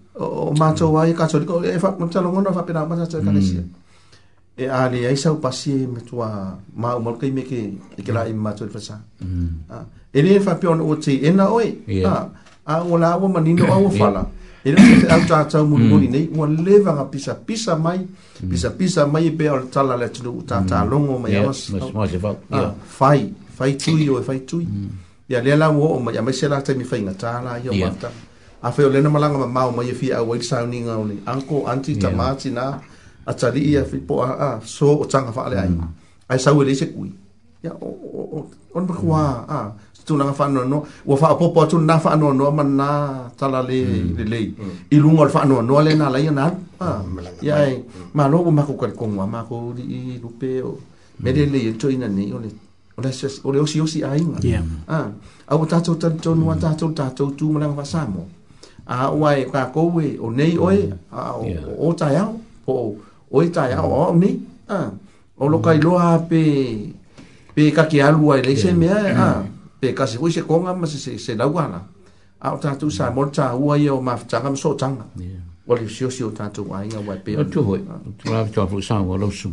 o mato wa ye kaso ko e fa ko tsalo ngono fa pina ma tsatsa ka lesia e ali ai sa pasi me tua ma mm. ah, e o mal kai me ke e kala i mato fa sa e ni fa pion o ti e na oi a a ola wa manino a wa fala e ni se au tsa tsa mo ni mm. nei wa leva ga pisa pisa mai mm. pisa pisa mai be o tsala le tsu ta ta longo mai os mas mas va fai fai tui o fai tui ya le la wo o mai se la ta mi fai na ta la yo ma a malanga ma mau mai fi a wait sounding a le anko anti tamati na iya fi po a a so o fa ale taga faaleai mm. ae sau e ya, o o on ba makuā a fa tulaga faanoanoa po po atu na ma na tala le mm. le mm. i luga o le no le na laia na ma alu ma e malo ua ma ko makou lii lupe o me le lei e ina ni o le o le osiosi aiga a iya. aua tatou ta a ta tatou tu ma sa mo a ua e ka koe o nei oe, mm. a o tai au, o o e tai au, o nei, a, o loka iloa mm. pe, pe kake alua e leise mea, a, mm. pe kase ui se konga ma se se, se lauana, a o tatu sa morta ua i o mafutanga ma so tanga, o le sio sio tatu a inga wai pe. O tu hoi, tu rai tu apu sa ua lausu,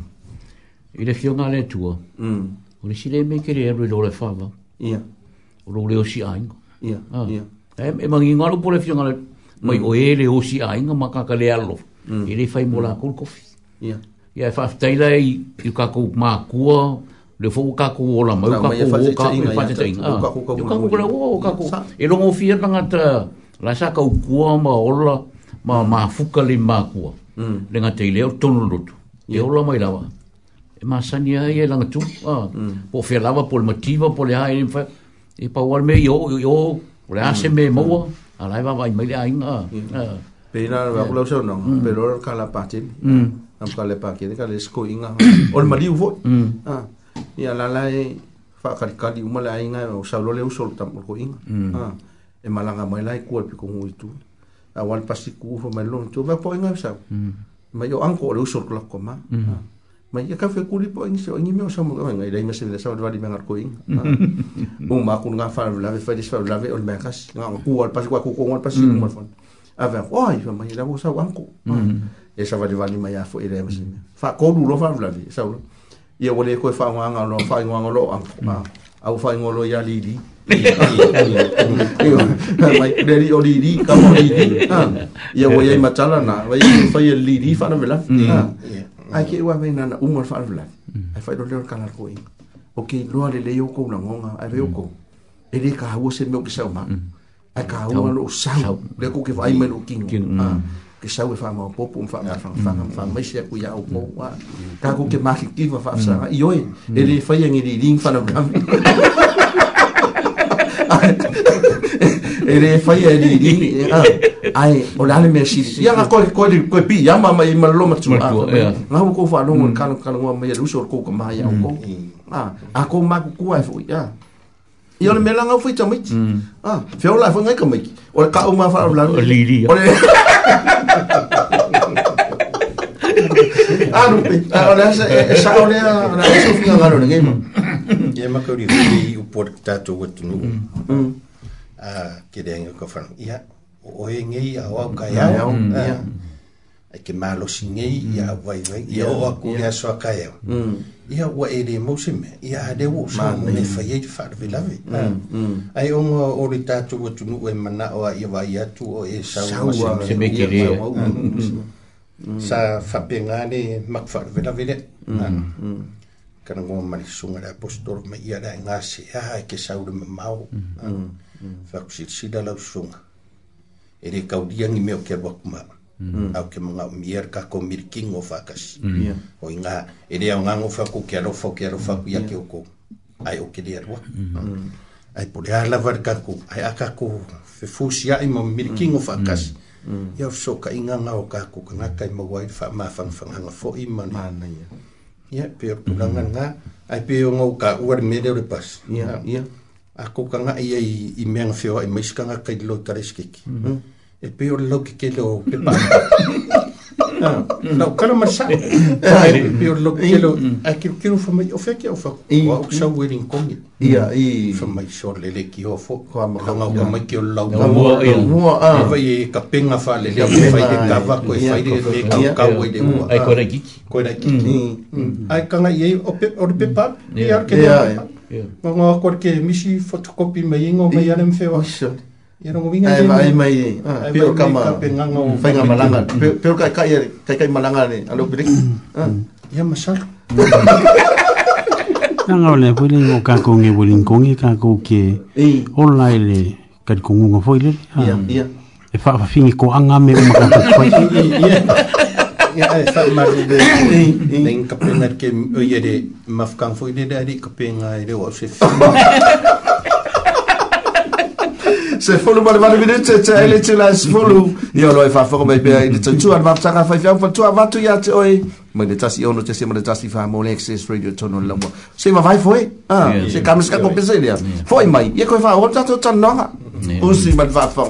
i le fio ngā le tua, o le si le me kere e rui lo le fava, o lo le o si aingo, Ia, ah. ia. Eh, e mangi ngalo po le fiongale mai mm. o ele o si ai nga makaka le allo mm. mm. e le fai mola kul e kofi ya ya fa tai la i ka ku ma ku le fo ka ku ola mai e ka ku o ka ku fa tai nga ka ku ka ku ka ku e lo mo fiat nga ta la sa ka ku ma ola ma ma fuka le ma ku le nga tai le tonu lutu e ola mai la e ma sani ai e langa tu ah. po fe lava po le motiva po le ai e pa war me yo yo Ora a se me mo, ala va vai mai ai nga. Pe na va lo so no, pero kala patin. Am kala pakin kala sko inga. Ol mali vo. Ah. Ia la la e fa kali kali uma la inga o sa lo le uso tam ko inga. Ah. E malanga mai lai kuol pi ko itu. Awal pasti ku fo mai lo tu va po inga sa. Ma yo anko lo uso klok ko ma. Ah. ma ia kafe kuli po ini so ini me osa mo ngai dai mesen sa dwa di mangar koing um ma kun nga fa la ve fa dis fa la ve ol me kas nga ku al pas ku ku ngol pas ku mal fon ave oi fa ma ia bo sa wanku e sa va di vani ma ia fo ile mesen fa ko lu lo fa la ve sa ia wole ko fa nga nga lo fa nga nga lo am au fa nga lo ia li li o li li ka ia wo ia ia li li fa na vela ai ke ua me nana umo fa ala ai fa do le kala ko in o ke lo le le yo ko na ngonga ai ve ko ele ka hu se me o ke sa ma ai ka hu lo sa le ko ke vai me lo king ke sa fa ma po po fa ma fa fa fa ma se ku ya o po wa ka ko ke ma ki va fa sa yo ele fa yang ni ding fa no ere fai e ni <laughs> ya. ni ai o le ale mersi ia nga ko ko ko pi ya ma mai malo ma tu nga ko fa no ngon kan kan ngon mai lu sor ko ko mai ya ko ah a ko ma ku ku ai fo ya yo le melanga fo ta mai ah fe o la fo ngai ka mai o ka o ma fa la o li li o le Ah, no, olha, essa olha, essa o fim agora, ninguém. E é uma coisa o porco está todo nu. Ah, kidenga ko fan ia o e ngei a wau ka ia ai ke malo singei mm-hmm. ia wai wai ia o aku mm. ia so ka e ia ia wa e de mo se me ia ade wo so me fa ye fa de lave ai o ngo o ri ta tu tu nu e mana o iya vai ia tu o e sa o se me ke ri mm, mm, sa fa pe ngane mak fa de lave de kana ngo mali sunga da postor ma ia da e ngasi ia ke sa o me mau mm. Ah, fakusilisilala usuga e le kauliagi mea o ke alua au ke magaumia le kakomilikigo faakasi o iga e le aogago fakou ke alofa o ke alofa aku ia ke okou ae o ke le alua ae po le a lava le kakou ae a kakou fefusiaʻi ma milikigo faakasi ia o fesoʻokaʻigaga o kakou kagaka i maua ai le faamafagafagaga foʻi ma ia pe o tulaga lgā ae pe o gau kaua le mele o le pasi a kukanga i i i mea feo i maisikanga kai lo i kareskiki. Mhm. E pio le lau ke ke lo ke <laughs> ah, kala masai. <laughs> E pio le lau ke lo, mm. a kiru kiru fa mai, o fea ke wa o sa ueri in kongi. Ia, i. Fa mai shor lele le ki fo kwa ngau ka mai ke o lau. Ka mua, i. Mua, a. E vai e ka penga fa lele le, a me fai de kawa, ko e fai de me kau kau e de mua. Ai koe na kiki. Mm. Koe na kiki. Mm. Ai kanga i e, o le pepa, i ar ke Yeah. Ngā kua rike misi fotokopi mai ingo mai ane mwhewa. Oh, sure. Ia ngō wingan dēmi. Ai eh. ah, mai, peo ka ma, whai ngā malanga. Mm. Peo ka kai ere, kai kai malanga ne, alo pirik. Mm. Ah. Mm. Ia masaka. <laughs> Nā ngā wale, pwere ngō kāko ngē wale ngōngi, kāko ke online le kari kōngu ngō foile. Ia, ia. E whaafafingi ko anga me o makata kwaiti. <laughs> Ia, ia. ya sa ma de ning kapenga ke o ye de mafkan fo de de kapenga de o se se folu ma ma de te te ele te la folu yo lo fa fo me pe de tu an va tsaka fa fa fa tu va tu ya te oi ma de tasi ono te se ma de tasi fa mo radio tono la mo se va vai foi ah se kamis ka ko pese dia fo mai ye ko fa o ta to tan no o si ma fo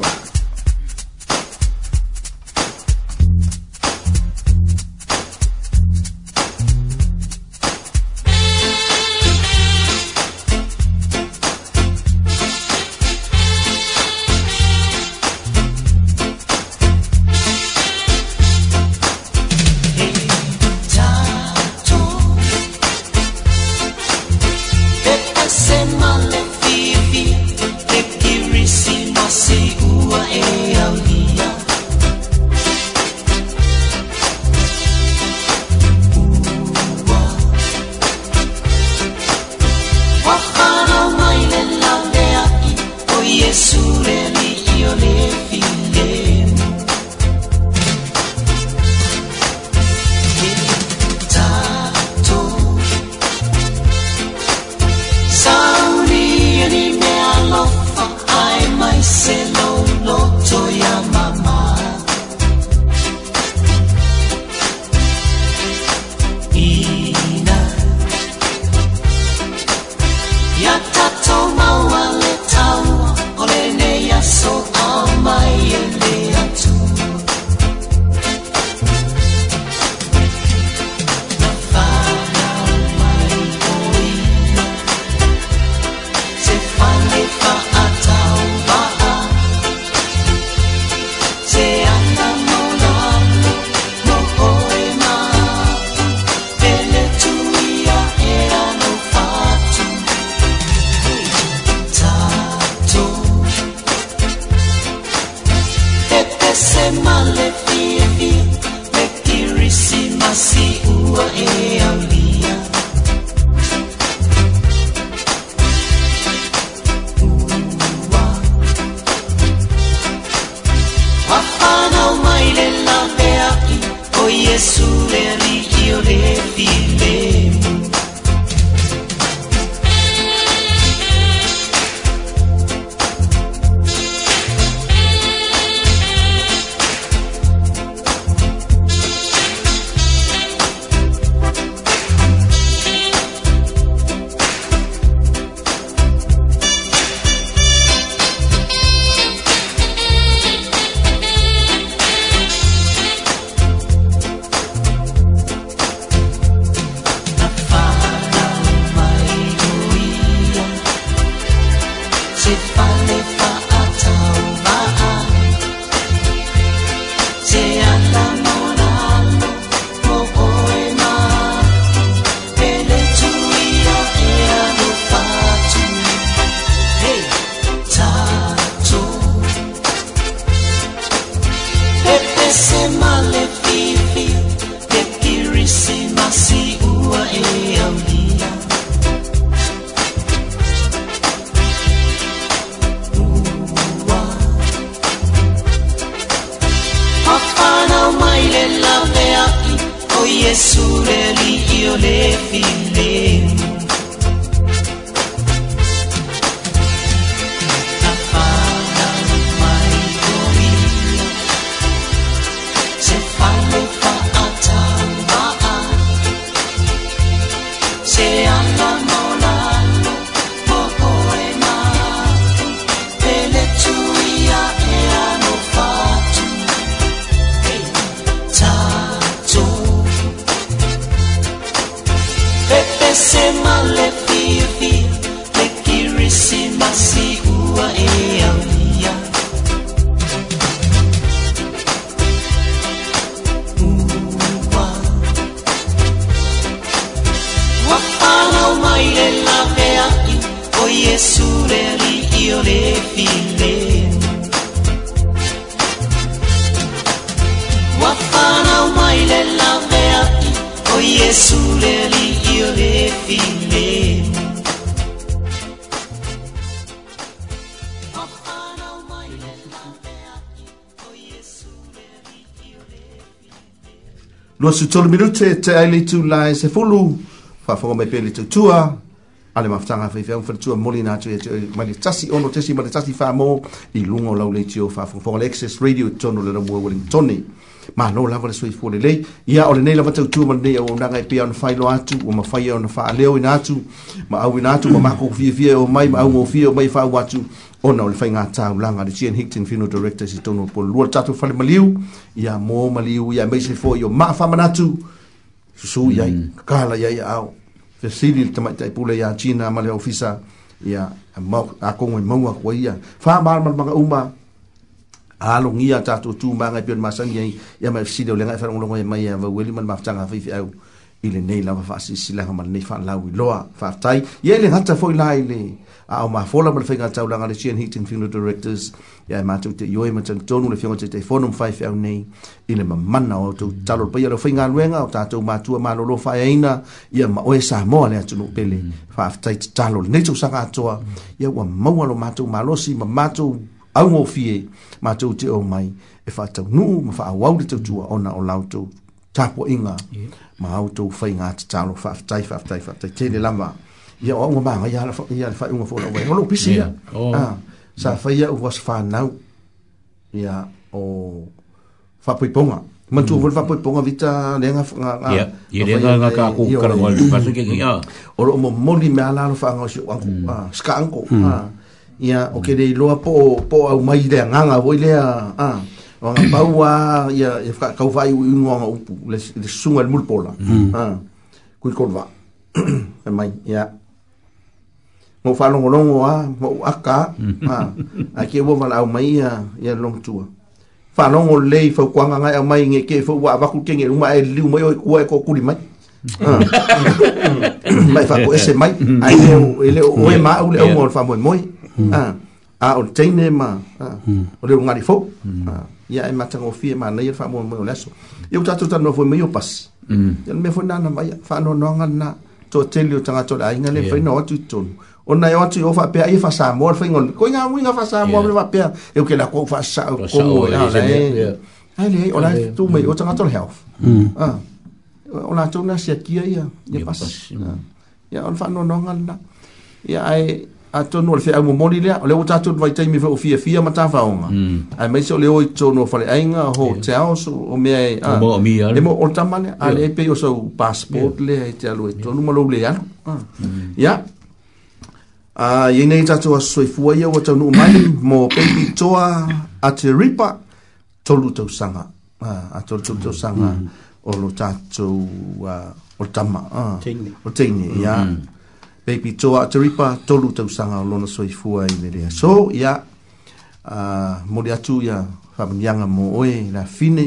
Lua tolu minute te ai le tu lai se fulu. fa Whafonga mai pele tu tua. Ale maftanga mafutanga whi whiang whanatua moli na tu e tu le tasi ono tesi mai le tasi mo I lungo lau le tio fa whafonga le Access Radio tono le ramua ma malo lava le sui soifua lelei ia ole nei lava tautua ma nei lenei auaunaga e pea ona failo atu o ma ua on ona leo ina atu ma au ina atu ma mako fiafia e o mai ma au mo mofia o mai faau watu ona ole le faigatau langa le chien higton fino director si tonu polulua le tatou falemaliu ia mo maliu ia mai se fo yo ma fa manatu su ia mm. kala ia ia au fesili te mai tai pula ia china ma le ofisa ia ma a kongo i maua ko ia fa mar mar maga uma alo ngia ta tu tu ma ngai pion masang ia ia mai fesili le ngai fa ngolo ngai mai ia weli man ma fa changa fi fi au ile nei la fa si si la ma nei fa la wi loa fa tai ia le hata fo ila ile a o ma fola mo le fenga tau langa le chien heating fino directors ya ma tu te yoi ma tu tonu le fenga te te fonum fai fiau nei i le mamana o tu talo pa ya le fenga luenga o tatou ma tu ma lolo fai aina ya ma oe sa moa le atunu pele fa aftai te talo le netu sanga atoa ya wa maua lo ma tu ma losi ma ma tu au o fie ma tu te o mai e fa tau nuu ma fa awau le tau tua ona o lau tu tapo inga ma au tu fai ngā te talo fa aftai fa aftai fa aftai te le lama mm -hmm ya o ngoma nga ia fa ia fa ngofo no wai lo pisi ia ah sa fa ia was fa nau ia o fa pui ponga man tu vol fa mm. pui ponga vita le nga nga ia ia le nga ka ku kar wal pa se ke ia o lo mo mo ni mala lo fa nga si wa ku mm. ah ska anko mm. ah ia o ke dei lo po po au mai le nga nga voi le ah wa nga pau wa ia fa ka u vai u ngo nga upu le sunga le mulpola ah ku kolva <coughs> e mai ia mo fa long long wa mo aka ha mm. a ke bo mala mai ya ya long tua fa long le fa kwa nga nga mai nge ke fo wa ba ku ke nge ma e li mo yo ku e ko ku li mai mm. mai fa ko ese mai a mm. e o ele e e o e ma o le o fa mo mo ha a o te ne ma o le nga di fo ya e ma tsa go fie ma na ye fa mo mo le so yo tsa tsa no fo mo yo pas ya me fo na na mai fa no no nga na to tell you tanga to la ingale fa no tu tonu ona e oti o faapea ia fasamoa le faigona koiga uiga fasamoa le faapea eu ke lakou faasaʻo kogoa ae leai o latu mai o tagata le heaofa mm. ah. o latou na siakia ia ia pasi ah. ia o le faanoanoaga lana ia ae atonu o le feau momoli lea o le ua tatou le vaitaimi faofiafia ma tafaoga mm. ae mai se o le oi tonu faleaiga ho teaos o mea e ah, mo ole tama lea aleai pei o sau passport lea e te alu e tonu ma lou Ah. Ya. Mm a ye nei tatu a soi fua ia wa tau mai mo pepi toa a te ripa tolu tau sanga a tolu tau tau sanga mm. o lo tatu o tama o teine ia pepi mm. toa a te ripa tolu tau sanga o lona soi fua i mele so ia mo le atu ia whamunianga mo oe la fine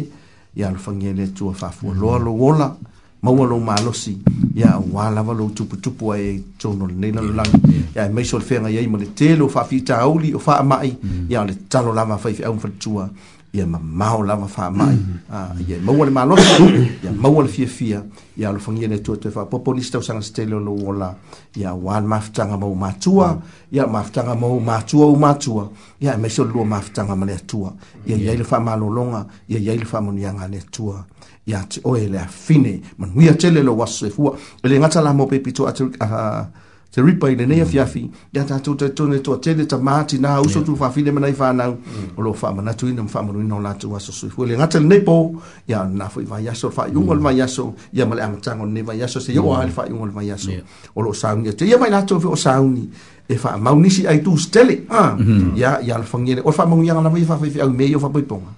ia lo fangele tua whafua loa lo wola mm maua lou malosi ia auā lava lou tuputupu ae tonolenei lalolagi mm. ia e maiso le feagai ai ma le tele o faafiitauli o faamaʻi mm. ia o le talo lava faifeʻau mafaletua ia mamao lava faamaʻi mm. ah, ia e maua le malosi ia maua le fiafia ia alofagia le tuatoe faapoopo nisi tausaga se tele o lou ola ia auā le mafutaga mau matua ia mafutaga mau matua ou matua ia e maiso le lua mafutaga ma le atua ia iai le faamalologa ia iai le faamoniaga a le atua ya te oe le fine man wi atele lo wase fu e le ngata la mo pepi to atu a te ripa i le nea mm. fiafi ya ta tu te tone to atele ta mati na uso tu fa fine manai fa na mm. o lo fa mana tu ina mfa manu ina la tu wase su fu le ngata le nepo ya na fu va yaso fa yu mm. ngol va yaso ya male am tango ne va yaso se yo al fa yu ngol va yaso o lo saungi te ya mai la tu o saungi e fa maunisi ai tu stele ha ya ya al fangi le o fa mangu ya na va fa fa fa au meio fa poiponga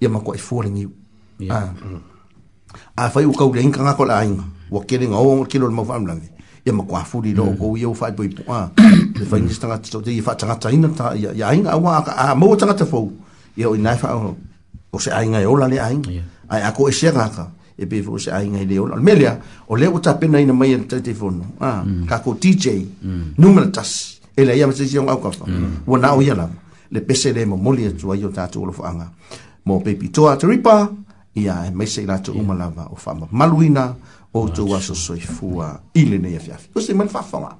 ya ma ko e fo le ni Yeah. Ah. Mm a fai u kaule inga ngako la inga wa kere nga oa kilo le mawha amlangi ia ma kwa afuri lo o mm. kou iau fai poipo a le fai nisi tangata so te i fai tangata ina ta ia inga a ka a mawa tangata fau ia o inai fai o se a e ola le a a a ko e se a e pe fai o se a inga e le ola melea o leo ta pena ina mai ina e tete fono a mm. ka ko DJ mm. numera tas e le ia ma se si au kafa wa na o ia la le pese le mo moli e tu a iotatu anga mo pepi toa teripa ia e maise i lato umalava o whama maluina o tō aso soifua i le nei a fiafi. Kose mani whawhanga.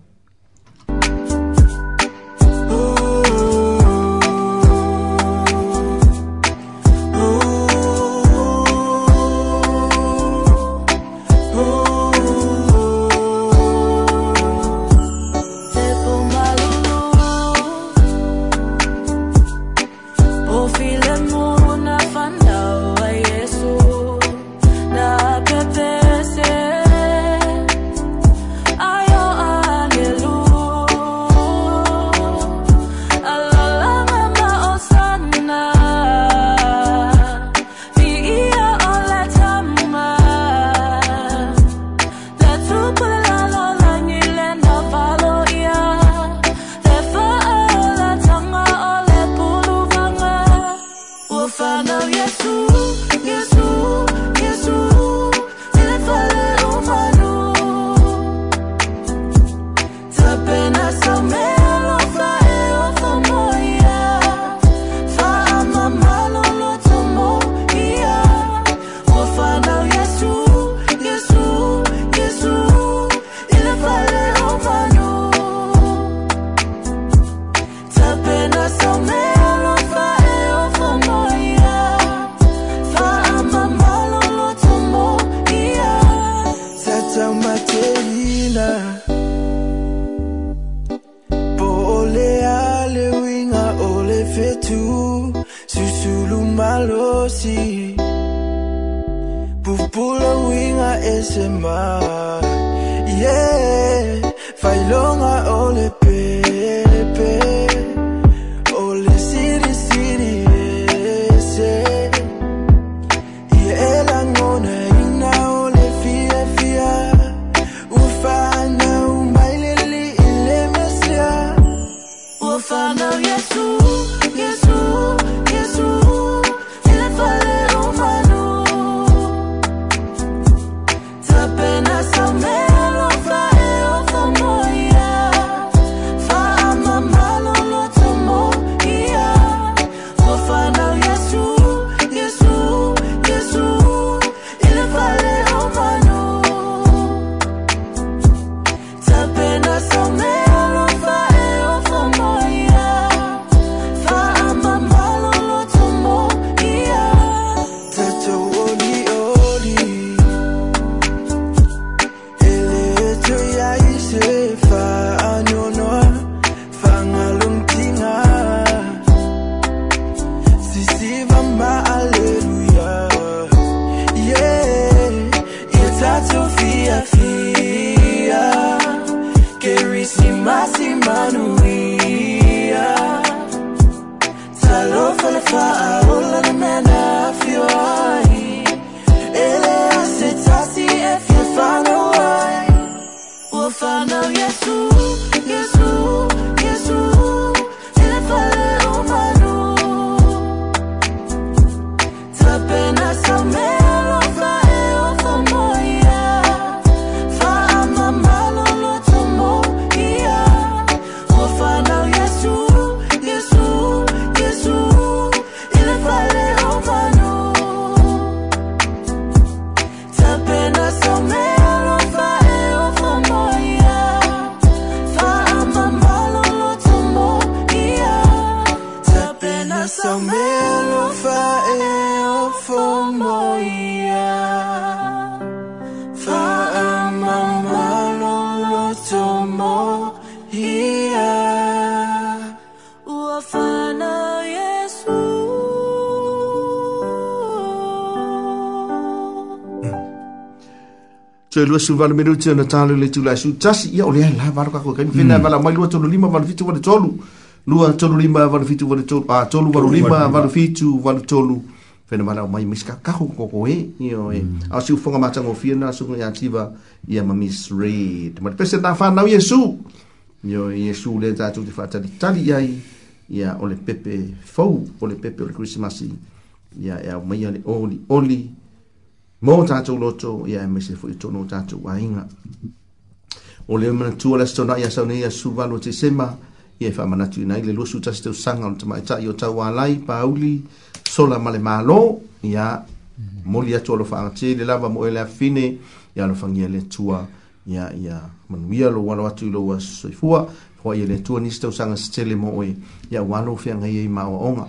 lua suvale minuti ona talo le tulasu tasi ia o leai lava alokako kaimi fena valamai lua tolulima lima valetolu lua tolulima valafitu valetolu a tolu ah, valulima valafitu valetolu fina valau mai mis kakahu koko e io e a si ufonga matango fia na sunga ya tiva ia ma miss reid ma pese na fa na yesu io yesu le ta tu ti fata di tali ai ia ole pepe fou ole pepe ole christmas ia ia mai ole oli oli mo tatou loto ia e mese foʻi tonu o tatou uaiga o le manatua le asotona ia sau neia suvalu tesema ia e faamanatu ina ai le lusu tasi tausaga ona tamaʻitaʻi o tauālai pauli sola ma le mālō ia moli atu o lo faagatē le lava mo ele afine ia alofagia le atua ia ia manuia lou alo atu i lou asosoifua hoai e le atua nisi tausaga setele mo oe ia ua alo feagaiai maoaoga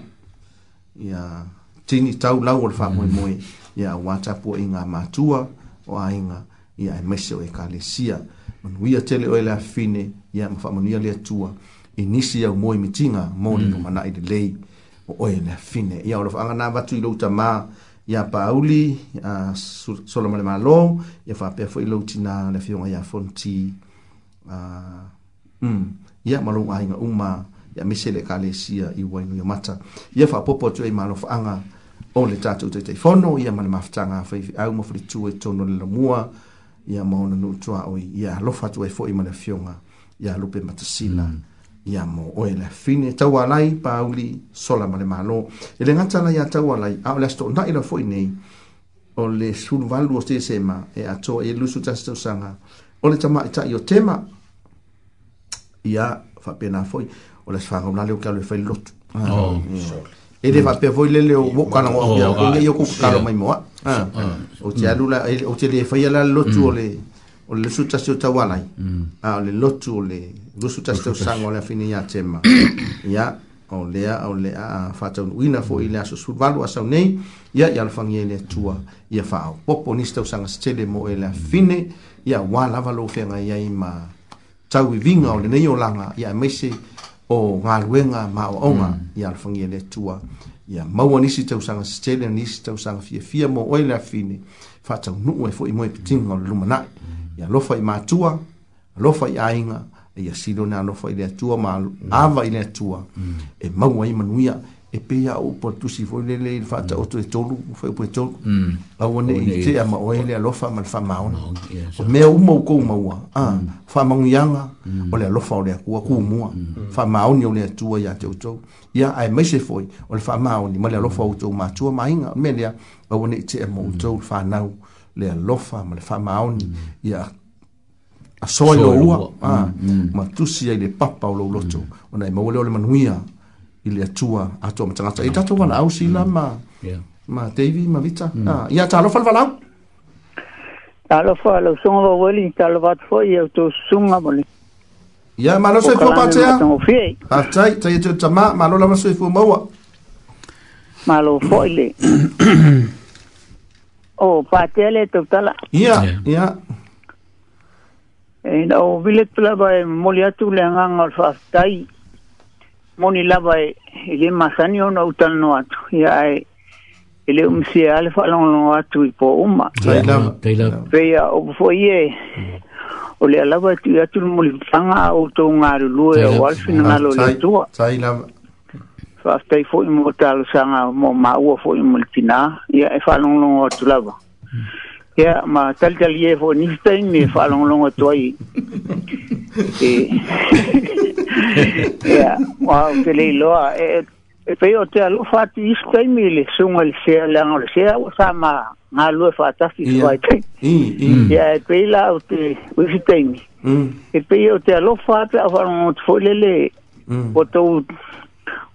ia tini tau lau o le faamoemoe mm -hmm. ia auā tapuaʻiga matua o aiga ia e mese o ekalesia manuia tele mm. o ah, mm. e le afine ia ma faamanuia le atua i nisi au moe mitiga mo le lumanaʻi lelei o oe le afine ia o le faagana vatu i lou tamā ia paauli ia sola ma le mālō ia faapea foʻi lou tinā le afioga iā fonti ia ma lou aiga uma ia mese le ekalesia i uainuia mata ia faapopo atu ai malofaaga o le tatou taitaifono ia ma le mafataga faifiau ma falitu e tono le lamua ia ma ona nuutuaoi ia alofa atu ai foʻi ma le afioga ia alupe matasila mm. ia mo oe le afine taualai pauli sola ma le malo e le gata la iā taualai ao le asotoonaʻi lao foʻi nei o le sulvalu o tesema e atoa ia e lusu tasi tausaga o le tamaʻitaʻi e o tema ia faapena foʻi o le asofagaulale o ke alu e failotu oh, yeah. ele hmm. va pe voi lele o kana o ya o le ko kala mai moa hmm. Ah. Hmm. o te alu la e o te le fa ya la lotu o le o le suta se ta wala a le lotu o le lo suta se sa ngo le fini ya tema ya <coughs> o le a o le a fa ta wina fo ile aso su a asa nei ya ya fangi e le tua ya fa o popo ni sta se stele mo ele fine ya wala valo fenga ya ima tawi vinga o le nei o langa ya e mese o ngā luenga mā o onga mm. i alfangi e le tua. Ia maua nisi tau sanga stelea nisi tau sanga fia fia mō oi lea fine. Wha tau nuu e fo i moe pitinga mm. o le lumanai. Ia lofa i mā tua, lofa i ainga, ia silo na lofa i lea tua, mā mm. awa i lea tua. Mm. E maua i manuia, e pe ya mm. o por tu si foi lele il fatta otto e tolu foi poi tolu la one i te ama o ele lo fa mal fa ma ona o me u mo ko ma wa a fa ma un yanga o le lo fa o le ku ku mo fa ma o ni o le tu ya te o tolu ya ai me se foi o le fa ma o ni ma le mm. lo fa o tolu ma tu ma inga me le a one i te ama o tolu fa na le lo fa ma le fa ma o ni ya a soa ua, ma tusi ai le papa o lo loto, mm. o nei maule o le manuia, i le atua atua matangata. E tato wana au si lama, mm. ma Davy, ma Vita. Mm. Ah, ia, talo falvalau. Talo falau, sunga wa weli, talo watu fo, iau to sunga moli. Ia, ma lo sui fu patea. Patei, ah, tai etu tama, ma lo lama sui fu maua. Ma lo fo ili. <coughs> O, patea le tau tala. Ia, ia. E na o vile tula bai moli atu le nganga alfa tai. Ia moni lava e e le masani ona utan no atu ia e e le umsi e ale fa lono atu i po uma peia o fo ie o le lava e tui atu mo li fanga o to ngaru lue o alfi na nalo le tua fa stai fo imo talo sanga mo maua fo imo le tina ia e fa lono atu lava ya ma tal tal ye fo ni stein ni fa long long to ai e ya <laughs> wa ke le lo a e pe o te alu fa ti stein mi le sung el se le ang le se o sa ma na lu fa ta si to ai mm. ke ya e pe la o te u stein mi e pe o te alu fa pe fa long to le le mm. o to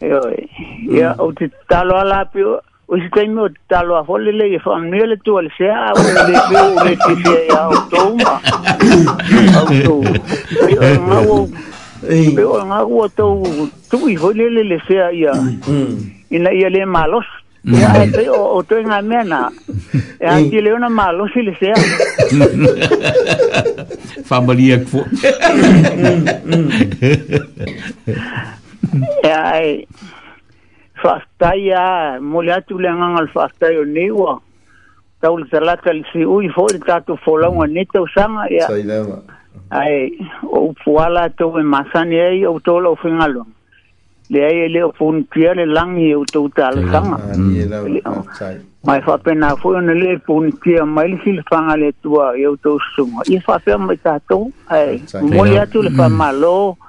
Mm. ya o te talo ala pio o si te mo te talo a fole le fa mi le tu al se a o le pio o le ti se ya o to ma o to ma o ma o to tu i fole mm. le le se ya mm. ina ya le malos ya e te o o te na mena e anti le una malo si le se a familia e <laughs> ai fastaia mole atu le ngal fastaio niwa tau le salata le si ui fo le tatu fo la ngal ne tau sanga ya ai o puala to e masani ai o to lo fo ngal le ai e le fo un tia le lang i o to tal sanga mai fa pena fo ne le fo un tia mai le fil sanga le tua e o to sumo i fa pe mai tatu ai mole atu le pa malo mm.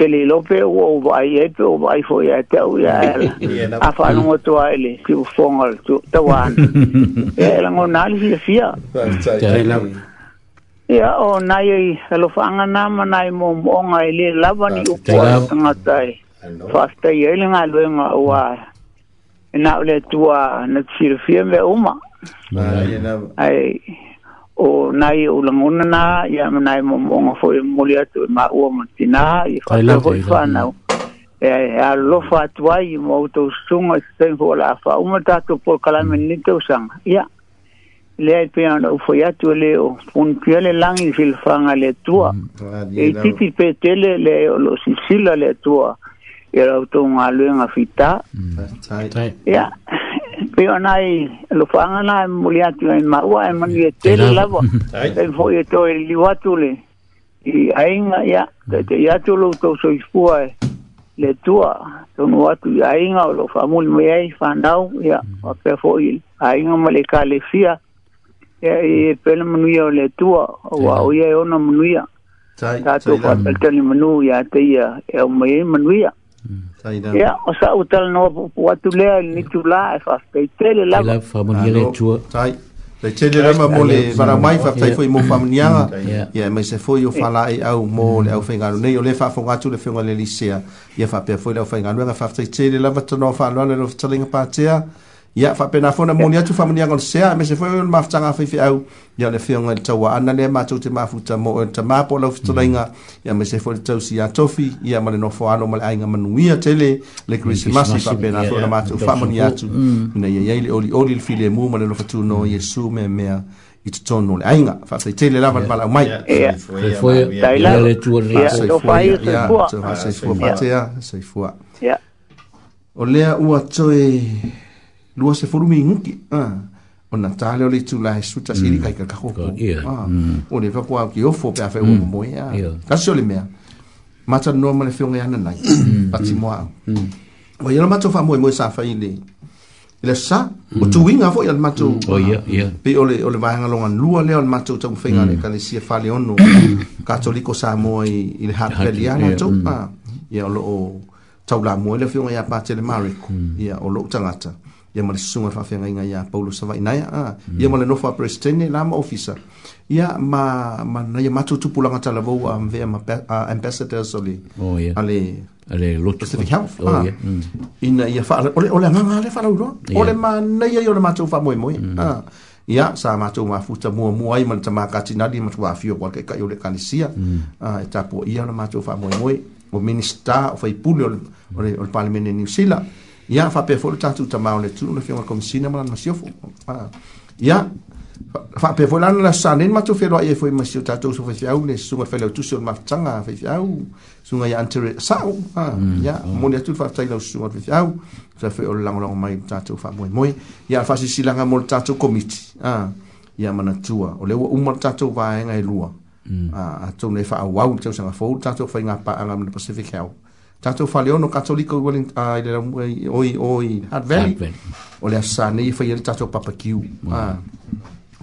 tele lope o vai e pe o vai foi até o ia <laughs> ela a falar no to ele que o fongal tu tá wan <laughs> e, ela no análise de fia ya o nai ele fanga na manai mo mo nga ele lava ni o ko tanga tai fasta ye ele nga lwe nga wa na le e tua na tsir fia me uma ai o nai o langona na ia me nai mo mo fo e moli atu ma o mo tina i fa te ho i fa na e a lo fa tua i mo auto sunga i ten ho la fa o mata to po kala me ni te usang ia le ai pe ana fo ia tu le o fun pia le lang i fil fa nga le tua e titi pe tele le o lo sicila le tua e auto ngalo nga fita ia pe ona i lo fanga na mulia tu en marua en mani te la vo e foi e to i watule i ainga ya te ya tu to so ispua e, le tua to no atu ainga lo fa me ai fandau ya o mm. pe foi ainga mali kale e pe le mani o le tua o wa o ye ona mani ta to fa te le mani te ya e o me mani Mm. Ia, o sa utal no po atu lea ni tu la e fa fai tele la. Ila fa moni le tu. Tai. Le tele le ma mole para mai fa mm, tai foi mo fa moni ya. Ia, mai se foi o fala e au mo le au fenga nei o le fa fo gatu le fenga le lisea. Ia fa pe foi le au fenga no fa tai tele la va tono fa lo le lo tselinga pa tia. Ia. ia faapenafona moni atu faamaniaga sea me se foi ona mafataga faifeau ia le feoga i le tauaana lea matou te mafuta mo le eh, tamā po lau fetolaiga mm. ia me se foi le tausia tofi ia ma le nofoano ma le aiga manuia tele le krisimasi faapenafona matou faamani mm. atu ina iaiai le olioli le filemu ma le lofatuno iesu mm. meamea i totonu le aiga faafeitele lava le malau mai soifua patea soifua o lea ua toe lua se folu mingi ah ona tale le tu la su ta siri hmm. kai ka ko ah ona fa ko ki ofo oh, pe afa o mo ya ka so le mea mata normal fe ngai ana nai hmm. hmm. pati mo o yela mata fa mo mo sa fa ile ile sa o tu winga fo yela mata o oh, ya ya pe ole ole va hanga longa lua le ole mata tu fe ngale ka le si fa le ono ka katoliko sa mo ile hat peliana tu ah ya lo tau la mo le fe un ya pa tele mariko ya o lo tangata ia ma le susuga le faafeagaiga iā paulo savainai a ia ma le nofa presitene la ma ofisa ia ma manaia matutupulaga talavou a mavea ma ambassadors ole ale ale lotu Pacific Health. Oh, yeah. mm. Ina ia fa ole ole nga nga le fa lo. Ole ma nei ia ole ma tu fa moi moi. Mm. Ah. Ia sa ma tu ma futa mo mo ai ma tama ka tina di ma tu afi o kwalke ka ole kanisia. Mm. Ah, e ta po ia ole ma tu fa moi moi. O minister o fa ipule ole ole, ole parlement ni sila. Mm ia fa pe folo tatu ta maone tu na fiona kom sina mala na sio ia fa pe folo na la sane ma tu fiona ia e foi ma sio tatu so fa sia un su fa le tu sio ma tanga fa sia u su nga ia antere sa u mm, ia mm. mo ne tu fa tai la su fa sia u sa fa o lang lang mai tatu fa moi moi ia fa si silanga mo tatu komit a ia mana tua o le u mo tatu va nga e lua mm. a tu ne fa wa u tu sa fa tatu fa nga pa anga na pacific health tatou faleono katolika uh, i le lamua oi oi Hart Valley o le asa nei e faia le tatou papakiu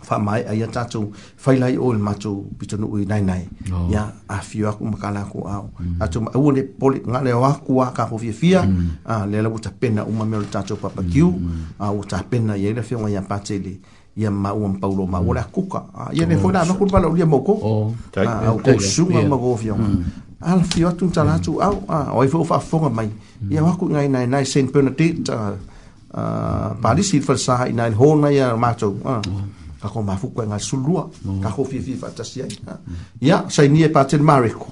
faamaeʻa mm. ia tatou failai o le matou pitonuu i nainai ia afio aku ma kalako ao mm. tatou maua le pole gale o aku a kako fiafia mm. le laua tapena uma mea o le tatou papakiu ua tapena iai le feoga iā patele ia maua mapaulo maua le akuka ia le foi lanakulu palaulia maoko au kousuga ma kofioga ala fi atu ta la tu au a o i fo fa fo mai mm. ia wa ku ngai nai nai sen pe na te ta a pa di sil fa sa i nai ho na ia ma tu a mm. ka ko ma fu ko e ngai sulu a mm. ka ko fi fi fa ta si ai ia sai ni e pa te mariko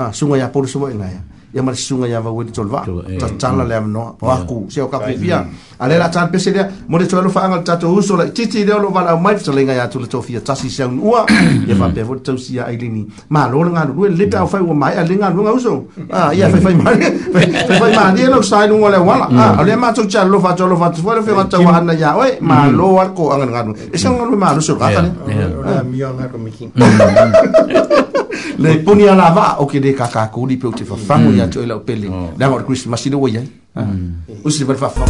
a su ngai e a po su ngai Eh. Hmm. ia ya <coughs> ya, ya ma sunga ya iava tolva ta tolova le amanoa o aku se o kafifia a ale la tala pese le mo le toelo faaga le tatou uso la titi lea lo loo mai le talaiga iā tu le tofia tasi seaunua ia faapea foi le tausia ailini malo nga galulue le tau fai ua maea ah, ah, iya, <laughs> le galuega uso ia faifai malie lau sailuga o le auala lo lea matou fa atolofa fa foi le na ya oi ma hmm. lo wa ko aga nga galu e lo ta ah. <laughs> le le puni ala lava o ke di pe o te atu ela pele la mor christmas ino waya usi bal fa fa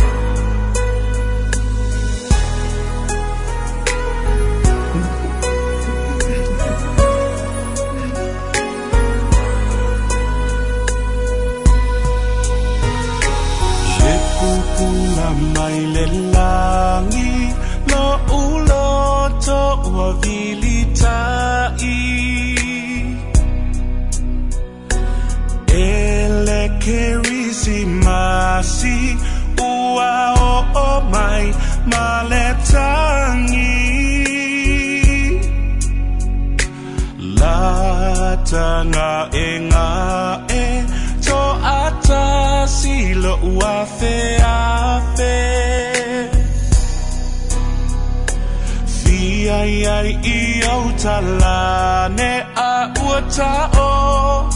mai le langi lo ulo to wa vilitai kerisi masi ua o o mai ma le tangi la tanga e nga e to ata si lo ua fe a fe Ai ai i au ta la ne a ua ta o oh.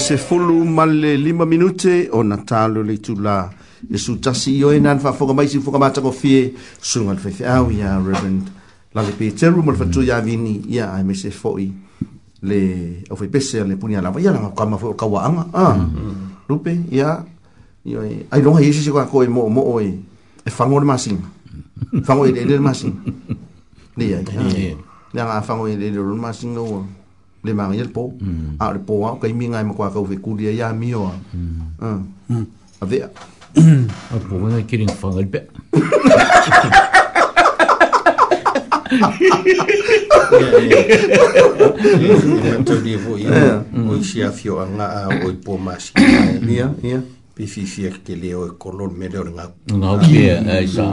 se folu male lima minute o na talo le tula e su tasi i oe na ana faafoga mai siufoga matakofie suga le faifeau ya reverend lale peteru ma le fatuu iavini ia me se foʻi le aufai le ya lava ia lagakama foi o kauaaga a lupe ia ioe ailoga iesi se kako e moʻomoʻo e e fago le masiga fango eleele le masin leia le agafago eleele o le masiga no le ma ngir po a le po au kai mi ngai ma kwa ka ve kulia ya mi o a a ve a po na kiring fa ngal pe Tadi vo ia o isi a fio anga a o po mas. Ia ia. Pifi fia ke le o kolon mele o nga. Nga o kia e sa.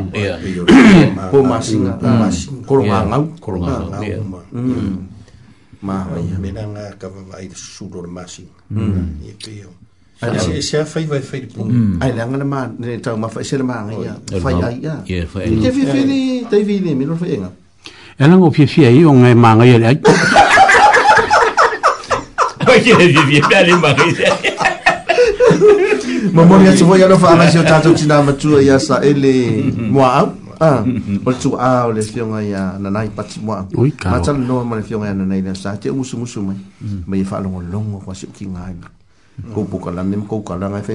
Po masinga. Koronga ngau. Koronga ngau. Um, mena nga kava vai sudor masi mm. ye pio ai se se fai vai fai pu ai la nga ma ne ta ma fai se ma nga ya fai ai ya ye fai ni te vi vi ni te vi ni mi lo fai nga ela ngo fi fi ai ngai ma nga ye ai ai ye vi vi pa ni ma ma mo ni se voi ya lo fa na se ta tu ci na ma tu ya sa ele mo ah <laughs> o hmm. hmm. <laughs> ya, ya. hmm. ya. tu a o le fionga ia na nai pat mo ma tan no ma le fionga na nai sa te musu musu mai mai fa longo longo kwa si ki ngai ko po kala nem ko kala ngai fe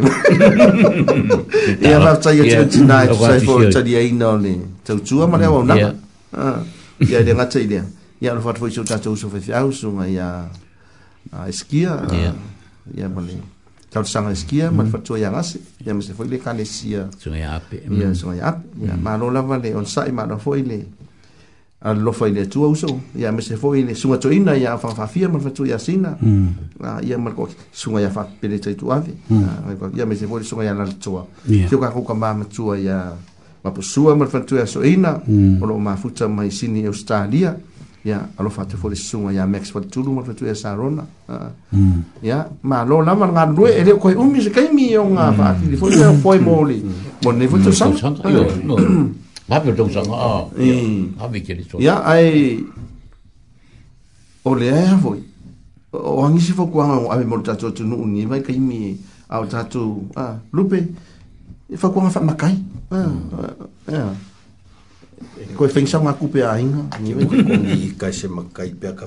ia la tsa ia tsi nai tsa fo tsa dia ni. le tau tu ma le o na ia le ngatsa ia ia lo fat fo so tsa usu fe fiau su ngai ia a skia ia ma le tau sanga e skia mm-hmm. mm. ma fatu ya ngasi ya mesti foi le kalesia sunga ya ape mm. ya sunga ya ape ya mm. ma lo lava le on sai ma lo foi le a lo foi le tu uso ya mesti foi le sunga tu ina ya fa fa firma fatu ya sina mm. ah, ya ma ko sunga ya fa pele tu tu ave mm. ah, ya mesti foi sunga ya la tu yo ka ko ma ma tu ya ma pusua ma fatu ya so ina mm. o lo ma futa mai sini australia ya alo fa te fole sunga ya max fa tu lu ma fa tu esa rona ah, hmm. ya ma lo la ma nga lu e ko umi se kai mi yo nga hmm. fa ti fo se hmm. fo moli bon ne fo tu sa no ma <coughs> pe tu sa nga ah, a a vi ke li ya ai o le a fo o angi se fo ku a a mo ta tu tu nu ni e vai kai mi a ta tu a ah, lupe e fa ku nga fa makai ya Ko fing sa ngaku pe ainga. Ni ka se makai pe ka.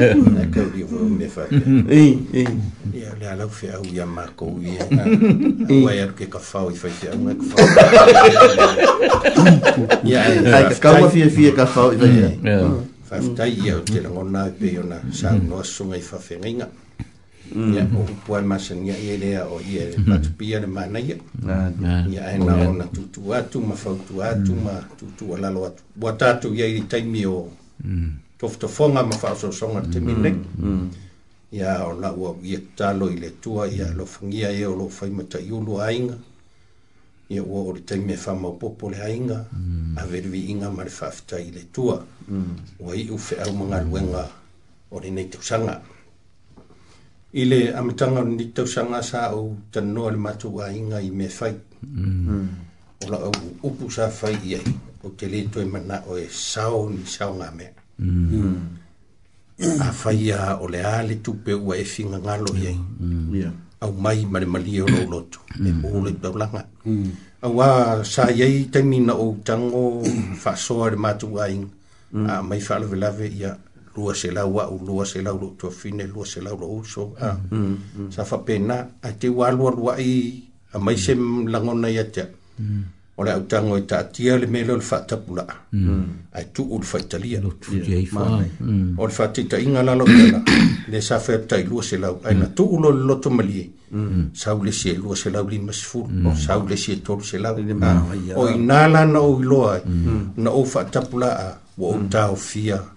Na <laughs> ka ri vo me fa. E e. Ya le ala fe au ya ma ko ye. Wa ya ke ka fa o fa ya ma ka fa. Ya ai ka ka fi fi ka fa o fa ya. Fa ta ye te ngona e pe ona sa no so ngai fa fe ngai ya mm. o po masen ya ye lea o ye pat mm. pia de mana ye ya e na ona tu tu atu ma fa tu atu mm. ma tu tu ala lo atu wa ta tu ye i tai mi o tof to fonga ma fa so songa te mi nek ya o na wa ye ta lo ile tu a ya lo fungia ye o lo fa ma ta yu lo ainga ya wo o te mi fa ma po po le ainga e a ver vi inga ma fa fa ile tu a wa i u fe au manga luenga o le nei tu sanga mm Ile le amataga lni tausaga sa ou tannoa le matou aiga i me fai mm. o laou upu sa fai i ai ou te lē toe manao e sao ni saoga mea mm. afai ia o le a le tupe ua e figagalo i ai mm. au mai ma mali e o lou lotu e mole taulaga auā sa iai taimina ou tago faasoa <coughs> le matou aiga aamai faalavelave ia lua se lau au, lua se lau lua tua fine, lua se lau lau uso. Mm. Mm. Sa fa pena, a te wā lua lua i a mai se mm. langona i atea. Mm. Mm-hmm. O le au tango i tātia le melo le fata pula. Mm-hmm. Mm. A tu u le faitalia. O le fata i ta inga lalo kena, le sa fa tai lua se lau. Aina mm. tu u lo le loto malie. Mm. Sa ule si e lua se lau lima se fulu. Mm. Sa ule si e tolu se lau. Ah. Mm. O i nala na o i loa, mm. na o fata pula a, o mm. tau fia. Mm.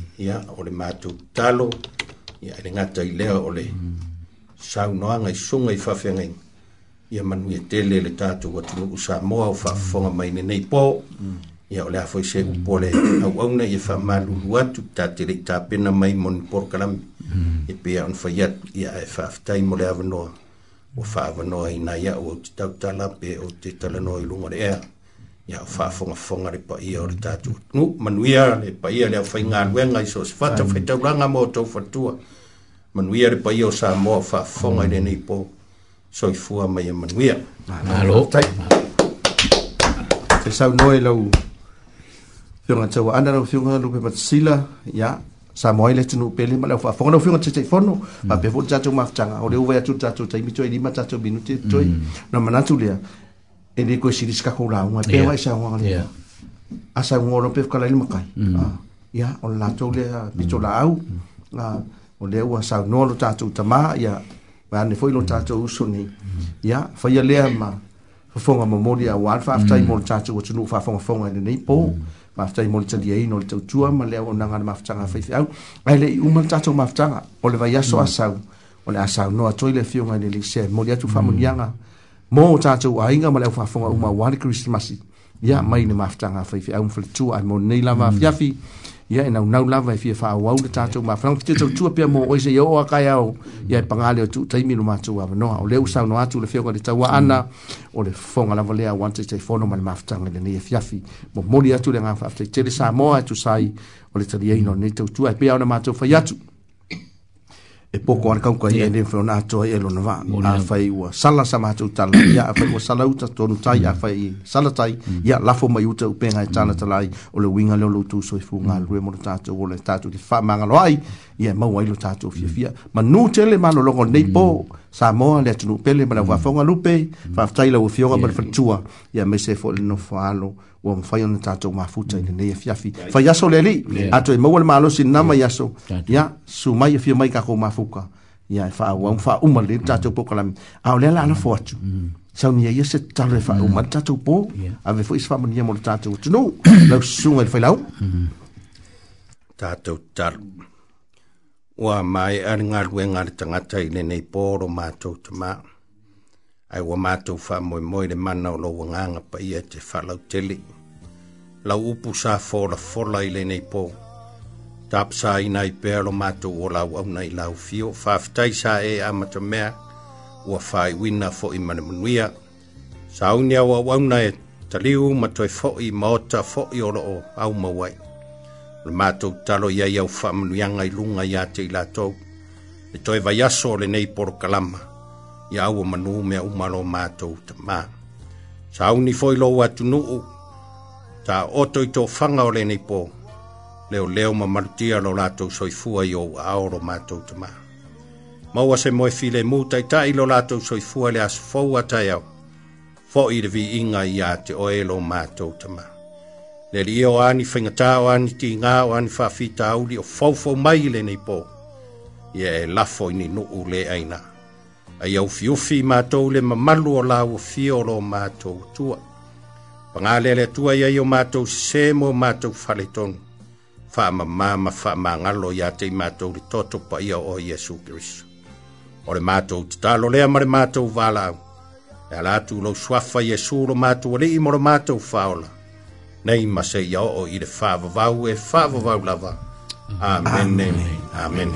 ia o le talo ia le ngata i lea o le sau noa ngai sunga i whawhenga ia manu i e tele le tātou watu nuku sa moa o whawhonga mai ne nei pō ia ole le afoi se upo le au au nei e whamalu huatu tā tere i tāpena mai moni porkalami e pē on whaiat ia e whawhtai mo le avanoa o whawanoa i nai au au te tautala pē o te no i lunga le ea Ya, ia faafogafoga le paia o le tatou tunu manuia le paia le aufaigaluega i so se fata faitaulaga mo tou fatua manuia le paia o sa moa faafofoga i lenei po soifua mai e manuia e saunoe lau fioga tauaana lau fioga lupe matasila ia ya, sa moa i le pele ma le aufaafoga lau fioga taitaifono ma mm. pea foʻi o le lima minute mm. manatu e le koe siri skako la unwa, pe wai sa unwa lia. Asa unwa ono pe fukala ili makai. Mm. Ah, ia, o le lātou lea, mito la au, mm. ah, o le ua sa unwa lo tātou tamā, ia, wa ane foi lo tātou uso ni. Mm. Ia, fai a lea ma, fafonga ma mori a wāl, fa aftai mo le tātou wa tunu fafonga fonga ili nei po, ma aftai mo le tali ei no le tau tua, ma lea o nangana ma aftanga fai fi au. Ai le i uma le tātou ma aftanga, o le vai aso asau, o le asau noa toile fionga ili se, mori atu famunianga, mm mo o tātou a inga male au whafonga o mawa ni Christmasi. Ia mai ni maafitanga a whaifi au mwhiritu ai mo nei lava mm. a fiafi. Ia ina e unau lava e fia wha au au le tātou ma whanau kitetou tua pia mo oise i o a kai au. Ia e pangale o tu taimi no mātou a wanoa. O leo sau no atu le whiaka le taua ana mm. o le whonga lava lea wante tei whono ma le maafitanga le nei e fiafi. Mo mori atu le ngā whaafitai tere sa moa e tu sai o le tali eino nei tau tua e pia au na mātou whai atu e poko ana kau kai ele fo e na to ele no va a fai wa sala sama tu tala ya <coughs> a fai wa sala uta to no tai a fai sala tai ya mm. la fo mai uta upen e mm. mm. ai tana tala ai o le winga le lotu so i fu nga lue mo ta to o le ta to ki fa manga lo ai ya ma wa ilo ta to fi fi ma no tele ma no longo nei po sa mo le tu pele ma va fo nga lupe fa tai la u fio ga per fatua ya me se fo no fa wa mafai ona tatou mafuta i lenei afiafi fai aso le alii atoe maua le malosi nama i aso ia sumai afia mai kakou mafuka ia e faauau faauma le tatou po kalami ao lea la atu saunia ia se tatalo e faauma le tatou pō ave foʻi se faamania mo le tatou atunuu laususuga i le failau tatou talo ua mae aligaluega le tagata i lenei pō lo matou tamā ai wa mātou wha moe moe le mana o lau nganga pa ia e te whalau tele. Lau upu sa fola fola i le nei pō. Tāp sa i nai pēro mātou o lau au nei lau fio. Whaftai sa e amata mea ua whai wina fo i mana munuia. Sa au nea wa au nei taliu matoi fo i maota fo i oro o au mawai. Le mātou talo ia iau wha manuianga i lunga ia te i lātou. Le toi vai aso le nei poro kalama. kalama ia ua manu mea umaro mātou ta mā. Sa au ni foilo wa tunuu, ta oto i tō whanga o le nei pō, leo leo ma marutia lo lātou soifua i o aoro mātou ta mā. Maua se moe file mū tai ta i lo lātou soifua le as fau atai au, fo i revi inga i a te oe lo mātou ta mā. Le li o ani whingatā o ani ti ngā o ani whawhita auli o fau fau mai le nei pō, ia e lafo i ni nuu le aina. Ia ai au fiofi mātou le mamalu o lau fiolo mātou tua. Pangale le tua iai o mātou semo mātou faletonu. Wha ma māma wha ma ngalo ia te mātou le toto pa ia o Iesu Kristu. O le mātou te talo lea ma le mātou wālau. E ala atu lo swafa Iesu lo mātou ali imo lo mātou whaola. Nei ma se ia o i le whaavavau e whaavavau lava. Amen. Amen. Amen.